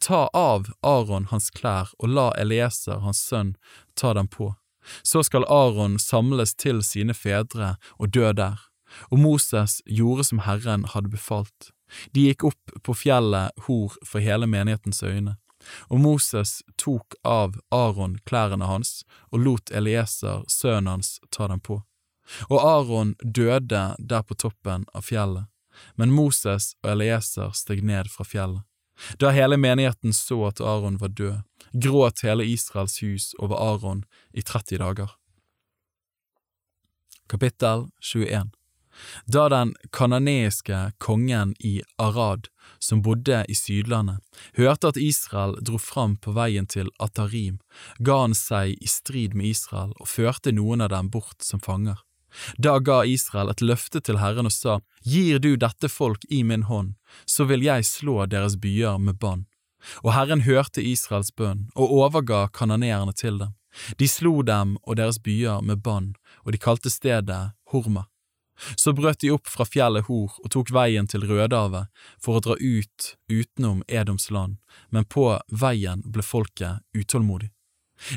Ta av Aron hans klær og la Elieser, hans sønn, ta dem på. Så skal Aron samles til sine fedre og dø der. Og Moses gjorde som Herren hadde befalt. De gikk opp på fjellet Hor for hele menighetens øyne. Og Moses tok av Aron klærne hans og lot Elieser, sønnen hans, ta dem på. Og Aron døde der på toppen av fjellet, men Moses og Elieser steg ned fra fjellet. Da hele menigheten så at Aron var død, gråt hele Israels hus over Aron i 30 dager. Kapittel 21 Da den kananeiske kongen i Arad, som bodde i Sydlandet, hørte at Israel dro fram på veien til Atarim, ga han seg i strid med Israel og førte noen av dem bort som fanger. Da ga Israel et løfte til Herren og sa, Gir du dette folk i min hånd, så vil jeg slå deres byer med bann. Og Herren hørte Israels bønn og overga kananeerne til dem. De slo dem og deres byer med bann, og de kalte stedet Horma. Så brøt de opp fra fjellet Hor og tok veien til Rødehavet for å dra ut utenom Edoms land, men på veien ble folket utålmodig.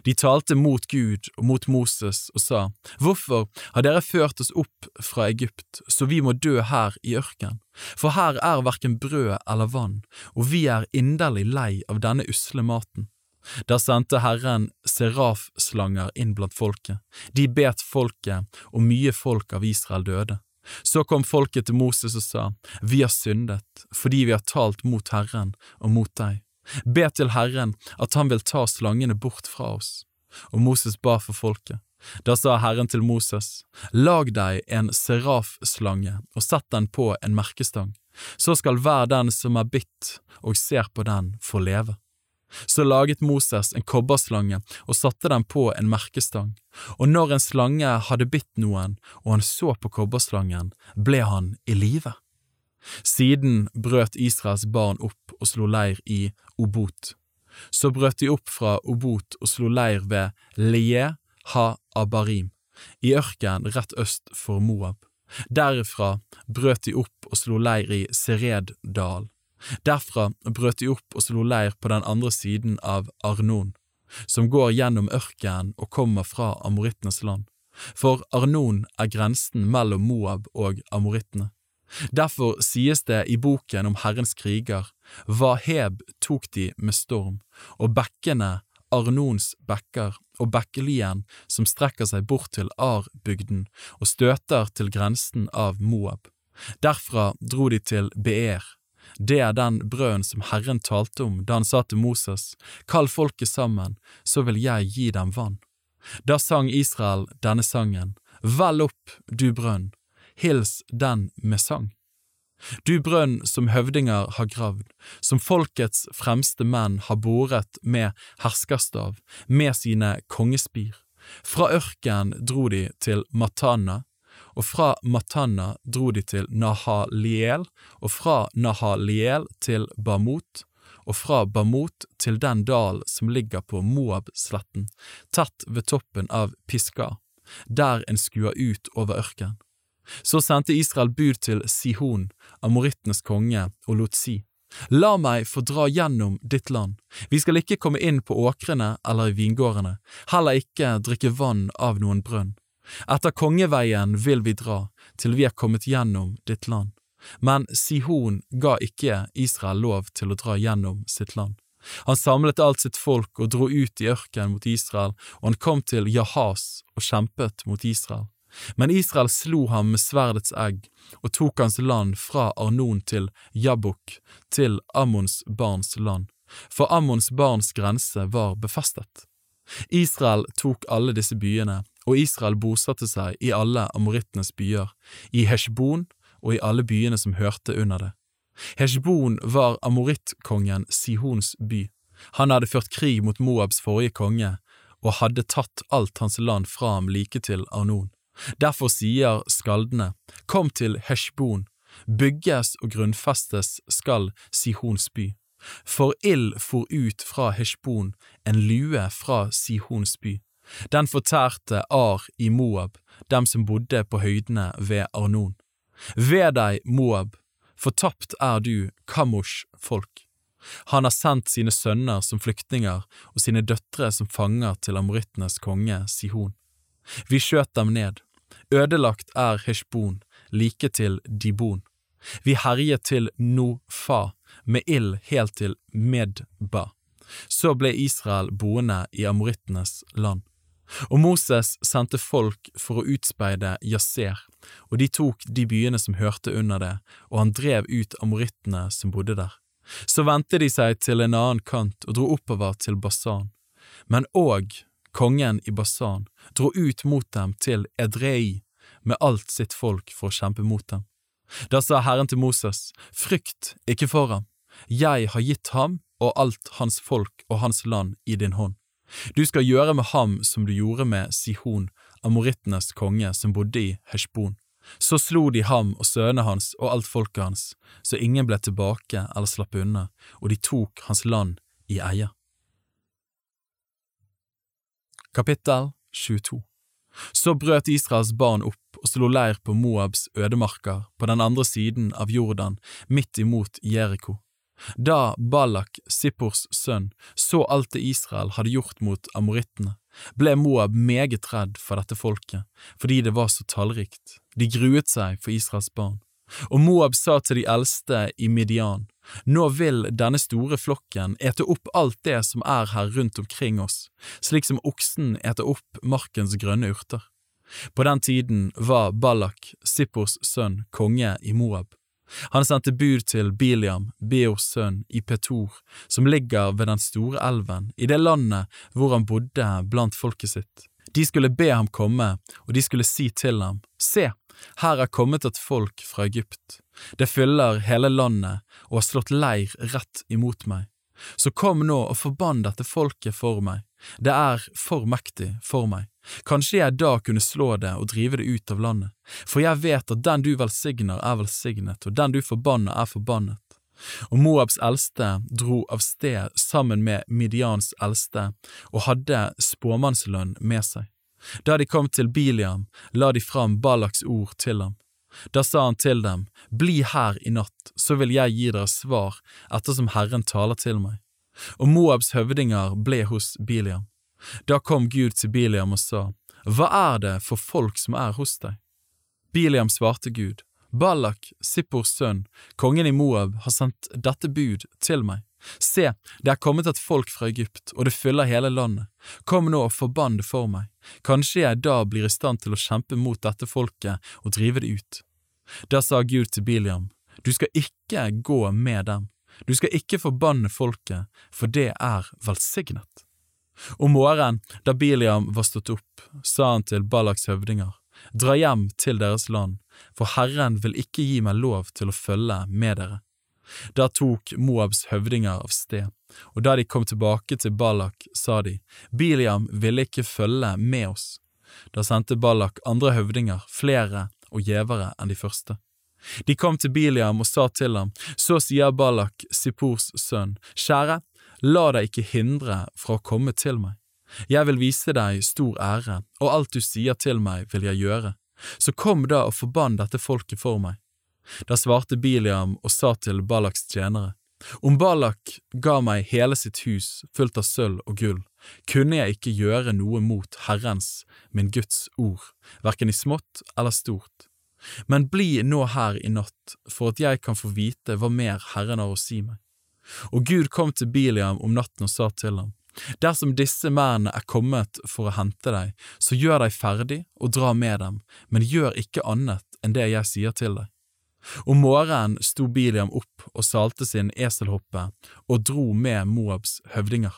De talte mot Gud og mot Moses og sa, Hvorfor har dere ført oss opp fra Egypt, så vi må dø her i ørken? For her er hverken brød eller vann, og vi er inderlig lei av denne usle maten. Da sendte Herren serafslanger inn blant folket, de bet folket, og mye folk av Israel døde. Så kom folket til Moses og sa, Vi har syndet, fordi vi har talt mot Herren og mot deg. Be til Herren at han vil ta slangene bort fra oss. Og Moses ba for folket. Da sa Herren til Moses, Lag deg en serafslange og sett den på en merkestang, så skal hver den som er bitt og ser på den, få leve. Så laget Moses en kobberslange og satte den på en merkestang, og når en slange hadde bitt noen og han så på kobberslangen, ble han i live. Siden brøt Israels barn opp og slo leir i Obot. Så brøt de opp fra Obot og slo leir ved Lie ha-Abarim, i ørkenen rett øst for Moab. Derifra brøt de opp og slo leir i Sereddal. Derfra brøt de opp og slo leir på den andre siden av Arnon, som går gjennom ørkenen og kommer fra amorittenes land, for Arnon er grensen mellom Moab og amorittene. Derfor sies det i boken om Herrens kriger, Vaheb tok de med storm, og bekkene, Arnons bekker og bekkelien som strekker seg bort til Ar-bygden og støter til grensen av Moab. Derfra dro de til Beer, det er den brøden som Herren talte om da han sa til Moses, Kall folket sammen, så vil jeg gi dem vann. Da sang Israel denne sangen, Vel opp, du brønn, hils den med sang. Du brønn som høvdinger har gravd, som folkets fremste menn har boret med herskerstav, med sine kongespir. Fra ørkenen dro de til Matana, og fra Matanna dro de til Nahaliel, og fra Nahaliel til Bamut, og fra Bamut til den dal som ligger på Moab-sletten, tett ved toppen av Piska, der en skuer ut over ørkenen. Så sendte Israel bud til Sihon, amorittenes konge, og lot si, La meg få dra gjennom ditt land, vi skal ikke komme inn på åkrene eller i vingårdene, heller ikke drikke vann av noen brønn. Etter kongeveien vil vi dra, til vi er kommet gjennom ditt land. Men Sihon ga ikke Israel lov til å dra gjennom sitt land. Han samlet alt sitt folk og dro ut i ørkenen mot Israel, og han kom til Jahas og kjempet mot Israel. Men Israel slo ham med sverdets egg og tok hans land fra Arnon til Jabok, til Ammons barns land, for Ammons barns grense var befestet. Israel tok alle disse byene og Israel bosatte seg i alle amorittenes byer, i Heshbon og i alle byene som hørte under det. Heshbon var amorittkongen Sihons by. Han hadde ført krig mot Moabs forrige konge og hadde tatt alt hans land fra ham like til Arnon. Derfor sier skaldene, Kom til Heshbon, bygges og grunnfestes skal Sihons by. For ild for ut fra Heshbon, en lue fra Sihons by. Den fortærte Ar i Moab, dem som bodde på høydene ved Arnon. Ved deg, Moab, fortapt er du, Kamosh folk. Han har sendt sine sønner som flyktninger og sine døtre som fanger til amorittenes konge Sihon. Vi skjøt dem ned. Ødelagt er Heshbon, like til Dibon. Vi herjet til Nofa, med ild helt til Medba. Så ble Israel boende i amorittenes land. Og Moses sendte folk for å utspeide Yaser, og de tok de byene som hørte under det, og han drev ut amorittene som bodde der. Så vendte de seg til en annen kant og dro oppover til Basan. Men òg kongen i Basan dro ut mot dem til Edrei med alt sitt folk for å kjempe mot dem. Da sa Herren til Moses, frykt ikke for ham, jeg har gitt ham og alt hans folk og hans land i din hånd. Du skal gjøre med ham som du gjorde med Sihon, amorittenes konge som bodde i Heshbon. Så slo de ham og sønnene hans og alt folket hans, så ingen ble tilbake eller slapp unna, og de tok hans land i eie. Kapittel 22 Så brøt Israels barn opp og slo leir på Moabs ødemarker på den andre siden av Jordan, midt imot Jeriko. Da Balak, Sippors sønn, så alt det Israel hadde gjort mot amorittene, ble Moab meget redd for dette folket, fordi det var så tallrikt. De gruet seg for Israels barn. Og Moab sa til de eldste i Midian, nå vil denne store flokken ete opp alt det som er her rundt omkring oss, slik som oksen eter opp markens grønne urter. På den tiden var Balak, Sippors sønn, konge i Moab. Han sendte bud til Biliam, Beors sønn, i Petor, som ligger ved den store elven, i det landet hvor han bodde blant folket sitt. De skulle be ham komme, og de skulle si til ham, Se, her er kommet et folk fra Egypt. Det fyller hele landet og har slått leir rett imot meg. Så kom nå og forbann dette folket for meg, det er for mektig for meg. Kanskje jeg da kunne slå det og drive det ut av landet, for jeg vet at den du velsigner er velsignet, og den du forbanner er forbannet. Og Moabs eldste dro av sted sammen med Midians eldste og hadde spåmannslønn med seg. Da de kom til Biliam, la de fram Balaks ord til ham. Da sa han til dem, Bli her i natt, så vil jeg gi dere svar ettersom Herren taler til meg. Og Moabs høvdinger ble hos Biliam. Da kom Gud til Biliam og sa, Hva er det for folk som er hos deg? Biliam svarte Gud, Balak, Sippors sønn, kongen i Moab, har sendt dette bud til meg. Se, det er kommet et folk fra Egypt, og det fyller hele landet. Kom nå og forbann det for meg. Kanskje jeg da blir i stand til å kjempe mot dette folket og drive det ut. Da sa Gud til Biliam, du skal ikke gå med dem, du skal ikke forbanne folket, for det er velsignet. Om morgenen, da Biliam var stått opp, sa han til Balaks høvdinger, dra hjem til deres land, for Herren vil ikke gi meg lov til å følge med dere. Da tok Moabs høvdinger av sted, og da de kom tilbake til Balak, sa de, Biliam ville ikke følge med oss. Da sendte Balak andre høvdinger, flere og gjevere enn de første. De kom til Biliam og sa til ham, så sier Balak, Sippors sønn, kjære, la deg ikke hindre fra å komme til meg. Jeg vil vise deg stor ære, og alt du sier til meg vil jeg gjøre. Så kom da og forbann dette folket for meg. Da svarte Biliam og sa til Balaks tjenere, om Balak ga meg hele sitt hus fullt av sølv og gull, kunne jeg ikke gjøre noe mot Herrens, min Guds ord, verken i smått eller stort. Men bli nå her i natt, for at jeg kan få vite hva mer Herren har å si meg. Og Gud kom til Biliam om natten og sa til ham, Dersom disse mennene er kommet for å hente deg, så gjør deg ferdig og dra med dem, men gjør ikke annet enn det jeg sier til deg. Om morgenen sto Biliam opp og salte sin eselhoppe og dro med Moabs høvdinger.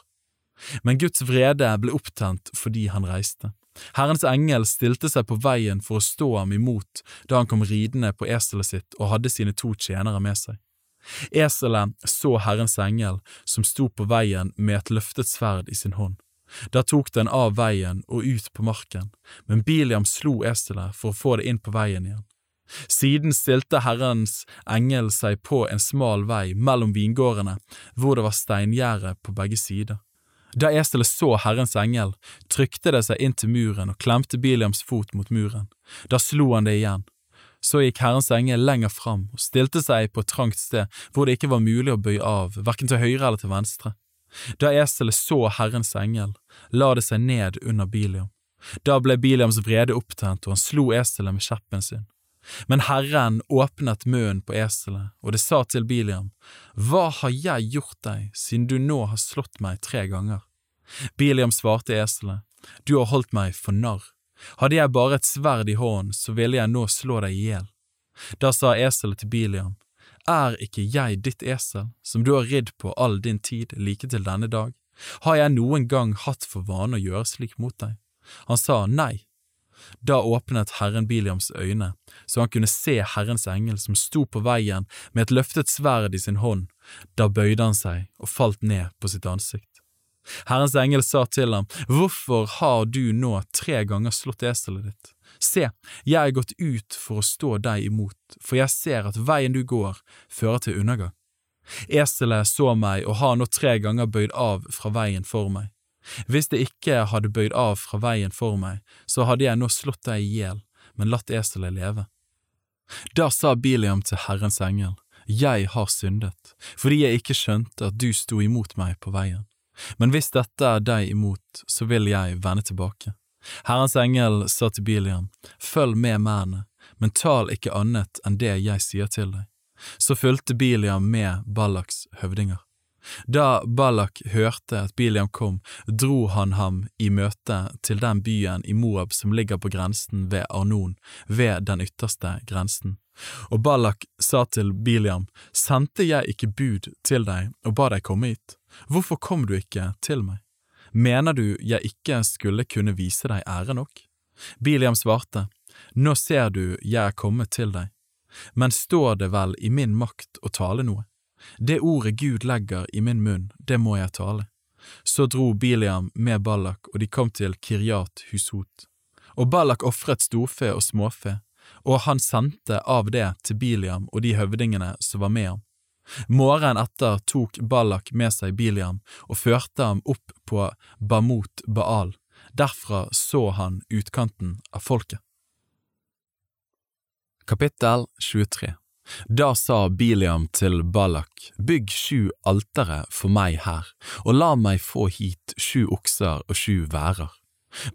Men Guds vrede ble opptent fordi han reiste. Herrens engel stilte seg på veien for å stå ham imot da han kom ridende på eselet sitt og hadde sine to tjenere med seg. Eselet så Herrens engel som sto på veien med et løftet sverd i sin hånd. Da tok den av veien og ut på marken, men Biliam slo eselet for å få det inn på veien igjen. Siden stilte Herrens engel seg på en smal vei mellom vingårdene, hvor det var steingjerde på begge sider. Da eselet så Herrens engel, trykte det seg inn til muren og klemte Biliams fot mot muren. Da slo han det igjen. Så gikk Herrens engel lenger fram og stilte seg på et trangt sted hvor det ikke var mulig å bøye av, verken til høyre eller til venstre. Da eselet så Herrens engel, la det seg ned under Biliam. Da ble Biliams vrede opptent, og han slo eselet med kjeppen sin. Men Herren åpnet munnen på eselet, og det sa til Biliam, Hva har jeg gjort deg, siden du nå har slått meg tre ganger? Biliam svarte eselet, Du har holdt meg for narr. Hadde jeg bare et sverd i hånden, så ville jeg nå slå deg i hjel. Da sa eselet til Biliam, Er ikke jeg ditt esel, som du har ridd på all din tid like til denne dag? Har jeg noen gang hatt for vane å gjøre slik mot deg? Han sa nei, da åpnet Herren Biliams øyne, så han kunne se Herrens engel som sto på veien med et løftet sverd i sin hånd. Da bøyde han seg og falt ned på sitt ansikt. Herrens engel sa til ham, Hvorfor har du nå tre ganger slått eselet ditt? Se, jeg er gått ut for å stå deg imot, for jeg ser at veien du går, fører til undergang. Eselet så meg og har nå tre ganger bøyd av fra veien for meg. Hvis det ikke hadde bøyd av fra veien for meg, så hadde jeg nå slått deg i hjel, men latt eselet leve. Da sa Biliam til Herrens engel, Jeg har syndet, fordi jeg ikke skjønte at du sto imot meg på veien. Men hvis dette er deg imot, så vil jeg vende tilbake. Herrens engel sa til Biliam, Følg med mennene, men tal ikke annet enn det jeg sier til deg. Så fulgte Biliam med Ballaks høvdinger. Da Balak hørte at Biliam kom, dro han ham i møte til den byen i Moab som ligger på grensen ved Arnon, ved den ytterste grensen. Og Balak sa til Biliam, sendte jeg ikke bud til deg og ba deg komme hit? Hvorfor kom du ikke til meg? Mener du jeg ikke skulle kunne vise deg ære nok? Biliam svarte, Nå ser du jeg er kommet til deg, men står det vel i min makt å tale noe? Det ordet Gud legger i min munn, det må jeg tale. Så dro Biliam med Ballak, og de kom til Kiryat Husot. Og Ballak ofret storfe og småfe, og han sendte av det til Biliam og de høvdingene som var med ham. Morgenen etter tok Ballak med seg Biliam og førte ham opp på Bamot Baal, derfra så han utkanten av folket. Kapittel 23 Da sa Biliam til Ballak, bygg sju altere for meg her, og la meg få hit sju okser og sju værer.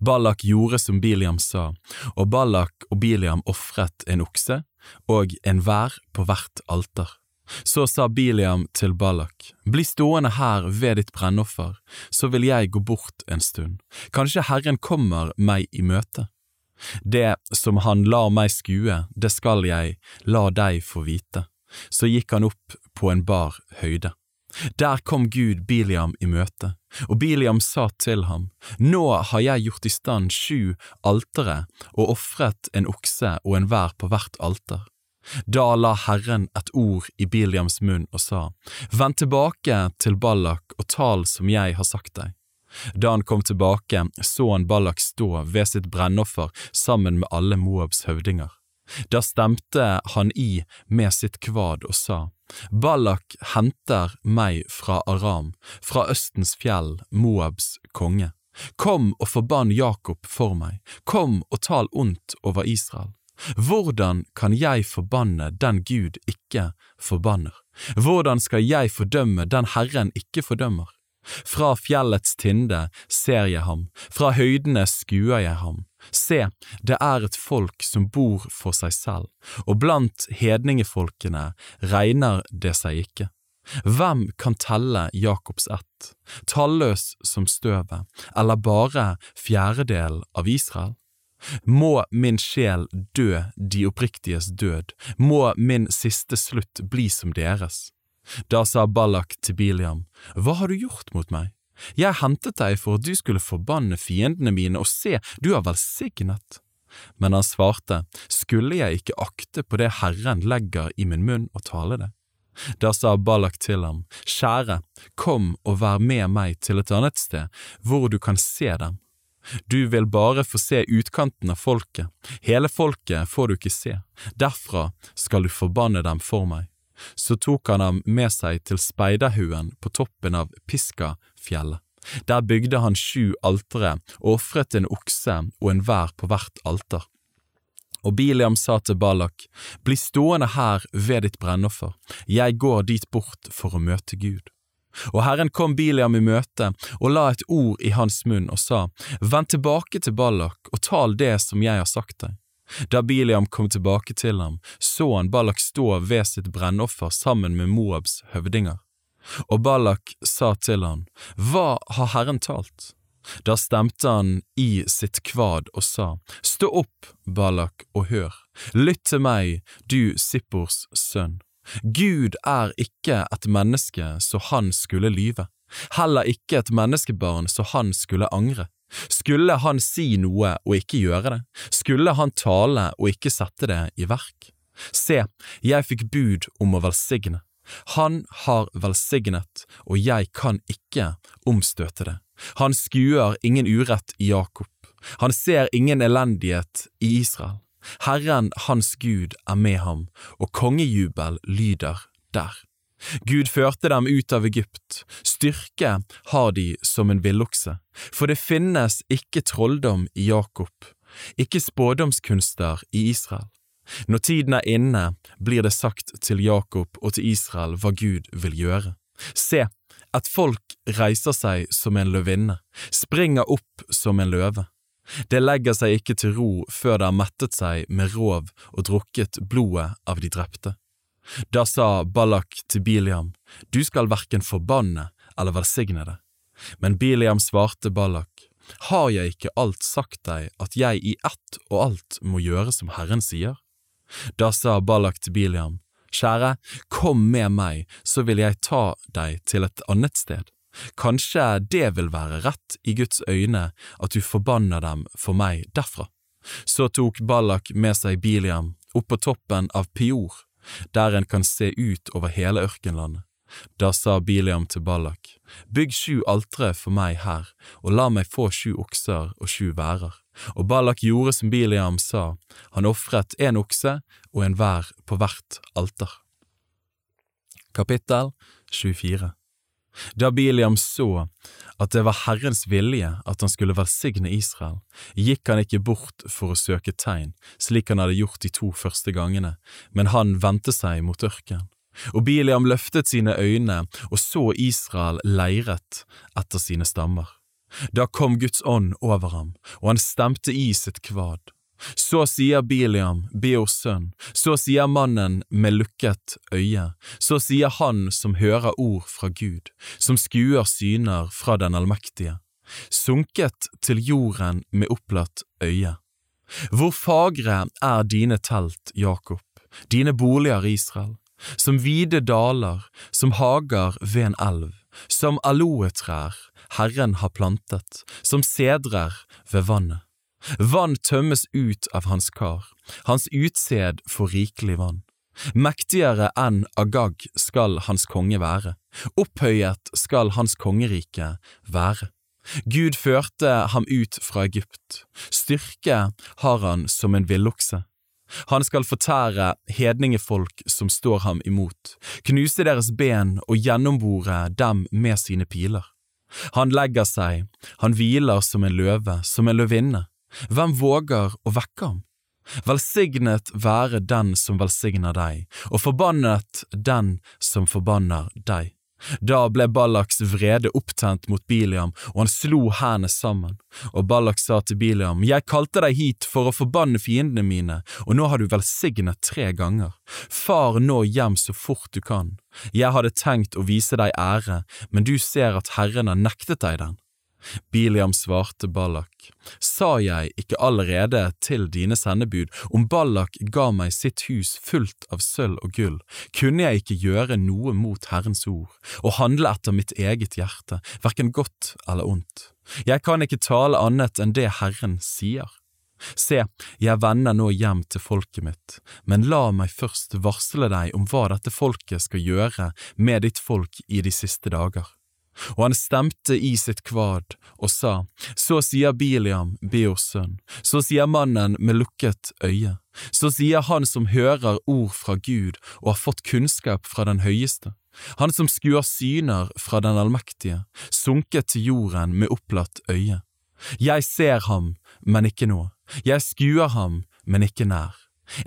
Ballak gjorde som Biliam sa, og Ballak og Biliam ofret en okse og en vær på hvert alter. Så sa Biliam til Ballak, bli stående her ved ditt brennoffer, så vil jeg gå bort en stund, kanskje Herren kommer meg i møte. Det som han lar meg skue, det skal jeg la deg få vite. Så gikk han opp på en bar høyde. Der kom Gud Biliam i møte, og Biliam sa til ham, Nå har jeg gjort i stand sju altere og ofret en okse og en vær på hvert alter. Da la Herren et ord i Biliams munn og sa, Vend tilbake til Ballak og tal som jeg har sagt deg. Da han kom tilbake, så han Ballak stå ved sitt brennoffer sammen med alle Moabs høvdinger. Da stemte han i med sitt kvad og sa, Ballak henter meg fra Aram, fra Østens fjell, Moabs konge. Kom og forbann Jakob for meg, kom og tal ondt over Israel. Hvordan kan jeg forbanne den Gud ikke forbanner? Hvordan skal jeg fordømme den Herren ikke fordømmer? Fra fjellets tinde ser jeg ham, fra høydene skuer jeg ham. Se, det er et folk som bor for seg selv, og blant hedningefolkene regner det seg ikke. Hvem kan telle Jakobs ett, talløs som støvet, eller bare fjerdedel av Israel? Må min sjel dø de oppriktiges død, må min siste slutt bli som deres. Da sa Ballak til Biliam, Hva har du gjort mot meg? Jeg hentet deg for at du skulle forbanne fiendene mine, og se, du har velsignet. Men han svarte, Skulle jeg ikke akte på det Herren legger i min munn og tale det? Da sa Ballak til ham, Kjære, kom og vær med meg til et annet sted, hvor du kan se dem. Du vil bare få se utkanten av folket, hele folket får du ikke se, derfra skal du forbanne dem for meg. Så tok han ham med seg til Speiderhuen på toppen av Piskafjellet. Der bygde han sju altere og ofret en okse og en vær på hvert alter. Og Biliam sa til Balak, bli stående her ved ditt brennoffer, jeg går dit bort for å møte Gud. Og Herren kom Biliam i møte og la et ord i hans munn og sa, Vend tilbake til Ballak og tal det som jeg har sagt deg. Da Biliam kom tilbake til ham, så han Ballak stå ved sitt brennoffer sammen med Moabs høvdinger. Og Ballak sa til han, Hva har Herren talt? Da stemte han i sitt kvad og sa, Stå opp, Ballak, og hør, lytt til meg, du Sippors sønn. Gud er ikke et menneske så han skulle lyve, heller ikke et menneskebarn så han skulle angre. Skulle han si noe og ikke gjøre det, skulle han tale og ikke sette det i verk? Se, jeg fikk bud om å velsigne. Han har velsignet, og jeg kan ikke omstøte det. Han skuer ingen urett i Jakob, han ser ingen elendighet i Israel. Herren hans Gud er med ham, og kongejubel lyder der. Gud førte dem ut av Egypt, styrke har de som en villokse, for det finnes ikke trolldom i Jakob, ikke spådomskunster i Israel. Når tiden er inne, blir det sagt til Jakob og til Israel hva Gud vil gjøre. Se, et folk reiser seg som en løvinne, springer opp som en løve. Det legger seg ikke til ro før det har mettet seg med rov og drukket blodet av de drepte. Da sa Ballak til Biliam, du skal verken forbanne eller velsigne det. Men Biliam svarte Ballak, har jeg ikke alt sagt deg at jeg i ett og alt må gjøre som Herren sier? Da sa Ballak til Biliam, kjære, kom med meg, så vil jeg ta deg til et annet sted. Kanskje det vil være rett i Guds øyne at du forbanner dem for meg derfra. Så tok Ballak med seg Biliam opp på toppen av Pior, der en kan se ut over hele ørkenlandet. Da sa Biliam til Ballak, Bygg sju altre for meg her, og la meg få sju okser og sju værer. Og Ballak gjorde som Biliam sa, han ofret en okse og en vær på hvert alter. Kapittel 24 Da Biliam så at det var Herrens vilje at han skulle velsigne Israel, gikk han ikke bort for å søke tegn, slik han hadde gjort de to første gangene, men han vendte seg mot ørkenen. Og Biliam løftet sine øyne og så Israel leiret etter sine stammer. Da kom Guds ånd over ham, og han stemte i sitt kvad. Så sier Biliam, Beors sønn, så sier mannen med lukket øye, så sier han som hører ord fra Gud, som skuer syner fra den allmektige, sunket til jorden med opplatt øye. Hvor fagre er dine telt, Jakob, dine boliger, Israel, som vide daler, som hager ved en elv, som aloetrær Herren har plantet, som sedrer ved vannet. Vann tømmes ut av hans kar, hans utsed får rikelig vann. Mektigere enn Agag skal hans konge være, opphøyet skal hans kongerike være. Gud førte ham ut fra Egypt, styrke har han som en villokse. Han skal fortære hedningefolk som står ham imot, knuse deres ben og gjennombore dem med sine piler. Han legger seg, han hviler som en løve, som en løvinne. Hvem våger å vekke ham? Velsignet være den som velsigner deg, og forbannet den som forbanner deg. Da ble Ballaks vrede opptent mot Biliam, og han slo hendene sammen. Og Ballak sa til Biliam, Jeg kalte deg hit for å forbanne fiendene mine, og nå har du velsignet tre ganger. Far nå hjem så fort du kan. Jeg hadde tenkt å vise deg ære, men du ser at Herren har nektet deg den. Biliam svarte Ballak, sa jeg ikke allerede til dine sendebud, om Ballak ga meg sitt hus fullt av sølv og gull, kunne jeg ikke gjøre noe mot Herrens ord, og handle etter mitt eget hjerte, hverken godt eller ondt. Jeg kan ikke tale annet enn det Herren sier. Se, jeg vender nå hjem til folket mitt, men la meg først varsle deg om hva dette folket skal gjøre med ditt folk i de siste dager. Og han stemte i sitt kvad og sa, Så sier Biliam, Beors sønn, så sier mannen med lukket øye, så sier han som hører ord fra Gud og har fått kunnskap fra den høyeste, han som skuer syner fra den allmektige, sunket til jorden med opplatt øye. Jeg ser ham, men ikke nå, jeg skuer ham, men ikke nær.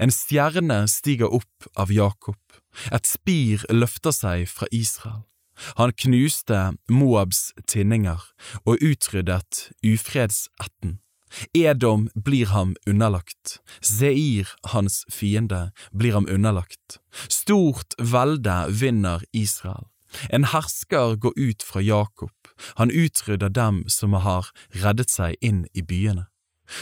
En stjerne stiger opp av Jakob, et spir løfter seg fra Israel. Han knuste Moabs tinninger og utryddet ufredsetten. Edom blir ham underlagt, Seir, hans fiende, blir ham underlagt. Stort velde vinner Israel. En hersker går ut fra Jakob, han utrydder dem som har reddet seg inn i byene.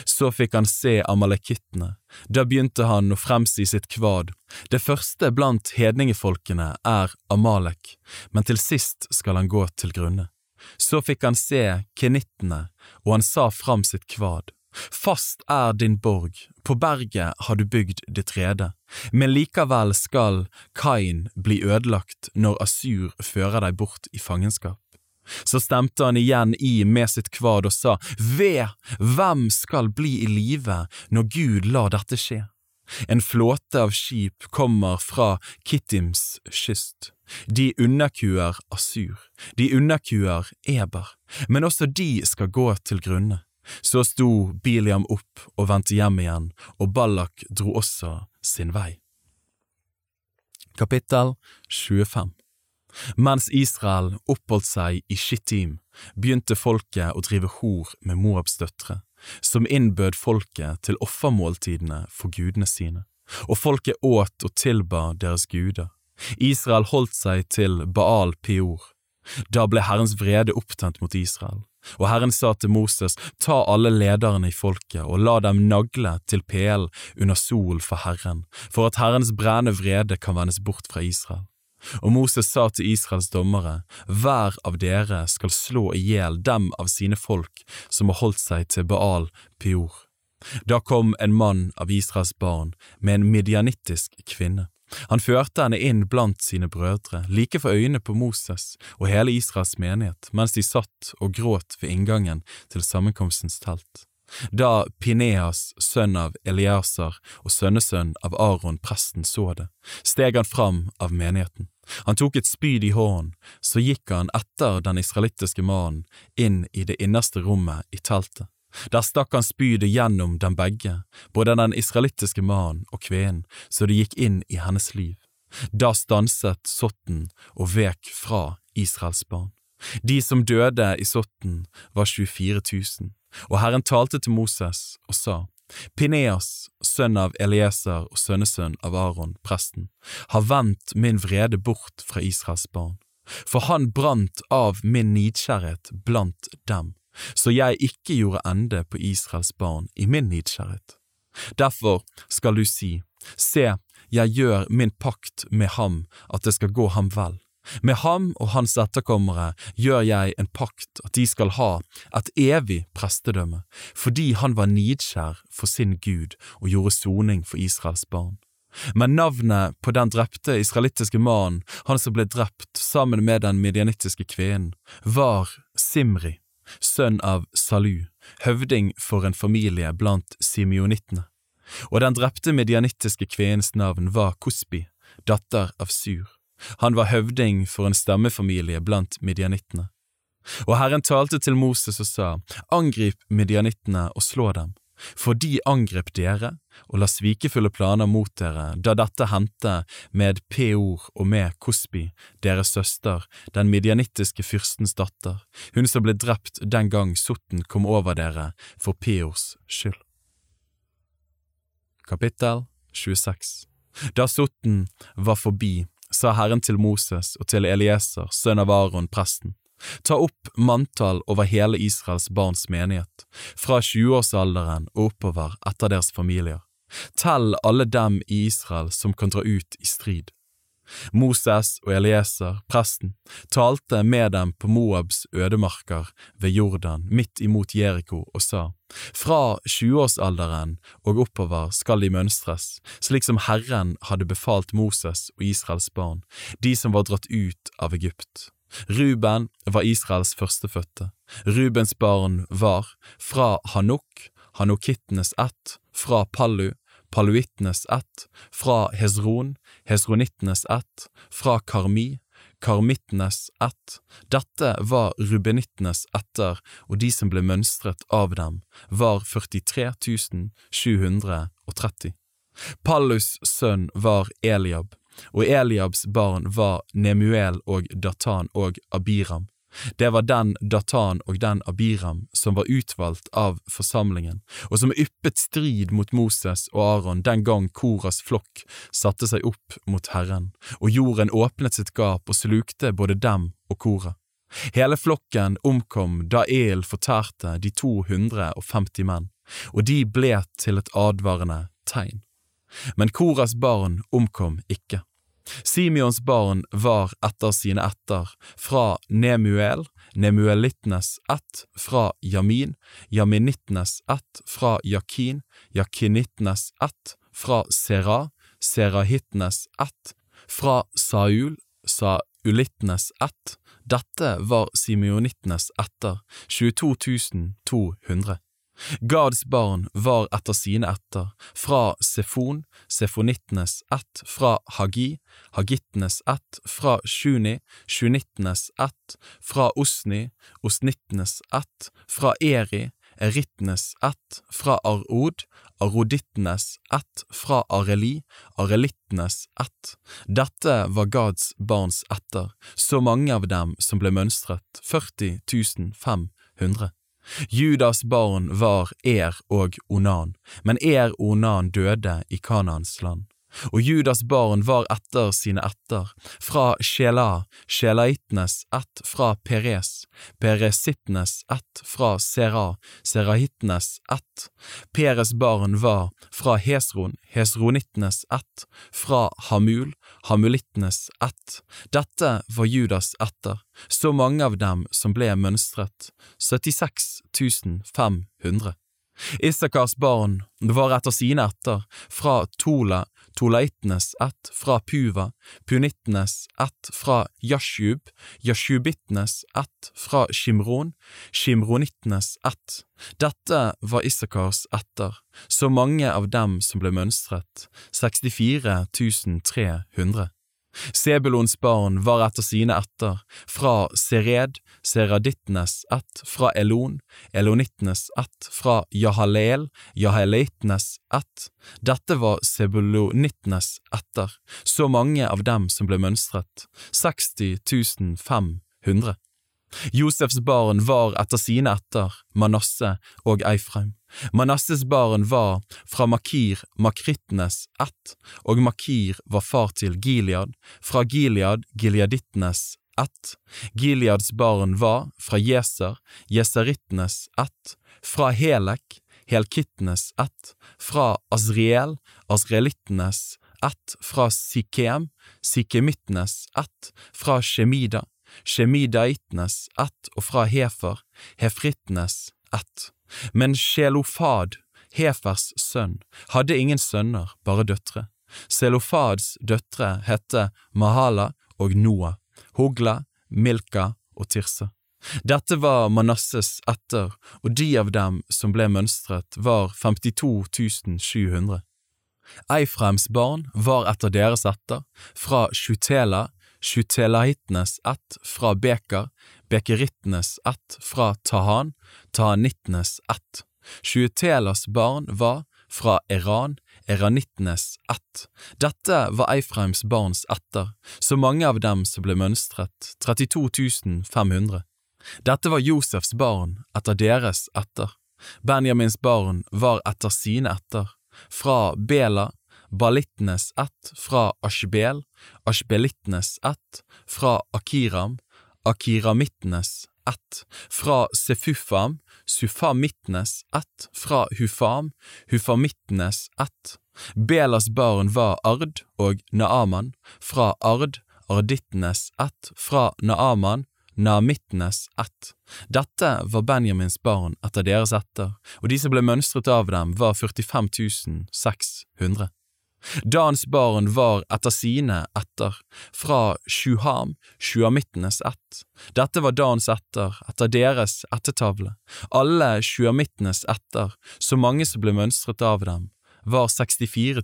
Så fikk han se amalekittene, da begynte han å fremsi sitt kvad. Det første blant hedningefolkene er Amalek, men til sist skal han gå til grunne. Så fikk han se kenittene, og han sa fram sitt kvad. Fast er din borg, på berget har du bygd ditt rede, men likevel skal Kain bli ødelagt når Asur fører deg bort i fangenskap. Så stemte han igjen i med sitt kvad og sa, Ved, hvem skal bli i live når Gud lar dette skje? En flåte av skip kommer fra Kittims kyst. De underkuer Asur, de underkuer Eber, men også de skal gå til grunne. Så sto Biliam opp og vendte hjem igjen, og Ballak dro også sin vei. Kapittel 25 mens Israel oppholdt seg i Shittim, begynte folket å drive hor med Moabs døtre, som innbød folket til offermåltidene for gudene sine, og folket åt og tilba deres guder. Israel holdt seg til Baal Peor. Da ble Herrens vrede opptent mot Israel, og Herren sa til Moses, ta alle lederne i folket og la dem nagle til pælen under sol for Herren, for at Herrens brennende vrede kan vendes bort fra Israel. Og Moses sa til Israels dommere, hver av dere skal slå i hjel dem av sine folk som har holdt seg til Baal Pior. Da kom en mann av Israels barn med en midjanittisk kvinne. Han førte henne inn blant sine brødre, like for øynene på Moses og hele Israels menighet, mens de satt og gråt ved inngangen til sammenkomstens telt. Da Pineas, sønn av Eliasar og sønnesønn av Aron presten så det, steg han fram av menigheten. Han tok et spyd i hånden, så gikk han etter den israelittiske mannen inn i det innerste rommet i teltet. Der stakk han spydet gjennom dem begge, både den israelittiske mannen og kvinnen, så det gikk inn i hennes liv. Da stanset sotten og vek fra Israels barn. De som døde i sotten var 24 000, og Herren talte til Moses og sa, Pineas, sønn av Elieser og sønnesønn av Aron, presten, har vendt min vrede bort fra Israels barn, for han brant av min nidkjærhet blant dem, så jeg ikke gjorde ende på Israels barn i min nidkjærhet. Derfor skal du si, se, jeg gjør min pakt med ham at det skal gå ham vel, med ham og hans etterkommere gjør jeg en pakt at de skal ha et evig prestedømme, fordi han var nidskjær for sin Gud og gjorde soning for Israels barn. Men navnet på den drepte israelittiske mannen, han som ble drept sammen med den medianittiske kvinnen, var Simri, sønn av Salu, høvding for en familie blant simionittene. Og den drepte medianittiske kvinnens navn var Kusbi, datter av Sur. Han var høvding for en stammefamilie blant midjanittene. Og Herren talte til Moses og sa, Angrip midjanittene og slå dem, for de angrep dere og la svikefulle planer mot dere da dette hendte med Peor og med Kosbi, deres søster, den midjanittiske fyrstens datter, hun som ble drept den gang sotten kom over dere for Peors skyld. Kapittel 26 Da sotten var forbi, sa Herren til Moses og til Elieser, sønn av Aron, presten. Ta opp manntall over hele Israels barns menighet, fra 20-årsalderen og oppover etter deres familier. Tell alle dem i Israel som kan dra ut i strid. Moses og Elieser, presten, talte med dem på Moabs ødemarker ved Jordan, midt imot Jeriko, og sa, Fra tjueårsalderen og oppover skal de mønstres, slik som Herren hadde befalt Moses og Israels barn, de som var dratt ut av Egypt. Ruben var Israels førstefødte. Rubens barn var fra Hanuk, hanukittenes ett, fra Pallu, paluittenes ett, fra Hezron, hezronittenes ett, fra Karmi, karmittenes ett. Dette var rubenittenes etter, og de som ble mønstret av dem, var 43 730. Pallus sønn var Eliab, og Eliabs barn var Nemuel og Datan og Abiram. Det var den Datan og den Abiram som var utvalgt av forsamlingen, og som yppet strid mot Moses og Aron den gang Koras flokk satte seg opp mot Herren, og jorden åpnet sitt gap og slukte både dem og Kora. Hele flokken omkom da El fortærte de 250 menn, og de ble til et advarende tegn. Men Koras barn omkom ikke. Simeons barn var etter sine etter, fra Nemuel, Nemuelittenes ett, fra Jamin, Jaminittenes ett, fra Jakin, Jakinittenes ett, fra Sera, Serahittenes ett, fra Saul, Saulittenes ett. Dette var simeonittenes etter, 22 200. Gads barn var etter sine etter, fra Sefon, sefonittenes ett, fra Hagi, hagittenes ett, fra Shuni, sjunittenes ett, fra Osni, osnittenes ett, fra Eri, erittenes ett, fra Arod, arodittenes ett, fra Areli, arelittenes ett. Dette var Gads barns etter, så mange av dem som ble mønstret, 40 500. Judas barn var Er og Onan, men Er og Onan døde i Kanans land. Og Judas barn var etter sine etter, fra Sjela, shelaittenes ett fra Peres, peresittenes ett fra Sera, serahittenes ett. Peres barn var fra Hesron, hesronittenes ett, fra Hamul, hamulittenes ett. Dette var Judas etter, så mange av dem som ble mønstret, 76 500. Issakars barn var etter sine etter, fra Tola, Tolaitnes ett, fra Puva, Punitnes ett, fra Jashub, Jashubitnes ett, fra Shimron, Shimronitnes ett. Dette var Issakars etter, så mange av dem som ble mønstret, 64 300. Sebulons barn var etter sine etter, fra Sered, Seraditnes ett, fra Elon, Elonitnes ett, fra Jahaleel, Jahaleitnes ett. Dette var Sebulonitnes etter, så mange av dem som ble mønstret, 60 500. Josefs barn var etter sine etter, Manasse og Eifreim. Manasses barn var fra Makir Makrittenes ett, og Makir var far til Gilead, fra Gilead Gileadittenes ett. Gileads barn var fra Jeser Jeserittenes ett, fra Helek Helkittenes ett, fra Azriel Azreelittenes ett, fra Sikem Sikemittenes ett, fra Shemida shemidaittenes ett, og fra Hefer Hefrittenes ett. Men Sjelofad, Hefers sønn, hadde ingen sønner, bare døtre. Selofads døtre hette Mahala og Noah, Hogla, Milka og Tirsa. Dette var Manasses etter, og de av dem som ble mønstret, var 52 700. Eifrems barn var etter deres etter, fra Shutela, Shutelahittenes ett fra Beker, Bekerittenes ett fra Tahan, Tahanittenes ett. Sjuetelas barn var fra Iran, Eranittenes ett. Dette var Eifreims barns etter, så mange av dem som ble mønstret, 32 500. Dette var Josefs barn etter deres etter. Benjamins barn var etter sine etter, fra Bela, Balittenes ett fra Ashbel, Ashbelittenes ett fra Akiram, Akiramittenes ett fra Sefufam, Sufamittenes ett fra Hufam, Hufamittenes ett. Belas barn var Ard og Naaman, fra Ard, Ardittenes ett fra Naaman, Naamittenes ett. Dette var Benjamins barn etter deres etter, og de som ble mønstret av dem var 45 600. Dans barn var etter sine etter, fra Shuham, sjuamittenes ett. Dette var Dans etter, etter deres ettertavle. Alle sjuamittenes etter, så mange som ble mønstret av dem, var 64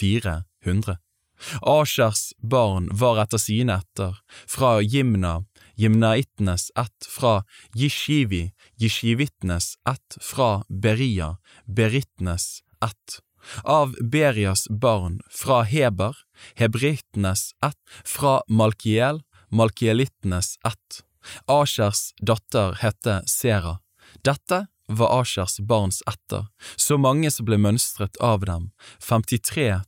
400. Ashers barn var etter sine etter, fra Jimna, Jimnaittenes ett, fra Jishivi, Jishivittenes ett, fra Beria, Berittenes ett av Berias barn fra Heber, hebrittenes ett, fra Malkiel, malkielittenes ett. Asjers datter hette Sera. Dette var Asjers barns etter, så mange som ble mønstret av dem, 53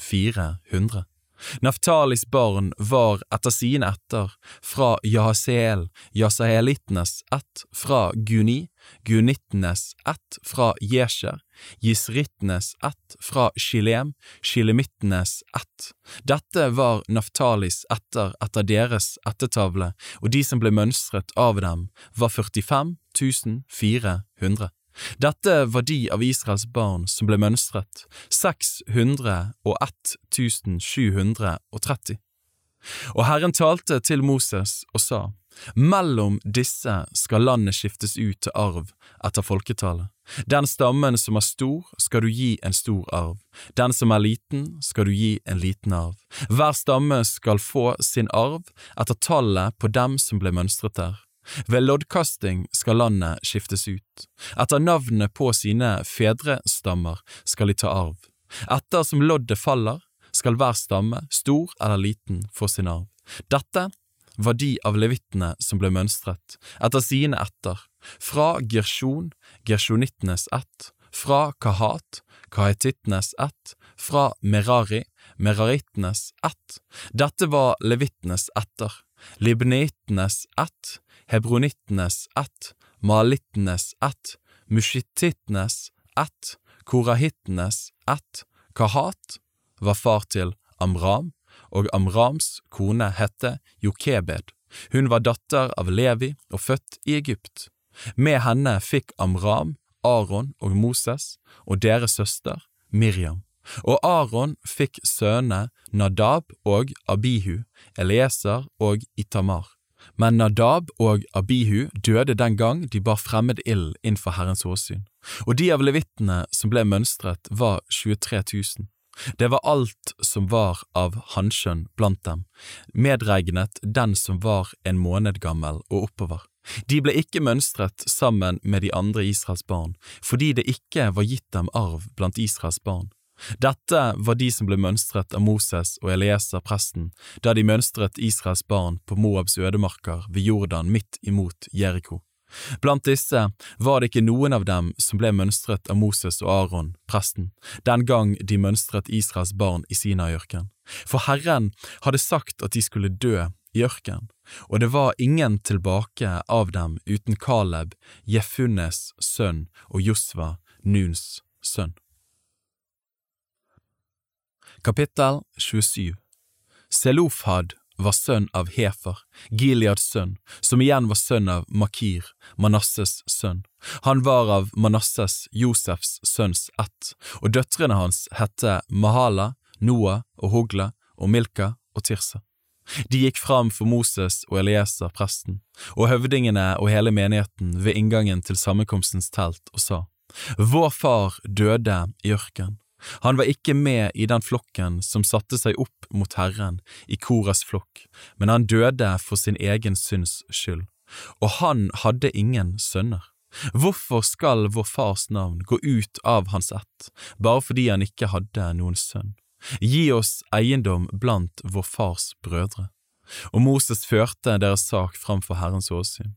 400. Naftalis barn var etter sine etter, fra Jahaseel, Jasaelittenes ett, fra Guni, Gunittenes ett, fra Jesher, Jisrittenes ett, fra Shilem, Shilemittenes ett. Dette var Naftalis etter etter deres ettertavle, og de som ble mønstret av dem, var 45 400. Dette var de av Israels barn som ble mønstret, 601 730. Og Herren talte til Moses og sa, Mellom disse skal landet skiftes ut til arv etter folketallet. Den stammen som er stor, skal du gi en stor arv, den som er liten, skal du gi en liten arv. Hver stamme skal få sin arv etter tallet på dem som ble mønstret der. Ved loddkasting skal landet skiftes ut. Etter navnet på sine fedrestammer skal de ta arv. Etter som loddet faller, skal hver stamme, stor eller liten, få sin arv. Dette var de av levittene som ble mønstret, etter sine etter, fra Gershon, gersjonittenes ett, fra Kahat, kahetittenes ett, fra Merari, merarittenes ett. Dette var levittenes etter, libnitenes ett, hebronittenes ett, malittenes ett, mushitittenes ett, korahittenes ett, Kahat var far til Amram, og Amrams kone hette Jokebed. Hun var datter av Levi og født i Egypt. Med henne fikk Amram Aron og Moses og deres søster Miriam. Og Aron fikk sønnene Nadab og Abihu, Elieser og Itamar. Men Nadab og Abihu døde den gang de bar fremmed ild innenfor Herrens åsyn, og de av levittene som ble mønstret var 23 000. Det var alt som var av hanskjønn blant dem, medregnet den som var en måned gammel og oppover. De ble ikke mønstret sammen med de andre Israels barn, fordi det ikke var gitt dem arv blant Israels barn. Dette var de som ble mønstret av Moses og Elieser presten da de mønstret Israels barn på Moabs ødemarker ved Jordan midt imot Jeriko. Blant disse var det ikke noen av dem som ble mønstret av Moses og Aron, presten, den gang de mønstret Israels barn i Sinaiørken. For Herren hadde sagt at de skulle dø i ørken, og det var ingen tilbake av dem uten Kaleb, Jefunnes sønn og Josva, Nuns sønn. Kapittel 27 Selofhad var sønn av Hefer, Gileads sønn, som igjen var sønn av Makir, Manasses sønn. Han var av Manasses, Josefs sønns ett, og døtrene hans hette Mahala, Noah og Hogla og Milka og Tirsa. De gikk fram for Moses og Elieser, presten, og høvdingene og hele menigheten ved inngangen til sammenkomstens telt og sa, Vår far døde i ørken han var ikke med i den flokken som satte seg opp mot Herren i Koras flokk, men han døde for sin egen synds skyld, og han hadde ingen sønner. Hvorfor skal vår fars navn gå ut av hans ett, bare fordi han ikke hadde noen sønn? Gi oss eiendom blant vår fars brødre. Og Moses førte deres sak framfor Herrens åsyn.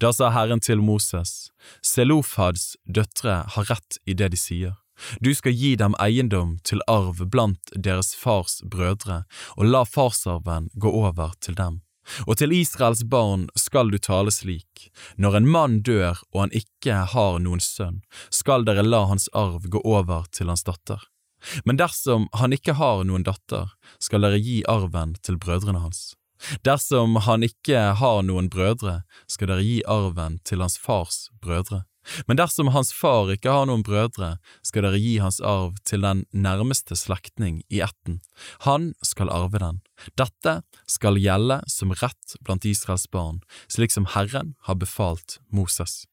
Da sa Herren til Moses, Selofads døtre har rett i det de sier. Du skal gi dem eiendom til arv blant deres fars brødre, og la farsarven gå over til dem. Og til Israels barn skal du tale slik, når en mann dør og han ikke har noen sønn, skal dere la hans arv gå over til hans datter. Men dersom han ikke har noen datter, skal dere gi arven til brødrene hans. Dersom han ikke har noen brødre, skal dere gi arven til hans fars brødre. Men dersom hans far ikke har noen brødre, skal dere gi hans arv til den nærmeste slektning i ætten. Han skal arve den. Dette skal gjelde som rett blant Israels barn, slik som Herren har befalt Moses.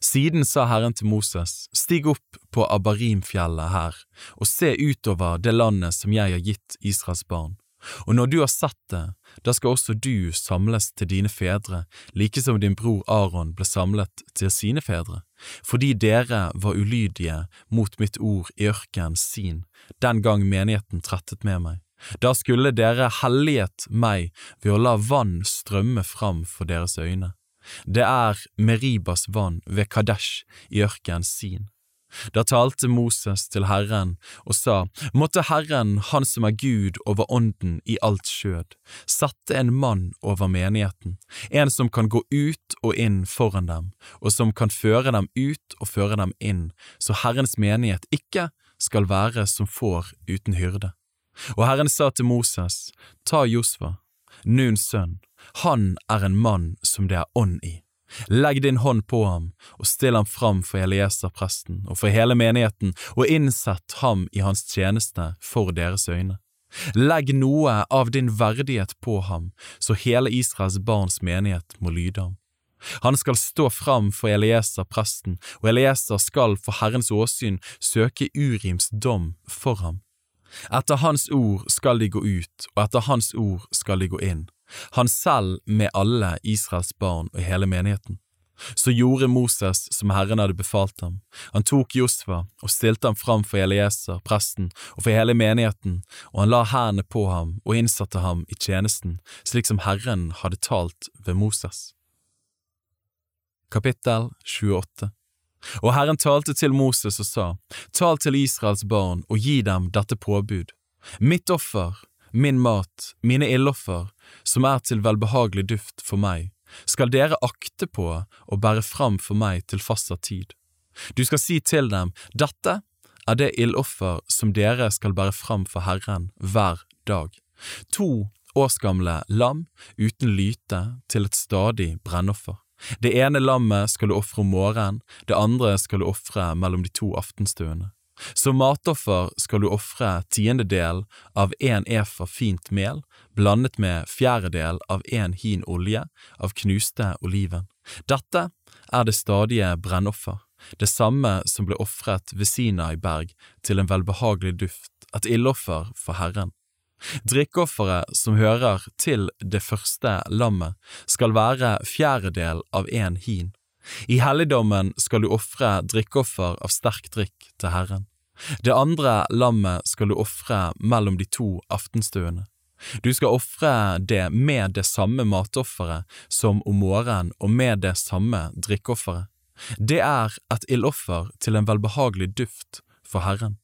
Siden sa Herren til Moses, stig opp på Abarimfjellet her, og se utover det landet som jeg har gitt Israels barn. Og når du har sett det, da skal også du samles til dine fedre, like som din bror Aron ble samlet til sine fedre, fordi dere var ulydige mot mitt ord i ørkenen sin, den gang menigheten trettet med meg. Da skulle dere helliget meg ved å la vann strømme fram for deres øyne. Det er Meribas vann ved Kadesh i ørkenen sin. Da talte Moses til Herren og sa, Måtte Herren, Han som er Gud over ånden i alt skjød, sette en mann over menigheten, en som kan gå ut og inn foran dem, og som kan føre dem ut og føre dem inn, så Herrens menighet ikke skal være som får uten hyrde. Og Herren sa til Moses, Ta Josva, Nuns sønn, han er en mann som det er ånd i. Legg din hånd på ham, og still ham fram for Elieser presten og for hele menigheten, og innsett ham i hans tjeneste for deres øyne. Legg noe av din verdighet på ham, så hele Israels barns menighet må lyde ham. Han skal stå fram for Elieser presten, og Elieser skal for Herrens åsyn søke Urims dom for ham. Etter hans ord skal de gå ut, og etter hans ord skal de gå inn han selv med alle Israels barn og hele menigheten. Så gjorde Moses som Herren hadde befalt ham. Han tok Josfa og stilte ham fram for Elieser, presten, og for hele menigheten, og han la hendene på ham og innsatte ham i tjenesten, slik som Herren hadde talt ved Moses. Kapittel 28 Og Herren talte til Moses og sa, Tal til Israels barn og gi dem dette påbud. Mitt offer, min mat, mine illoffer, som er til velbehagelig duft for meg, skal dere akte på og bære fram for meg til fastsatt tid. Du skal si til dem, dette er det ildoffer som dere skal bære fram for Herren hver dag. To årsgamle lam uten lyte til et stadig brennoffer. Det ene lammet skal du ofre om morgenen, det andre skal du ofre mellom de to aftenstuene. Som matoffer skal du ofre tiendedel av en efa fint mel, blandet med fjerdedel av en hin olje av knuste oliven. Dette er det stadige brennoffer, det samme som ble ofret ved Sinai berg til en velbehagelig duft, et ildoffer for Herren. Drikkeofferet som hører til det første lammet, skal være fjerdedel av en hin. I helligdommen skal du ofre drikkeoffer av sterk drikk til Herren. Det andre lammet skal du ofre mellom de to aftenstuene. Du skal ofre det med det samme matofferet som om morgenen og med det samme drikkeofferet. Det er et ildoffer til en velbehagelig duft for Herren.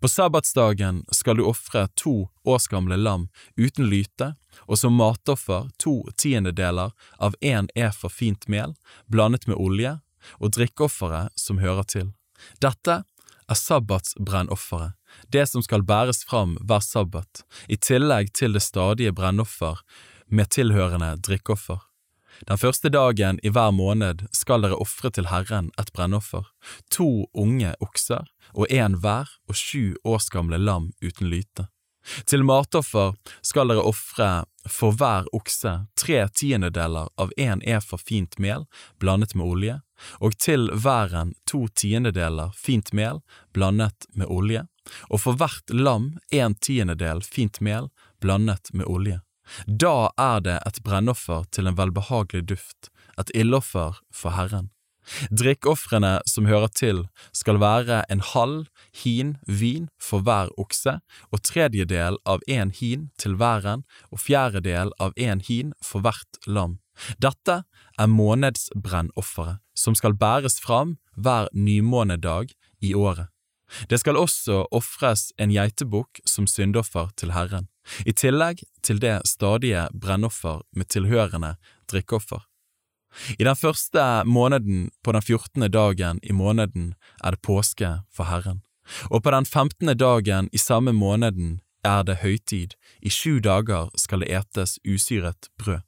På sabbatsdagen skal du ofre to årsgamle lam uten lyte, og som matoffer to tiendedeler av en efa fint mel blandet med olje, og drikkeofferet som hører til. Dette er sabbatsbrennofferet, det som skal bæres fram hver sabbat, i tillegg til det stadige brennoffer med tilhørende drikkeoffer. Den første dagen i hver måned skal dere ofre til Herren et brennoffer, to unge okser og en hver og sju års gamle lam uten lyte. Til matoffer skal dere ofre for hver okse tre tiendedeler av en efa fint mel blandet med olje, og til væren to tiendedeler fint mel blandet med olje, og for hvert lam en tiendedel fint mel blandet med olje. Da er det et brennoffer til en velbehagelig duft, et ildoffer for Herren. Drikkofrene som hører til, skal være en halv hin vin for hver okse, og tredjedel av en hin til væren og fjerdedel av en hin for hvert lam. Dette er månedsbrennofferet, som skal bæres fram hver nymånedag i året. Det skal også ofres en geitebukk som syndoffer til Herren, i tillegg til det stadige brennoffer med tilhørende drikkeoffer. I den første måneden på den fjortende dagen i måneden er det påske for Herren, og på den femtende dagen i samme måneden er det høytid, i sju dager skal det etes usyret brød.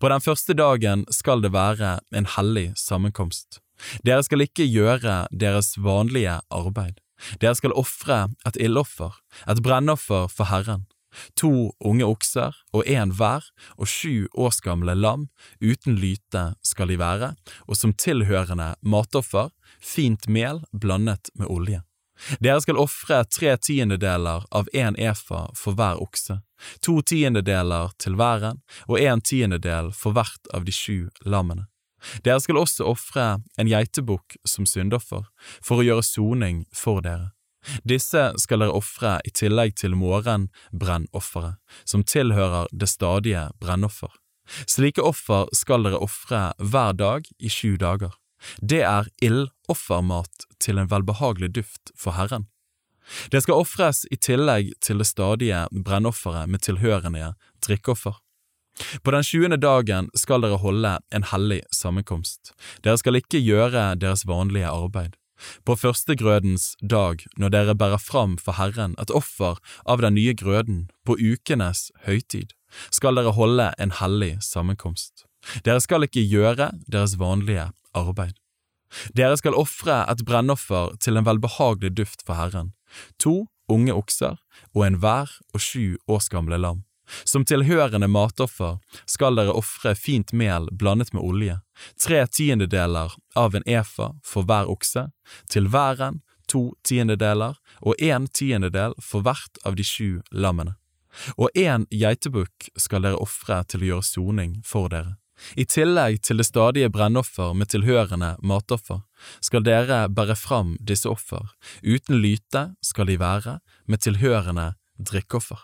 På den første dagen skal det være en hellig sammenkomst. Dere skal ikke gjøre deres vanlige arbeid. Dere skal ofre et ildoffer, et brennoffer for Herren, to unge okser og en hver og sju års gamle lam, uten lyte skal de være, og som tilhørende matoffer, fint mel blandet med olje. Dere skal ofre tre tiendedeler av en efa for hver okse, to tiendedeler til væren og en tiendedel for hvert av de sju lammene. Dere skal også ofre en geitebukk som syndoffer, for å gjøre soning for dere. Disse skal dere ofre i tillegg til morgenbrennofferet, som tilhører det stadige brennoffer. Slike offer skal dere ofre hver dag i sju dager. Det er ildoffermat til en velbehagelig duft for Herren. Det skal ofres i tillegg til det stadige brennofferet med tilhørende drikkeoffer. På den tjuende dagen skal dere holde en hellig sammenkomst. Dere skal ikke gjøre deres vanlige arbeid. På førstegrødens dag, når dere bærer fram for Herren et offer av den nye grøden, på ukenes høytid, skal dere holde en hellig sammenkomst. Dere skal ikke gjøre deres vanlige arbeid. Dere skal ofre et brennoffer til en velbehagelig duft for Herren, to unge okser og en hver og sju års gamle lam. Som tilhørende matoffer skal dere ofre fint mel blandet med olje, tre tiendedeler av en efa for hver okse, til væren to tiendedeler og en tiendedel for hvert av de sju lammene. Og en geitebukk skal dere ofre til å gjøre soning for dere. I tillegg til det stadige brennoffer med tilhørende matoffer skal dere bære fram disse offer, uten lyte skal de være, med tilhørende drikkeoffer.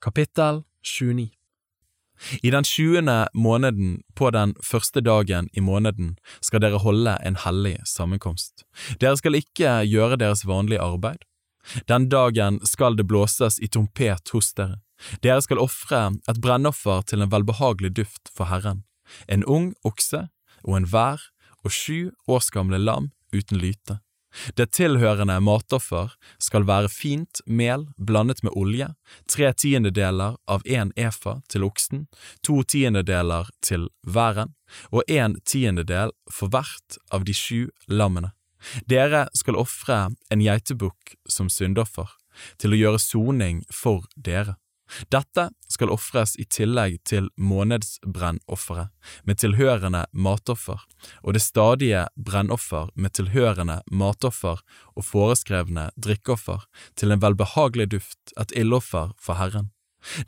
Kapittel 29 I den tjuende måneden på den første dagen i måneden skal dere holde en hellig sammenkomst. Dere skal ikke gjøre deres vanlige arbeid. Den dagen skal det blåses i trompet hos dere. Dere skal ofre et brennoffer til en velbehagelig duft for Herren, en ung okse og en hver og sju års gamle lam uten lyte. Det tilhørende matoffer skal være fint mel blandet med olje, tre tiendedeler av en efa til oksen, to tiendedeler til væren og en tiendedel for hvert av de sju lammene. Dere skal ofre en geitebukk som syndoffer, til å gjøre soning for dere. Dette skal ofres i tillegg til månedsbrennofferet med tilhørende matoffer og det stadige brennoffer med tilhørende matoffer og foreskrevne drikkeoffer til en velbehagelig duft, et ildoffer for Herren.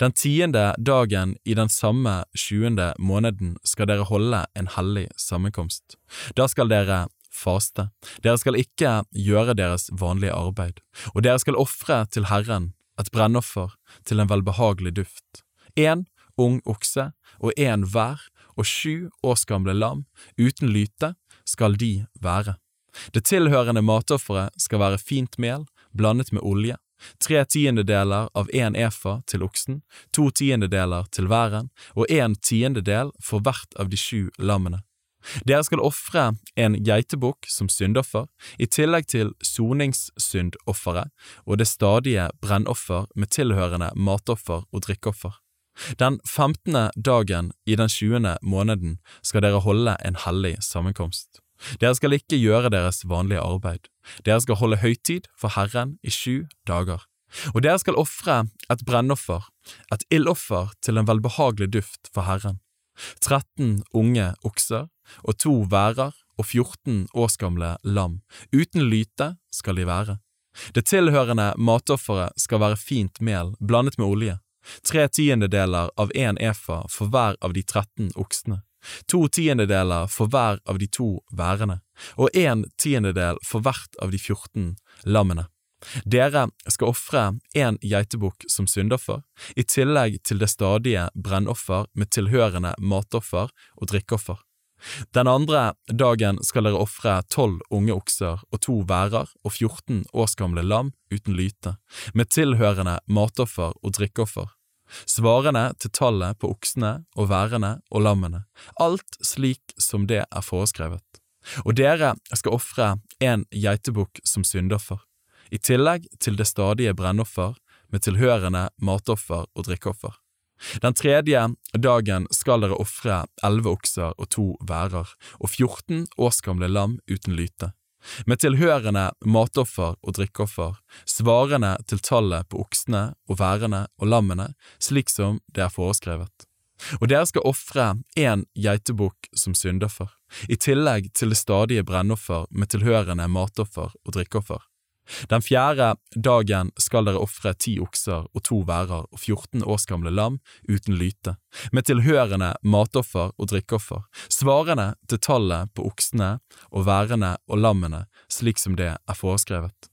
Den tiende dagen i den samme sjuende måneden skal dere holde en hellig sammenkomst. Da skal dere faste, dere skal ikke gjøre deres vanlige arbeid, og dere skal ofre til Herren et brennoffer til en velbehagelig duft, én ung okse og én hver og sju års gamle lam, uten lyte skal de være. Det tilhørende matofferet skal være fint mel blandet med olje, tre tiendedeler av en efa til oksen, to tiendedeler til væren og en tiendedel for hvert av de sju lammene. Dere skal ofre en geitebukk som syndoffer, i tillegg til soningssyndofferet og det stadige brennoffer med tilhørende matoffer og drikkeoffer. Den femtende dagen i den tjuende måneden skal dere holde en hellig sammenkomst. Dere skal ikke gjøre deres vanlige arbeid. Dere skal holde høytid for Herren i sju dager. Og dere skal ofre et brennoffer, et ildoffer til en velbehagelig duft for Herren. 13 unge okser og to værer og 14 årsgamle lam, uten lyte skal de være. Det tilhørende matofferet skal være fint mel blandet med olje, tre tiendedeler av en efa for hver av de 13 oksene, to tiendedeler for hver av de to værene, og en tiendedel for hvert av de 14 lammene. Dere skal ofre en geitebukk som syndoffer, i tillegg til det stadige brennoffer med tilhørende matoffer og drikkeoffer. Den andre dagen skal dere ofre tolv unge okser og to værer og 14 årsgamle lam uten lyte, med tilhørende matoffer og drikkeoffer, svarende til tallet på oksene og værene og lammene, alt slik som det er foreskrevet. Og dere skal ofre en geitebukk som syndoffer i tillegg til det stadige brennoffer med tilhørende matoffer og drikkeoffer. Den tredje dagen skal dere ofre elleve okser og to værer og 14 årsgamle lam uten lyte, med tilhørende matoffer og drikkeoffer, svarende til tallet på oksene og værene og lammene, slik som det er foreskrevet. Og dere skal ofre én geitebukk som syndoffer, i tillegg til det stadige brennoffer med tilhørende matoffer og drikkeoffer. Den fjerde dagen skal dere ofre ti okser og to værer og 14 årsgamle lam uten lyte, med tilhørende matoffer og drikkeoffer, svarende til tallet på oksene og værene og lammene slik som det er foreskrevet.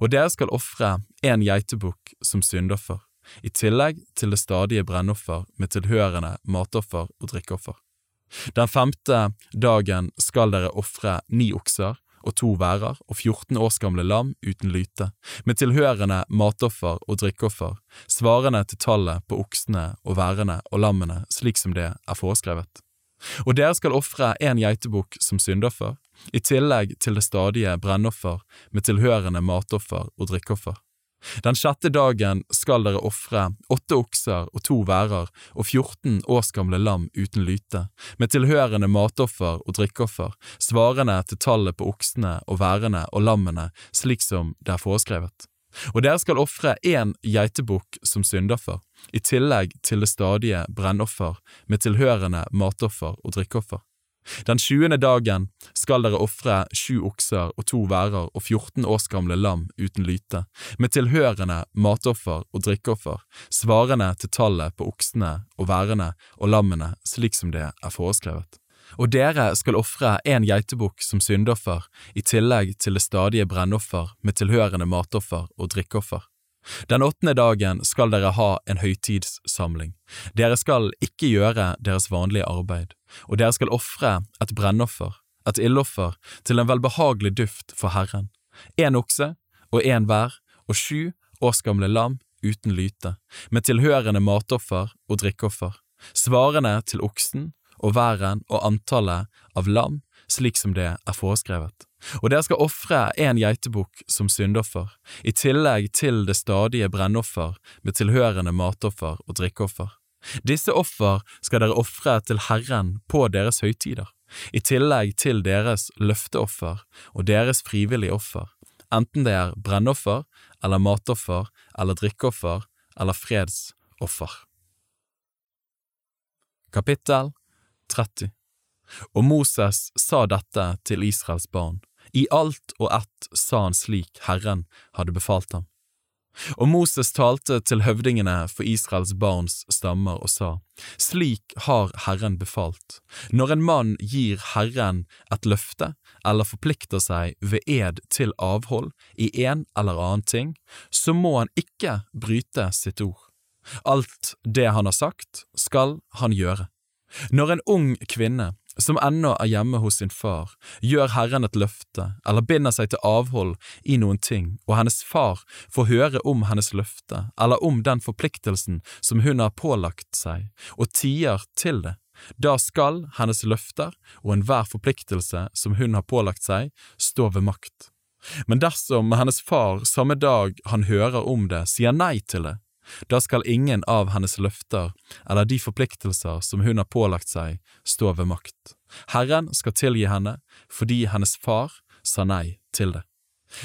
Og dere skal ofre en geitebukk som syndoffer, i tillegg til det stadige brennoffer med tilhørende matoffer og drikkeoffer. Den femte dagen skal dere ofre ni okser og to værer og 14 års gamle lam uten lyte, med tilhørende matoffer og drikkeoffer, svarende til tallet på oksene og værene og lammene slik som det er foreskrevet. Og dere skal ofre en geitebukk som syndoffer, i tillegg til det stadige brennoffer med tilhørende matoffer og drikkeoffer. Den sjette dagen skal dere ofre åtte okser og to værer og 14 års gamle lam uten lyte, med tilhørende matoffer og drikkeoffer, svarende til tallet på oksene og værene og lammene slik som det er foreskrevet. Og dere skal ofre én geitebukk som syndoffer, i tillegg til det stadige brennoffer med tilhørende matoffer og drikkeoffer. Den tjuende dagen skal dere ofre sju okser og to værer og 14 års gamle lam uten lyte, med tilhørende matoffer og drikkeoffer, svarende til tallet på oksene og værene og lammene slik som det er foreskrevet. Og dere skal ofre en geitebukk som syndoffer, i tillegg til det stadige brennoffer med tilhørende matoffer og drikkeoffer. Den åttende dagen skal dere ha en høytidssamling. Dere skal ikke gjøre deres vanlige arbeid, og dere skal ofre et brennoffer, et ildoffer, til en velbehagelig duft for Herren. En okse og en hver og sju års gamle lam uten lyte, med tilhørende matoffer og drikkeoffer, svarende til oksen og væren og antallet av lam slik som det er foreskrevet. Og dere skal ofre en geitebukk som syndoffer, i tillegg til det stadige brennoffer med tilhørende matoffer og drikkeoffer. Disse offer skal dere ofre til Herren på deres høytider, i tillegg til deres løfteoffer og deres frivillige offer, enten det er brennoffer eller matoffer eller drikkeoffer eller fredsoffer. Kapittel 30 Og Moses sa dette til Israels barn. I alt og ett sa han slik Herren hadde befalt ham. Og Moses talte til høvdingene for Israels barns stammer og sa, Slik har Herren befalt, når en mann gir Herren et løfte eller forplikter seg ved ed til avhold i en eller annen ting, så må han ikke bryte sitt ord. Alt det han har sagt, skal han gjøre. Når en ung kvinne som ennå er hjemme hos sin far, gjør Herren et løfte eller binder seg til avhold i noen ting, og hennes far får høre om hennes løfte eller om den forpliktelsen som hun har pålagt seg, og tier til det, da skal hennes løfter og enhver forpliktelse som hun har pålagt seg, stå ved makt. Men dersom hennes far samme dag han hører om det, sier nei til det, da skal ingen av hennes løfter eller de forpliktelser som hun har pålagt seg, stå ved makt. Herren skal tilgi henne fordi hennes far sa nei til det.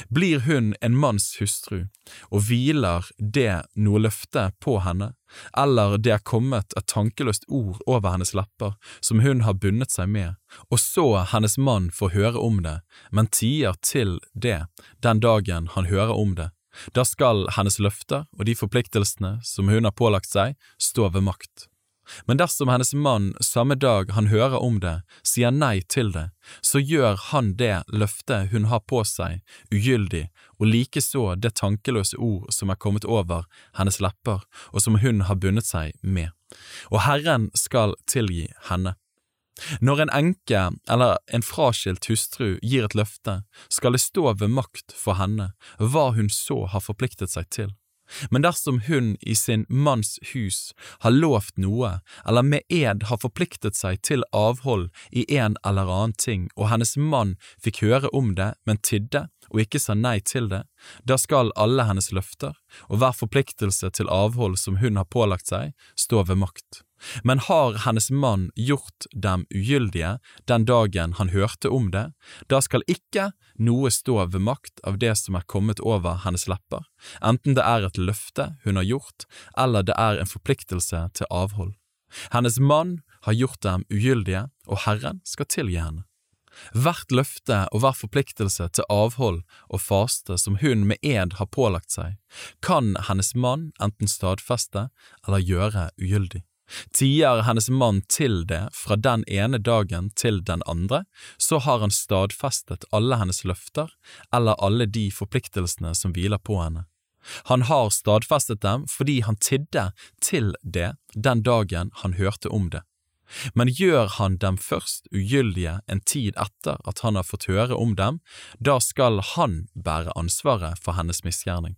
Blir hun en manns hustru, og hviler det noe løfte på henne, eller det er kommet et tankeløst ord over hennes lepper som hun har bundet seg med, og så hennes mann får høre om det, men tier til det den dagen han hører om det, da skal hennes løfter og de forpliktelsene som hun har pålagt seg, stå ved makt. Men dersom hennes mann samme dag han hører om det, sier nei til det, så gjør han det løftet hun har på seg, ugyldig, og likeså det tankeløse ord som er kommet over hennes lepper, og som hun har bundet seg med. Og Herren skal tilgi henne. Når en enke eller en fraskilt hustru gir et løfte, skal det stå ved makt for henne hva hun så har forpliktet seg til. Men dersom hun i sin manns hus har lovt noe, eller med ed har forpliktet seg til avhold i en eller annen ting, og hennes mann fikk høre om det, men tidde og ikke sa nei til det, da skal alle hennes løfter og hver forpliktelse til avhold som hun har pålagt seg, stå ved makt. Men har hennes mann gjort dem ugyldige den dagen han hørte om det, da skal ikke noe stå ved makt av det som er kommet over hennes lepper, enten det er et løfte hun har gjort, eller det er en forpliktelse til avhold. Hennes mann har gjort dem ugyldige, og Herren skal tilgi henne. Hvert løfte og hver forpliktelse til avhold og faste som hun med ed har pålagt seg, kan hennes mann enten stadfeste eller gjøre ugyldig. Tier hennes mann til det fra den ene dagen til den andre, så har han stadfestet alle hennes løfter eller alle de forpliktelsene som hviler på henne. Han har stadfestet dem fordi han tidde til det den dagen han hørte om det. Men gjør han dem først ugyldige en tid etter at han har fått høre om dem, da skal han bære ansvaret for hennes misgjerning.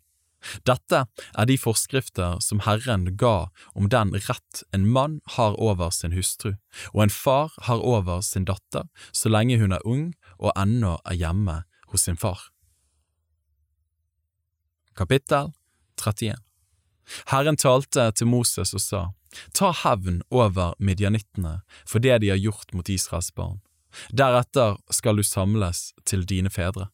Dette er de forskrifter som Herren ga om den rett en mann har over sin hustru, og en far har over sin datter så lenge hun er ung og ennå er hjemme hos sin far. Kapittel 31 Herren talte til Moses og sa, Ta hevn over midjanittene for det de har gjort mot Israels barn. Deretter skal du samles til dine fedre.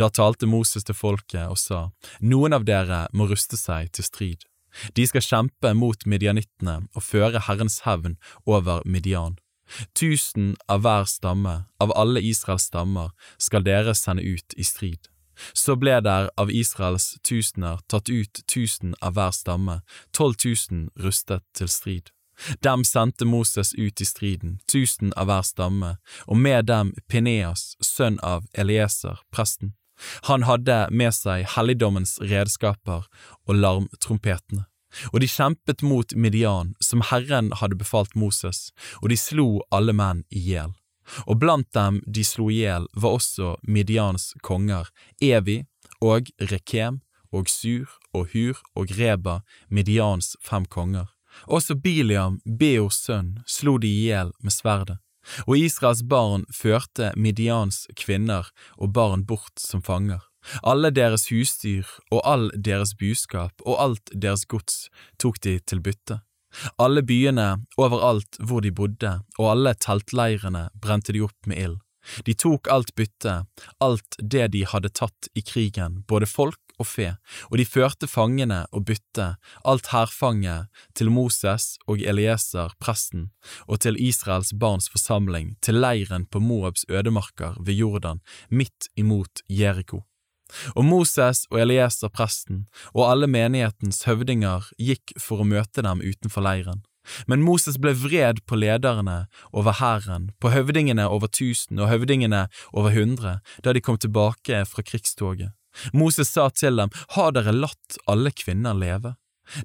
Da talte Moses til folket og sa, Noen av dere må ruste seg til strid. De skal kjempe mot midjanittene og føre Herrens hevn over Midian. Tusen av hver stamme, av alle Israels stammer, skal dere sende ut i strid. Så ble der av Israels tusener tatt ut tusen av hver stamme, tolv tusen rustet til strid. Dem sendte Moses ut i striden, tusen av hver stamme, og med dem Pineas, sønn av Elieser, presten. Han hadde med seg helligdommens redskaper og larmtrompetene. Og de kjempet mot Midian, som Herren hadde befalt Moses, og de slo alle menn i hjel. Og blant dem de slo i hjel, var også Midians konger, Evi og Rekem og Sur og Hur og Reba, Midians fem konger. Også Biliam, Beors sønn, slo de i hjel med sverdet. Og Israels barn førte Midians kvinner og barn bort som fanger. Alle deres husdyr og all deres buskap og alt deres gods tok de til bytte. Alle byene overalt hvor de bodde, og alle teltleirene brente de opp med ild. De tok alt byttet, alt det de hadde tatt i krigen, både folk og fe, og de førte fangene og byttet, alt hærfanget, til Moses og Elieser, presten, og til Israels barns forsamling, til leiren på Moabs ødemarker ved Jordan, midt imot Jeriko. Og Moses og Elieser presten og alle menighetens høvdinger gikk for å møte dem utenfor leiren. Men Moses ble vred på lederne over hæren, på høvdingene over tusen og høvdingene over hundre, da de kom tilbake fra krigstoget. Moses sa til dem, Har dere latt alle kvinner leve?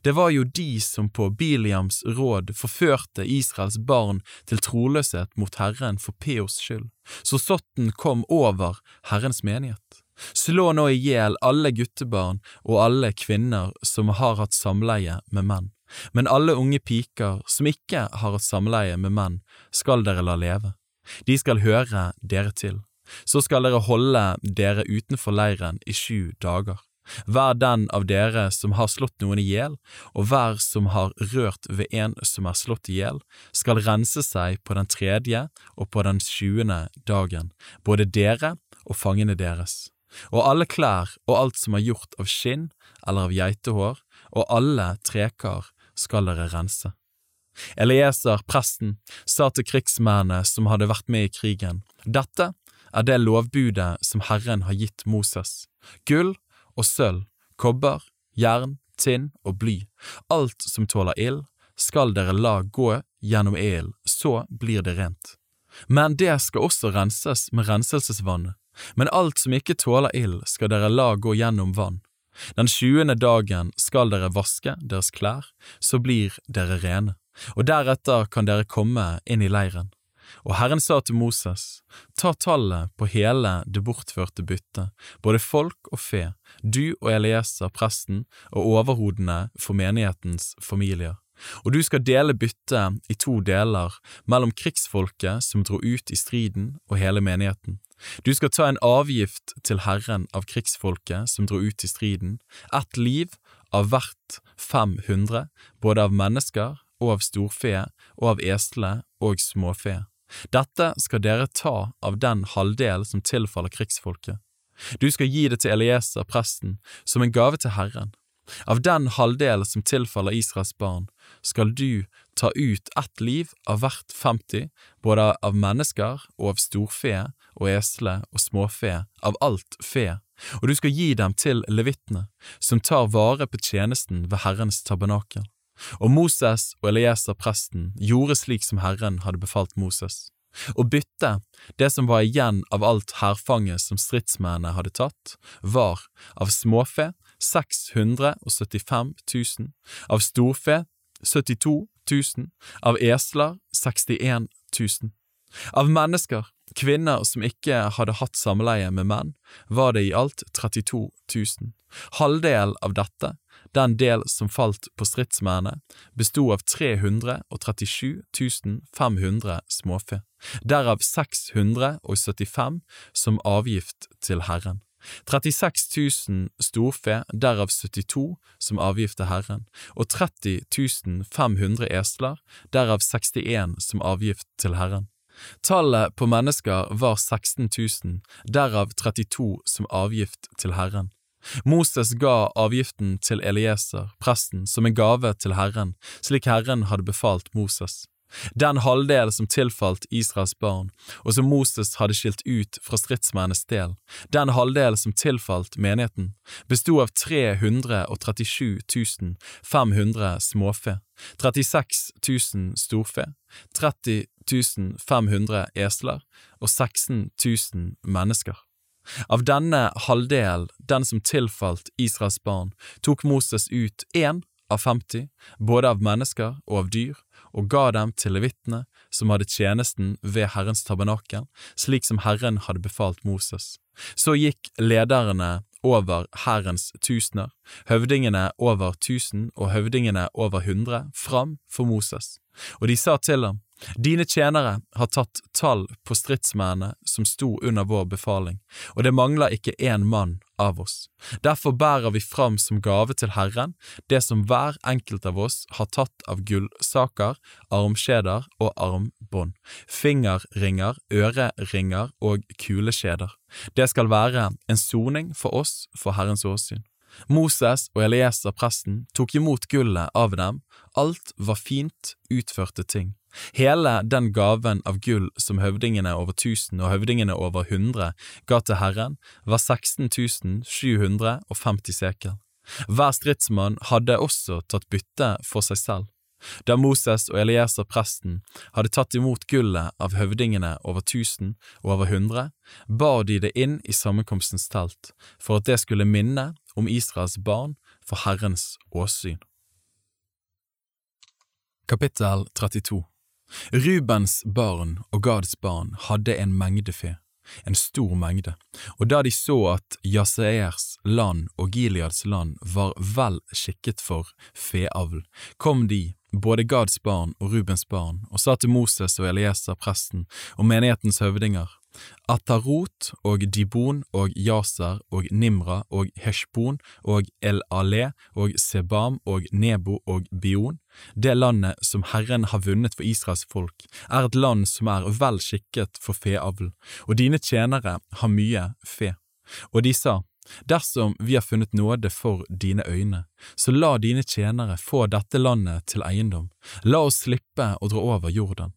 Det var jo de som på Biliams råd forførte Israels barn til troløshet mot Herren for Peos skyld, så sotten kom over Herrens menighet. Slå nå i hjel alle guttebarn og alle kvinner som har hatt samleie med menn, men alle unge piker som ikke har hatt samleie med menn, skal dere la leve. De skal høre dere til. Så skal dere holde dere utenfor leiren i sju dager. Hver den av dere som har slått noen i hjel, og hver som har rørt ved en som er slått i hjel, skal rense seg på den tredje og på den sjuende dagen, både dere og fangene deres og alle klær og alt som er gjort av skinn eller av geitehår, og alle trekar skal dere rense. Elieser, presten, sa til krigsmennene som hadde vært med i krigen, dette er det lovbudet som Herren har gitt Moses, gull og sølv, kobber, jern, tinn og bly, alt som tåler ild, skal dere la gå gjennom ilden, så blir det rent. Men det skal også renses med renselsesvannet, men alt som ikke tåler ild, skal dere la gå gjennom vann. Den tjuende dagen skal dere vaske deres klær, så blir dere rene, og deretter kan dere komme inn i leiren. Og Herren sa til Moses, ta tallet på hele det bortførte byttet, både folk og fe, du og Elieser presten og overhodene for menighetens familier. Og du skal dele byttet i to deler mellom krigsfolket som dro ut i striden og hele menigheten. Du skal ta en avgift til Herren av krigsfolket som dro ut i striden, ett liv av hvert 500, både av mennesker og av storfe og av esle og småfe. Dette skal dere ta av den halvdel som tilfaller krigsfolket. Du skal gi det til Elieser, presten, som en gave til Herren. Av den halvdel som tilfaller Israels barn, skal du ta ut ett liv av hvert 50, både av mennesker og av storfe og esle og småfe, av alt fe, og du skal gi dem til levittene, som tar vare på tjenesten ved Herrens tabernakel. Og Moses og Elieser presten gjorde slik som Herren hadde befalt Moses. Og bytte det som var igjen av alt hærfanget som stridsmennene hadde tatt, var av småfe 675 000, av storfe 72 000, av esler 61 000. Av mennesker, kvinner som ikke hadde hatt samleie med menn, var det i alt 32 000. Halvdelen av dette, den del som falt på stridsmennene, bestod av 337 500 småfe, derav 675 som avgift til Herren. 36 000 storfe, derav 72 som avgift til Herren, og 30 500 esler, derav 61 som avgift til Herren. Tallet på mennesker var 16 000, derav 32 som avgift til Herren. Moses ga avgiften til Elieser, presten, som en gave til Herren, slik Herren hadde befalt Moses. Den halvdel som tilfalt Israels barn, og som Moses hadde skilt ut fra stridsmennenes del, den halvdel som tilfalt menigheten, bestod av 337 500 småfe, 36 000 storfe, 30 500 esler og 16 000 mennesker. Av denne halvdel, den som tilfalt Israels barn, tok Moses ut én av 50, både av mennesker og av dyr, og ga dem til levitene som hadde tjenesten ved Herrens tabernakel, slik som Herren hadde befalt Moses. Så gikk lederne over hærens tusener, høvdingene over tusen og høvdingene over hundre, fram for Moses, og de sa til ham, Dine tjenere har tatt tall på stridsmennene som sto under vår befaling, og det mangler ikke én mann av oss. Derfor bærer vi fram som gave til Herren det som hver enkelt av oss har tatt av gullsaker, armskjeder og armbånd, fingerringer, øreringer og kuleskjeder. Det skal være en soning for oss for Herrens åsyn. Moses og Elieser presten tok imot gullet av dem, alt var fint utførte ting. Hele den gaven av gull som høvdingene over tusen og høvdingene over hundre ga til Herren, var 16 750 sekel. Hver stridsmann hadde også tatt bytte for seg selv. Da Moses og Elieser presten hadde tatt imot gullet av høvdingene over tusen og over hundre, bar de det inn i sammenkomstens telt, for at det skulle minne om Israels barn for Herrens åsyn. Kapittel 32 Rubens barn og Gads barn hadde en mengde fe, en stor mengde, og da de så at Jaseers land og Gileads land var vel skikket for feavl, kom de, både Gads barn og Rubens barn, og sa til Moses og Elieser presten og menighetens høvdinger, Atarot og Dibon og Yaser og Nimra og Heshbon og El-Ale og Sebam og Nebo og Bion, det landet som Herren har vunnet for Israels folk, er et land som er vel skikket for feavl, og dine tjenere har mye fe. Og de sa, Dersom vi har funnet nåde for dine øyne, så la dine tjenere få dette landet til eiendom, la oss slippe å dra over Jordan.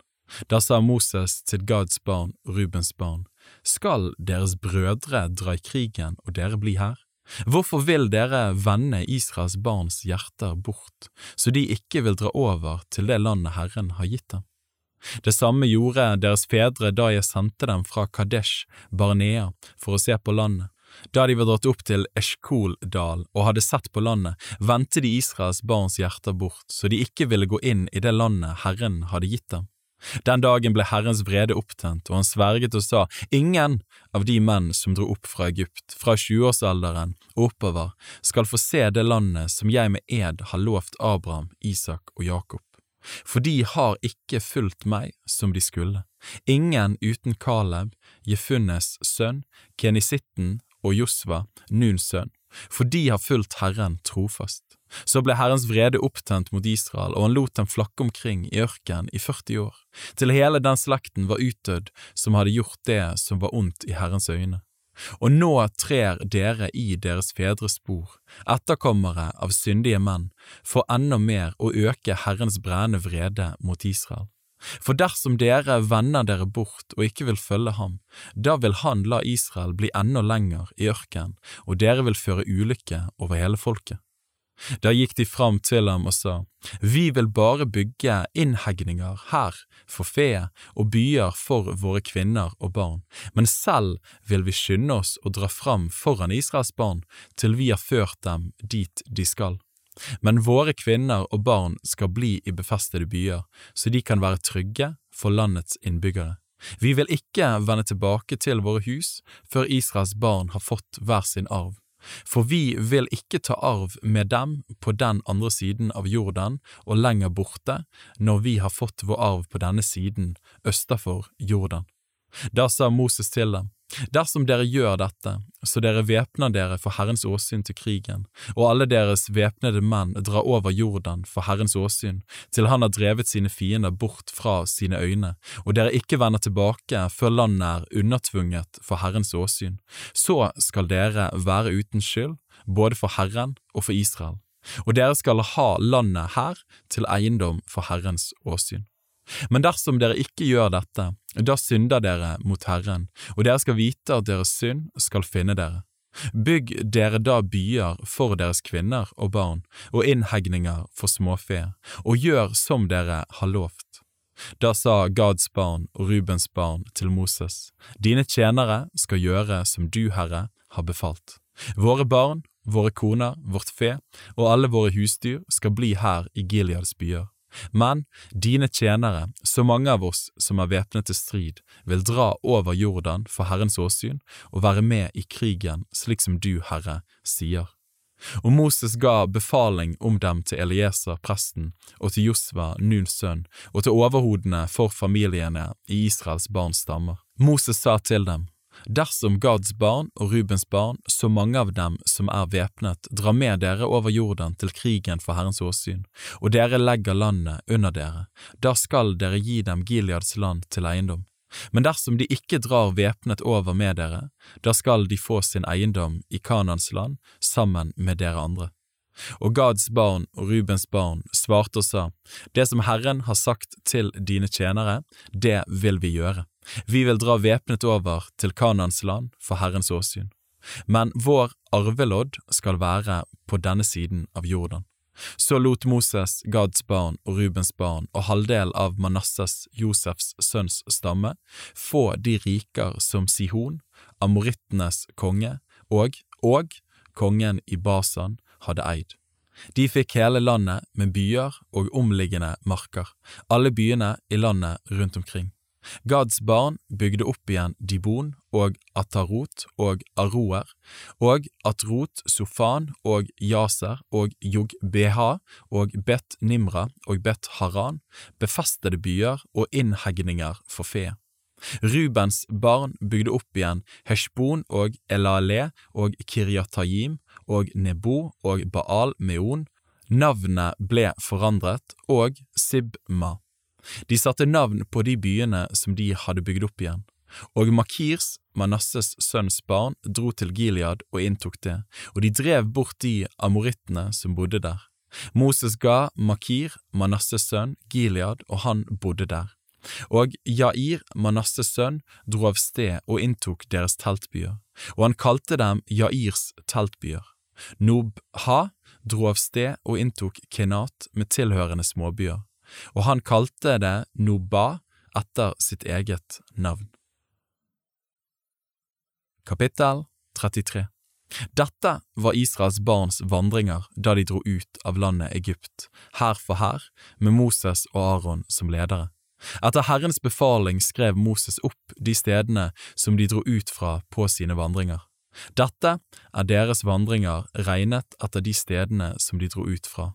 Da sa Moses til Gads barn, Rubens barn, skal deres brødre dra i krigen og dere bli her? Hvorfor vil dere vende Israels barns hjerter bort, så de ikke vil dra over til det landet Herren har gitt dem? Det samme gjorde deres fedre da jeg sendte dem fra Kadesh, Barnea, for å se på landet. Da de var dratt opp til Eshkol-dal og hadde sett på landet, vendte de Israels barns hjerter bort, så de ikke ville gå inn i det landet Herren hadde gitt dem. Den dagen ble Herrens vrede opptent, og han sverget og sa, Ingen av de menn som dro opp fra Egypt, fra tjueårsalderen og oppover, skal få se det landet som jeg med ed har lovt Abraham, Isak og Jakob. For de har ikke fulgt meg som de skulle. Ingen uten Kaleb, Jefunnes sønn, Kenisitten og Josva, Nuns sønn, for de har fulgt Herren trofast. Så ble Herrens vrede opptent mot Israel, og han lot dem flakke omkring i ørkenen i 40 år, til hele den slekten var utdødd som hadde gjort det som var ondt i Herrens øyne. Og nå trer dere i deres fedres spor, etterkommere av syndige menn, for enda mer å øke Herrens brennende vrede mot Israel. For dersom dere vender dere bort og ikke vil følge ham, da vil han la Israel bli enda lenger i ørkenen, og dere vil føre ulykke over hele folket. Da gikk de fram til ham og sa, Vi vil bare bygge innhegninger her for fe og byer for våre kvinner og barn, men selv vil vi skynde oss å dra fram foran Israels barn til vi har ført dem dit de skal. Men våre kvinner og barn skal bli i befestede byer, så de kan være trygge for landets innbyggere. Vi vil ikke vende tilbake til våre hus før Israels barn har fått hver sin arv for vi vil ikke ta arv med dem på den andre siden av Jordan og lenger borte, når vi har fått vår arv på denne siden, østafor Jordan. Da sa Moses til dem, Dersom dere gjør dette, så dere væpner dere for Herrens åsyn til krigen, og alle deres væpnede menn drar over Jordan for Herrens åsyn, til han har drevet sine fiender bort fra sine øyne, og dere ikke vender tilbake før landet er undertvunget for Herrens åsyn, så skal dere være uten skyld, både for Herren og for Israel, og dere skal ha landet her til eiendom for Herrens åsyn. Men dersom dere ikke gjør dette, da synder dere mot Herren, og dere skal vite at deres synd skal finne dere. Bygg dere da byer for deres kvinner og barn, og innhegninger for småfe, og gjør som dere har lovt. Da sa Gads barn og Rubens barn til Moses, Dine tjenere skal gjøre som du, Herre, har befalt. Våre barn, våre koner, vårt fe og alle våre husdyr skal bli her i Gileads byer. Men dine tjenere, så mange av oss som er væpnet til strid, vil dra over Jordan for Herrens åsyn og være med i krigen slik som du, Herre, sier. Og Moses ga befaling om dem til Elieser presten og til Josva, Nuns sønn, og til overhodene for familiene i Israels barns stammer. Moses sa til dem, Dersom Gads barn og Rubens barn, så mange av dem som er væpnet, drar med dere over Jordan til krigen for Herrens åsyn, og dere legger landet under dere, da skal dere gi dem Gileads land til eiendom. Men dersom de ikke drar væpnet over med dere, da skal de få sin eiendom i Kanans land sammen med dere andre. Og Gads barn og Rubens barn svarte og sa, Det som Herren har sagt til dine tjenere, det vil vi gjøre. Vi vil dra væpnet over til Kanans land for Herrens åsyn. Men vår arvelodd skal være på denne siden av Jordan. Så lot Moses, Gads barn og Rubens barn og halvdel av Manassas, Josefs sønns stamme, få de riker som Sihon, amorittenes konge, og, og kongen i Basan hadde eid. De fikk hele landet med byer og omliggende marker, alle byene i landet rundt omkring. Gads barn bygde opp igjen Dibon og Atarot og Aroer, og Atrot, Sofan og Yaser og Jogbeha og Bet Nimra og Bet Haran, befestede byer og innhegninger for fe. Rubens barn bygde opp igjen Heshbon og Elale og Kiryatayim og Nebo og Baal Meon, navnet ble forandret, og Sibma. De satte navn på de byene som de hadde bygd opp igjen. Og Makirs, Manasses sønns barn, dro til Gilead og inntok det, og de drev bort de amorittene som bodde der. Moses ga Makir, Manasses sønn, Gilead, og han bodde der. Og Jair, Manasses sønn, dro av sted og inntok deres teltbyer, og han kalte dem Jairs teltbyer. Nobha dro av sted og inntok Kenat med tilhørende småbyer og han kalte det Noba etter sitt eget navn. Kapittel 33 Dette var Israels barns vandringer da de dro ut av landet Egypt, hær for hær, med Moses og Aron som ledere. Etter Herrens befaling skrev Moses opp de stedene som de dro ut fra på sine vandringer. Dette er deres vandringer regnet etter de stedene som de dro ut fra.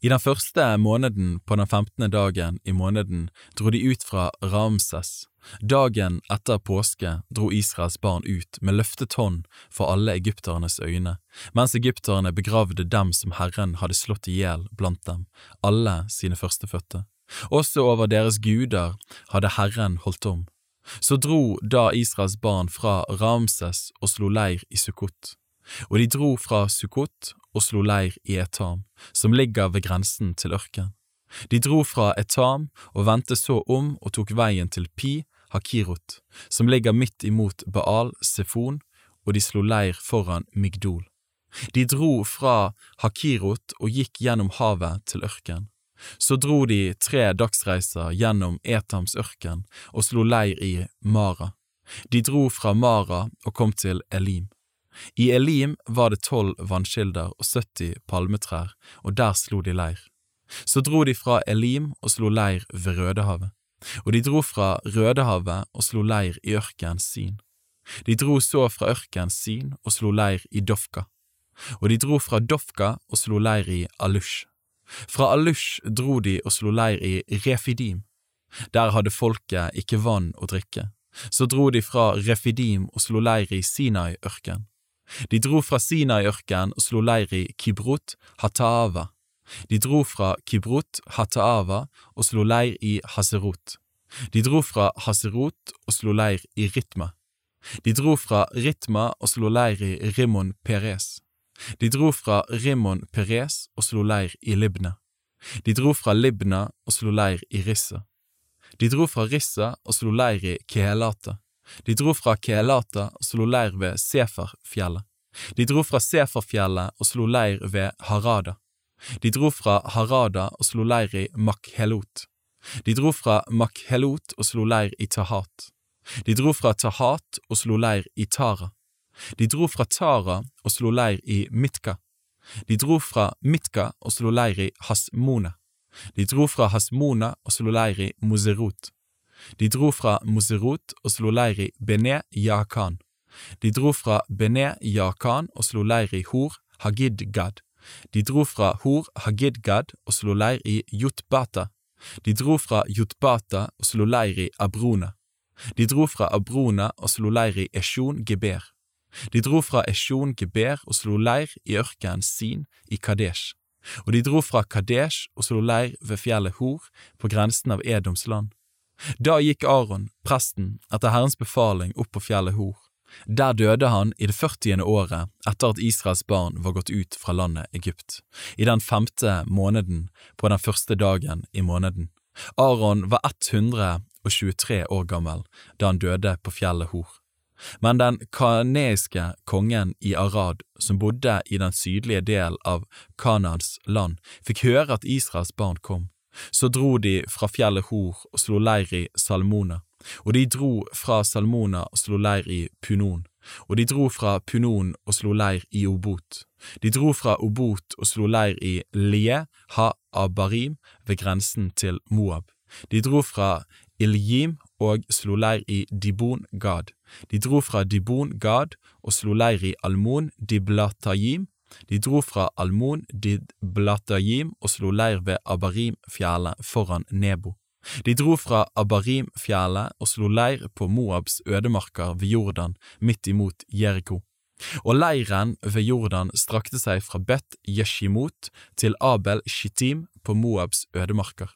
I den første måneden på den femtende dagen i måneden dro de ut fra Ramses. Dagen etter påske dro Israels barn ut med løftet hånd for alle egypternes øyne, mens egypterne begravde dem som Herren hadde slått i hjel blant dem, alle sine førstefødte. Også over deres guder hadde Herren holdt om. Så dro da Israels barn fra Ramses og slo leir i Sukkot. Og de dro fra Sukkot og slo leir i Etam, som ligger ved grensen til ørken. De dro fra Etam og vendte så om og tok veien til Pi Hakirot, som ligger midt imot Baal Sefon, og de slo leir foran Migdol. De dro fra Hakirot og gikk gjennom havet til ørken. Så dro de tre dagsreiser gjennom Etams ørken og slo leir i Mara. De dro fra Mara og kom til Elim. I Elim var det tolv vannkilder og 70 palmetrær, og der slo de leir. Så dro de fra Elim og slo leir ved Rødehavet, og de dro fra Rødehavet og slo leir i ørken Sin. De dro så fra ørken Sin og slo leir i Dofka, og de dro fra Dofka og slo leir i Alush. Fra Alush dro de og slo leir i Refidim. Der hadde folket ikke vann å drikke. Så dro de fra Refidim og slo leir i Sinai-ørken. De dro fra Sinai-ørkenen og slo leir i Kibrut Hataava. De dro fra Kibrut Hataava og slo leir i Haserot. De dro fra Haserot og slo leir i Ritma. De dro fra Ritma og slo leir i Rimon Peres. De dro fra Rimon Peres og slo leir i Libna. De dro fra Libna og slo leir i Rissa. De dro fra Rissa og slo leir i Kehelata. De dro fra Kelata og slo leir ved Seferfjellet. De dro fra Seferfjellet og slo leir ved Harada. De dro fra Harada og slo leir i Makhelot. De dro fra Makhelot og slo leir i Tahat. De dro fra Tahat og slo leir i Tara. De dro fra Tara og slo leir i Mitka. De dro fra Mitka og slo leir i Hasmone. De dro fra Hasmona og slo leir i Moserot. De dro fra Moserot og slo leir i Bene Yakan. De dro fra Bene Yakan og slo leir i Hor Hagidgad. De dro fra Hor Hagidgad og slo leir i Jotbata. De dro fra Jotbata og slo leir i Abrona. De dro fra Abrona og slo leir i Esjon Geber. De dro fra Esjon Geber og slo leir i ørkenen Sin i Kadesh. Og de dro fra Kadesh og slo leir ved fjellet Hor på grensen av Edoms land. Da gikk Aron, presten, etter Herrens befaling opp på fjellet Hor. Der døde han i det førtiende året etter at Israels barn var gått ut fra landet Egypt, i den femte måneden på den første dagen i måneden. Aron var 123 år gammel da han døde på fjellet Hor. Men den kaneiske kongen i Arad, som bodde i den sydlige del av Kanans land, fikk høre at Israels barn kom. Så dro de fra fjellet Hor og slo leir i Salmona, og de dro fra Salmona og slo leir i Punon, og de dro fra Punon og slo leir i Obot. De dro fra Obot og slo leir i Lie ha-abarim ved grensen til Moab. De dro fra Iljim og slo leir i Dibon Gad. De dro fra Dibon Gad og slo leir i Almon Diblatayim. De dro fra Almon did Blatayim og slo leir ved Abarim-fjellet foran Nebo. De dro fra Abarim-fjellet og slo leir på Moabs ødemarker ved Jordan, midt imot Jeriko. Og leiren ved Jordan strakte seg fra Bet Yeshimot til Abel Shittim på Moabs ødemarker.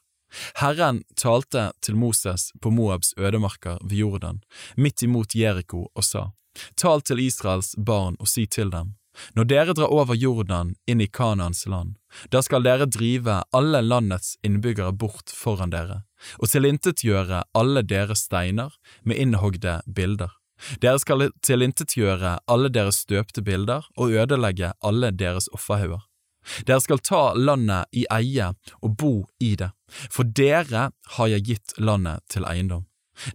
Herren talte til Moses på Moabs ødemarker ved Jordan, midt imot Jeriko, og sa, Tal til Israels barn og si til dem, når dere drar over Jordan inn i Kanaans land, da skal dere drive alle landets innbyggere bort foran dere, og tilintetgjøre alle deres steiner med innhogde bilder. Dere skal tilintetgjøre alle deres støpte bilder og ødelegge alle deres offerhauger. Dere skal ta landet i eie og bo i det, for dere har jeg gitt landet til eiendom.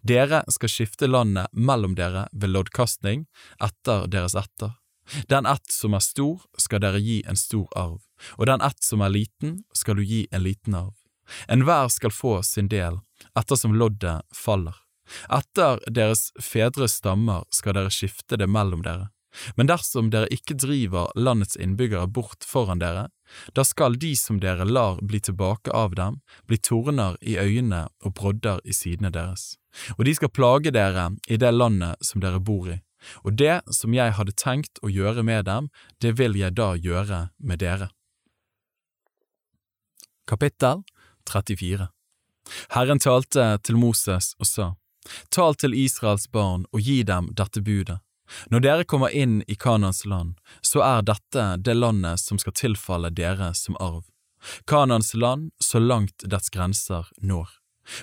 Dere skal skifte landet mellom dere ved loddkastning etter deres etter. Den ett som er stor, skal dere gi en stor arv, og den ett som er liten, skal du gi en liten arv. Enhver skal få sin del, ettersom loddet faller. Etter deres fedres stammer skal dere skifte det mellom dere. Men dersom dere ikke driver landets innbyggere bort foran dere, da skal de som dere lar bli tilbake av dem, bli torner i øynene og brodder i sidene deres, og de skal plage dere i det landet som dere bor i, og det som jeg hadde tenkt å gjøre med dem, det vil jeg da gjøre med dere. Kapittel 34 Herren talte til Moses og sa, Tal til Israels barn og gi dem dette budet. Når dere kommer inn i Kanans land, så er dette det landet som skal tilfalle dere som arv. Kanans land så langt dets grenser når.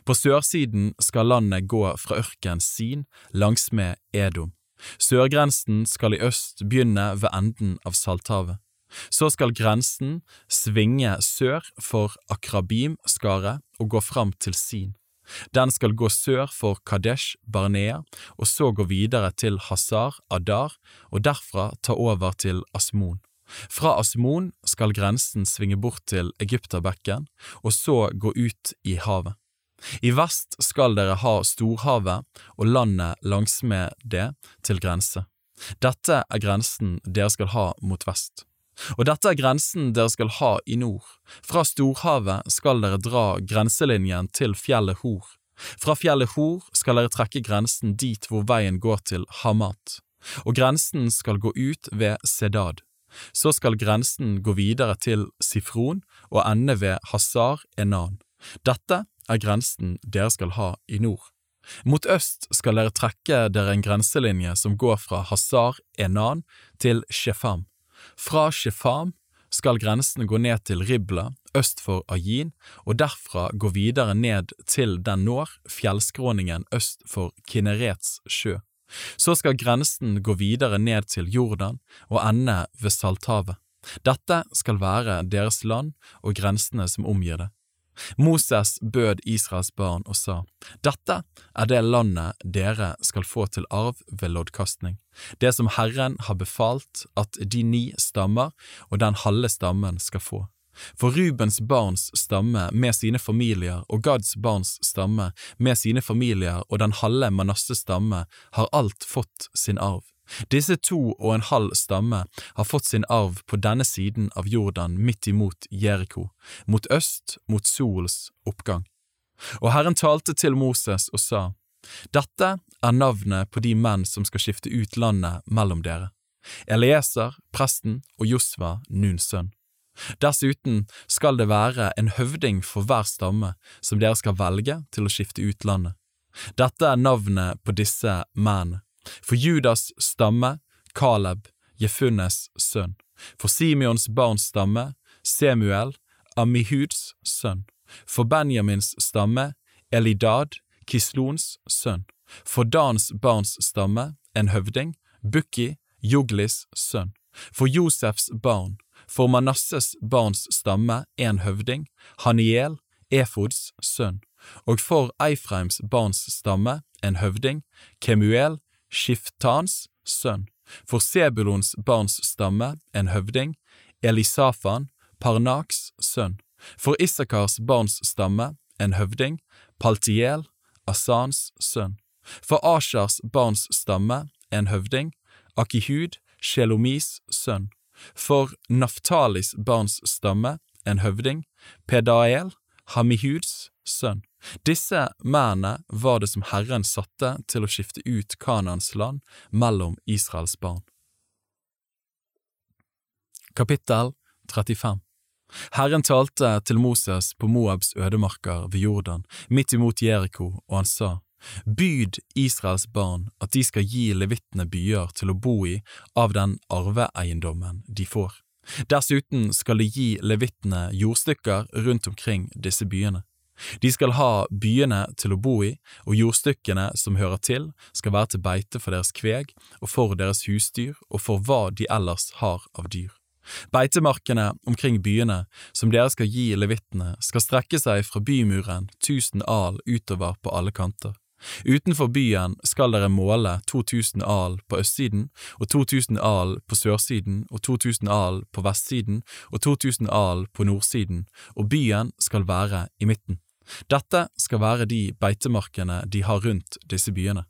På sørsiden skal landet gå fra ørken Sin langsmed Edom. Sørgrensen skal i øst begynne ved enden av Salthavet. Så skal grensen svinge sør for Akrabim-skaret og gå fram til Sin. Den skal gå sør for Kadesh Barnea, og så gå videre til Hazar Adar, og derfra ta over til Asmon. Fra Asmon skal grensen svinge bort til Egypterbekken, og så gå ut i havet. I vest skal dere ha storhavet og landet langsmed det til grense. Dette er grensen dere skal ha mot vest. Og dette er grensen dere skal ha i nord. Fra storhavet skal dere dra grenselinjen til fjellet Hor. Fra fjellet Hor skal dere trekke grensen dit hvor veien går til Hamat, og grensen skal gå ut ved Sedad. Så skal grensen gå videre til Sifron og ende ved Hazar Enan. Dette er grensen dere skal ha i nord. Mot øst skal dere trekke dere en grenselinje som går fra Hazar Enan til Shefam. Fra Shefam skal grensen gå ned til Ribla øst for Ajin, og derfra gå videre ned til den når fjellskråningen øst for Kinerets sjø. Så skal grensen gå videre ned til Jordan og ende ved Salthavet. Dette skal være deres land og grensene som omgir det. Moses bød Israels barn og sa, Dette er det landet dere skal få til arv ved loddkastning, det som Herren har befalt at de ni stammer og den halve stammen skal få. For Rubens barns stamme med sine familier og Gads barns stamme med sine familier og den halve Manasses stamme har alt fått sin arv, Disse to og en halv stamme har fått sin arv på denne siden av Jordan midt imot Jeriko, mot øst mot solens oppgang. Og Herren talte til Moses og sa, Dette er navnet på de menn som skal skifte ut landet mellom dere, Elieser, presten og Josva, Nuns sønn. Dessuten skal det være en høvding for hver stamme som dere skal velge til å skifte ut landet. Dette er navnet på disse mennene. For Judas stamme, Caleb, Jefunnes sønn. For Simeons barns stamme, Semuel, Amihuds sønn. For Benjamins stamme, Elidad, Kislons sønn. For Dans barns stamme, en høvding, Bukki, Joglis sønn. For Josefs barn, for Manasses barns stamme, en høvding, Haniel, Efods sønn. Og for Eifreims barns stamme, en høvding, Kemuel, Skiftans sønn, for Sebulons barns stamme en høvding, Elisafan, Parnaks sønn, for Isakars barns stamme en høvding, Paltiel, Asans sønn, for Ashars barns stamme en høvding, Akihud, Shelomis sønn, for Naftalis barns stamme en høvding, Pedael, Hamihuds sønn. Disse mennene var det som Herren satte til å skifte ut Kanans land mellom Israels barn. Kapittel 35 Herren talte til Moses på Moabs ødemarker ved Jordan, midt imot Jeriko, og han sa, Byd Israels barn at de skal gi levittene byer til å bo i av den arveeiendommen de får. Dessuten skal de gi levittene jordstykker rundt omkring disse byene. De skal ha byene til å bo i, og jordstykkene som hører til, skal være til beite for deres kveg og for deres husdyr og for hva de ellers har av dyr. Beitemarkene omkring byene som dere skal gi levittene, skal strekke seg fra bymuren tusen al utover på alle kanter. Utenfor byen skal dere måle 2000 al på østsiden og 2000 al på sørsiden og 2000 al på vestsiden og 2000 al på nordsiden, og byen skal være i midten. Dette skal være de beitemarkene de har rundt disse byene.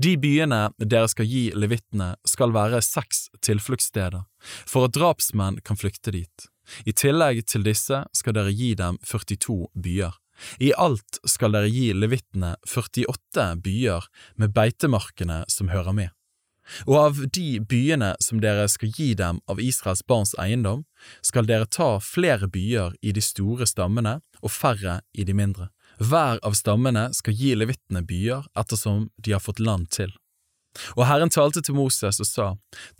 De byene dere skal gi levittene, skal være seks tilfluktssteder, for at drapsmenn kan flykte dit. I tillegg til disse skal dere gi dem 42 byer. I alt skal dere gi levittene 48 byer med beitemarkene som hører med. Og av de byene som dere skal gi dem av Israels barns eiendom, skal dere ta flere byer i de store stammene og færre i de mindre. Hver av stammene skal gi levittene byer ettersom de har fått land til. Og Herren talte til Moses og sa,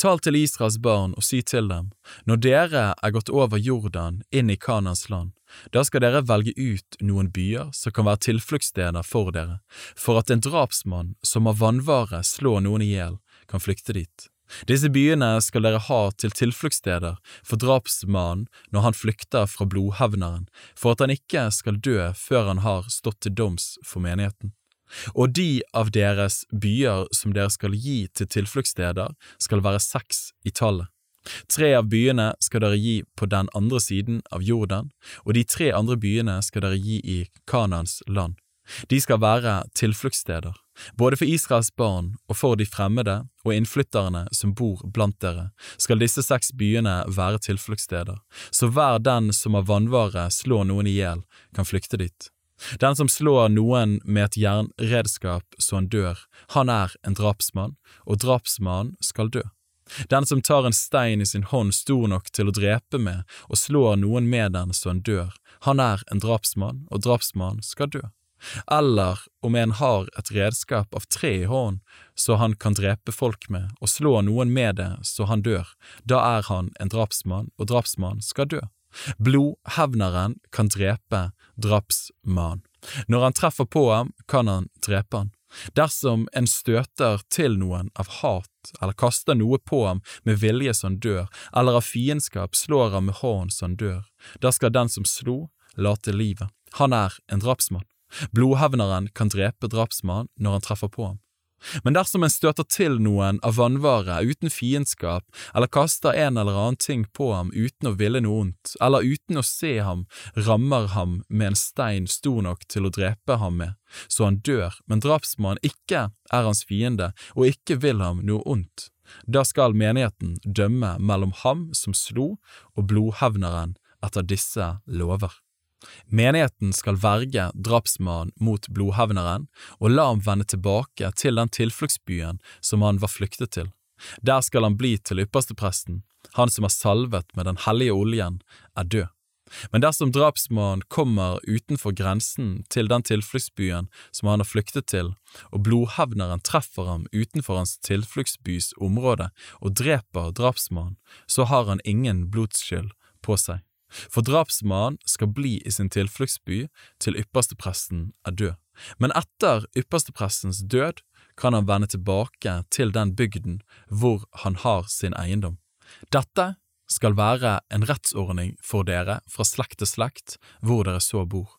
Tal til Israels barn og si til dem, når dere er gått over Jordan inn i Kanans land, da skal dere velge ut noen byer som kan være tilfluktssteder for dere, for at en drapsmann som av vannvare slår noen i hjel, kan flykte dit. Disse byene skal dere ha til tilfluktssteder for drapsmannen når han flykter fra blodhevneren, for at han ikke skal dø før han har stått til doms for menigheten. Og de av deres byer som dere skal gi til tilfluktssteder, skal være seks i tallet. Tre av byene skal dere gi på den andre siden av Jordan, og de tre andre byene skal dere gi i Kanans land. De skal være tilfluktssteder, både for Israels barn og for de fremmede og innflytterne som bor blant dere, skal disse seks byene være tilfluktssteder, så hver den som av vannvare slår noen i hjel, kan flykte dit. Den som slår noen med et jernredskap så han dør, han er en drapsmann, og drapsmannen skal dø. Den som tar en stein i sin hånd stor nok til å drepe med og slår noen med den så han dør, han er en drapsmann, og drapsmannen skal dø. Eller om en har et redskap av tre i hånden så han kan drepe folk med, og slå noen med det så han dør, da er han en drapsmann, og drapsmann skal dø. Blodhevneren kan drepe drapsmannen. Når han treffer på ham, kan han drepe han. Dersom en støter til noen av hat eller kaster noe på ham med vilje som dør, eller av fiendskap slår ham med hånden som dør, da skal den som slo, late livet. Han er en drapsmann. Blodhevneren kan drepe drapsmannen når han treffer på ham. Men dersom en støter til noen av vannvare uten fiendskap, eller kaster en eller annen ting på ham uten å ville noe ondt, eller uten å se ham, rammer ham med en stein stor nok til å drepe ham med, så han dør, men drapsmannen ikke er hans fiende og ikke vil ham noe ondt, Da skal menigheten dømme mellom ham som slo, og blodhevneren etter disse lover. Menigheten skal verge drapsmannen mot blodhevneren og la ham vende tilbake til den tilfluktsbyen som han var flyktet til. Der skal han bli til ypperstepresten, han som er salvet med den hellige oljen, er død. Men dersom drapsmannen kommer utenfor grensen til den tilfluktsbyen som han har flyktet til, og blodhevneren treffer ham utenfor hans tilfluktsbys område og dreper drapsmannen, så har han ingen blodsskyld på seg. For drapsmannen skal bli i sin tilfluktsby til ypperstepresten er død. Men etter yppersteprestens død kan han vende tilbake til den bygden hvor han har sin eiendom. Dette skal være en rettsordning for dere fra slekt til slekt hvor dere så bor.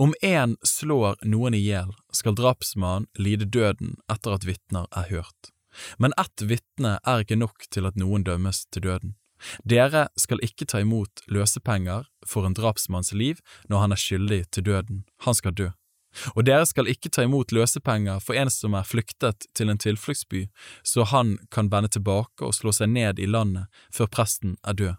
Om én slår noen i hjel, skal drapsmannen lide døden etter at vitner er hørt. Men ett vitne er ikke nok til at noen dømmes til døden. Dere skal ikke ta imot løsepenger for en drapsmanns liv når han er skyldig til døden, han skal dø. Og dere skal ikke ta imot løsepenger for en som er flyktet til en tilfluktsby, så han kan vende tilbake og slå seg ned i landet før presten er død.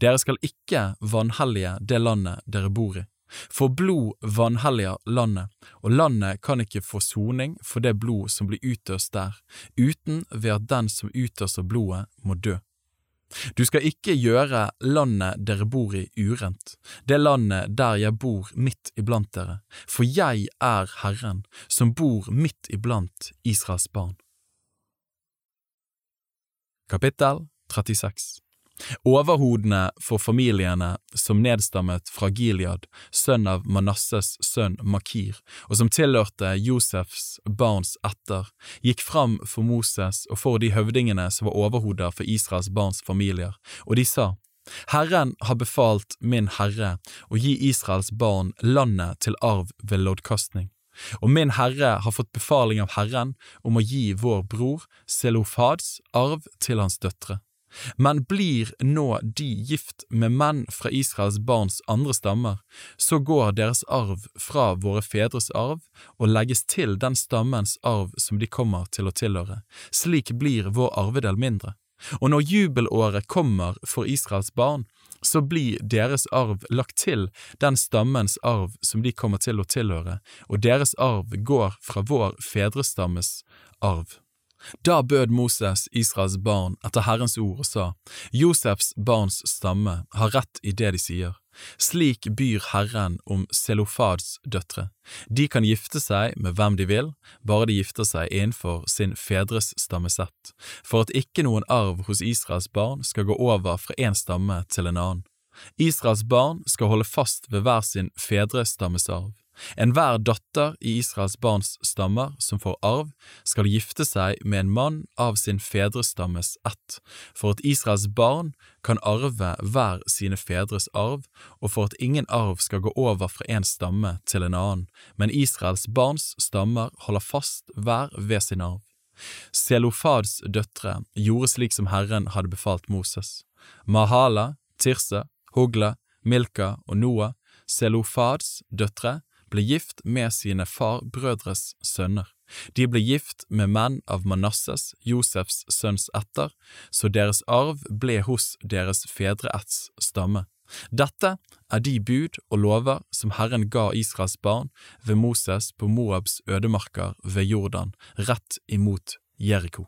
Dere skal ikke vanhellige det landet dere bor i. For blod vanhelliger landet, og landet kan ikke få soning for det blod som blir utøst der, uten ved at den som utøser blodet, må dø. Du skal ikke gjøre landet dere bor i urent, det landet der jeg bor midt iblant dere, for jeg er Herren som bor midt iblant Israels barn. Kapittel 36 Overhodene for familiene som nedstammet fra Gilead, sønn av Manasses sønn Makir, og som tilhørte Josefs barns etter, gikk fram for Moses og for de høvdingene som var overhoder for Israels barns familier, og de sa, Herren har befalt min herre å gi Israels barn landet til arv ved loddkastning. Og min herre har fått befaling av Herren om å gi vår bror Selofads arv til hans døtre. Men blir nå de gift med menn fra Israels barns andre stammer, så går deres arv fra våre fedres arv og legges til den stammens arv som de kommer til å tilhøre. Slik blir vår arvedel mindre. Og når jubelåret kommer for Israels barn, så blir deres arv lagt til den stammens arv som de kommer til å tilhøre, og deres arv går fra vår fedrestammes arv. Da bød Moses Israels barn etter Herrens ord og sa, Josefs barns stamme har rett i det de sier. Slik byr Herren om Selofads døtre. De kan gifte seg med hvem de vil, bare de gifter seg innenfor sin fedres stammesett, for at ikke noen arv hos Israels barn skal gå over fra én stamme til en annen. Israels barn skal holde fast ved hver sin fedres stammesarv. Enhver datter i Israels barns stammer som får arv, skal gifte seg med en mann av sin fedrestammes ett, for at Israels barn kan arve hver sine fedres arv, og for at ingen arv skal gå over fra en stamme til en annen, men Israels barns stammer holder fast hver ved sin arv. Selofads døtre gjorde slik som Herren hadde befalt Moses. Mahala, Tirse, Hogla, Milka og Noah, Selofads døtre, ble gift med sine farbrødres sønner. De ble gift med menn av Manasses, Josefs sønns etter, så deres arv ble hos deres fedreetts stamme. Dette er de bud og lover som Herren ga Israels barn ved Moses på Moabs ødemarker ved Jordan, rett imot Jeriko.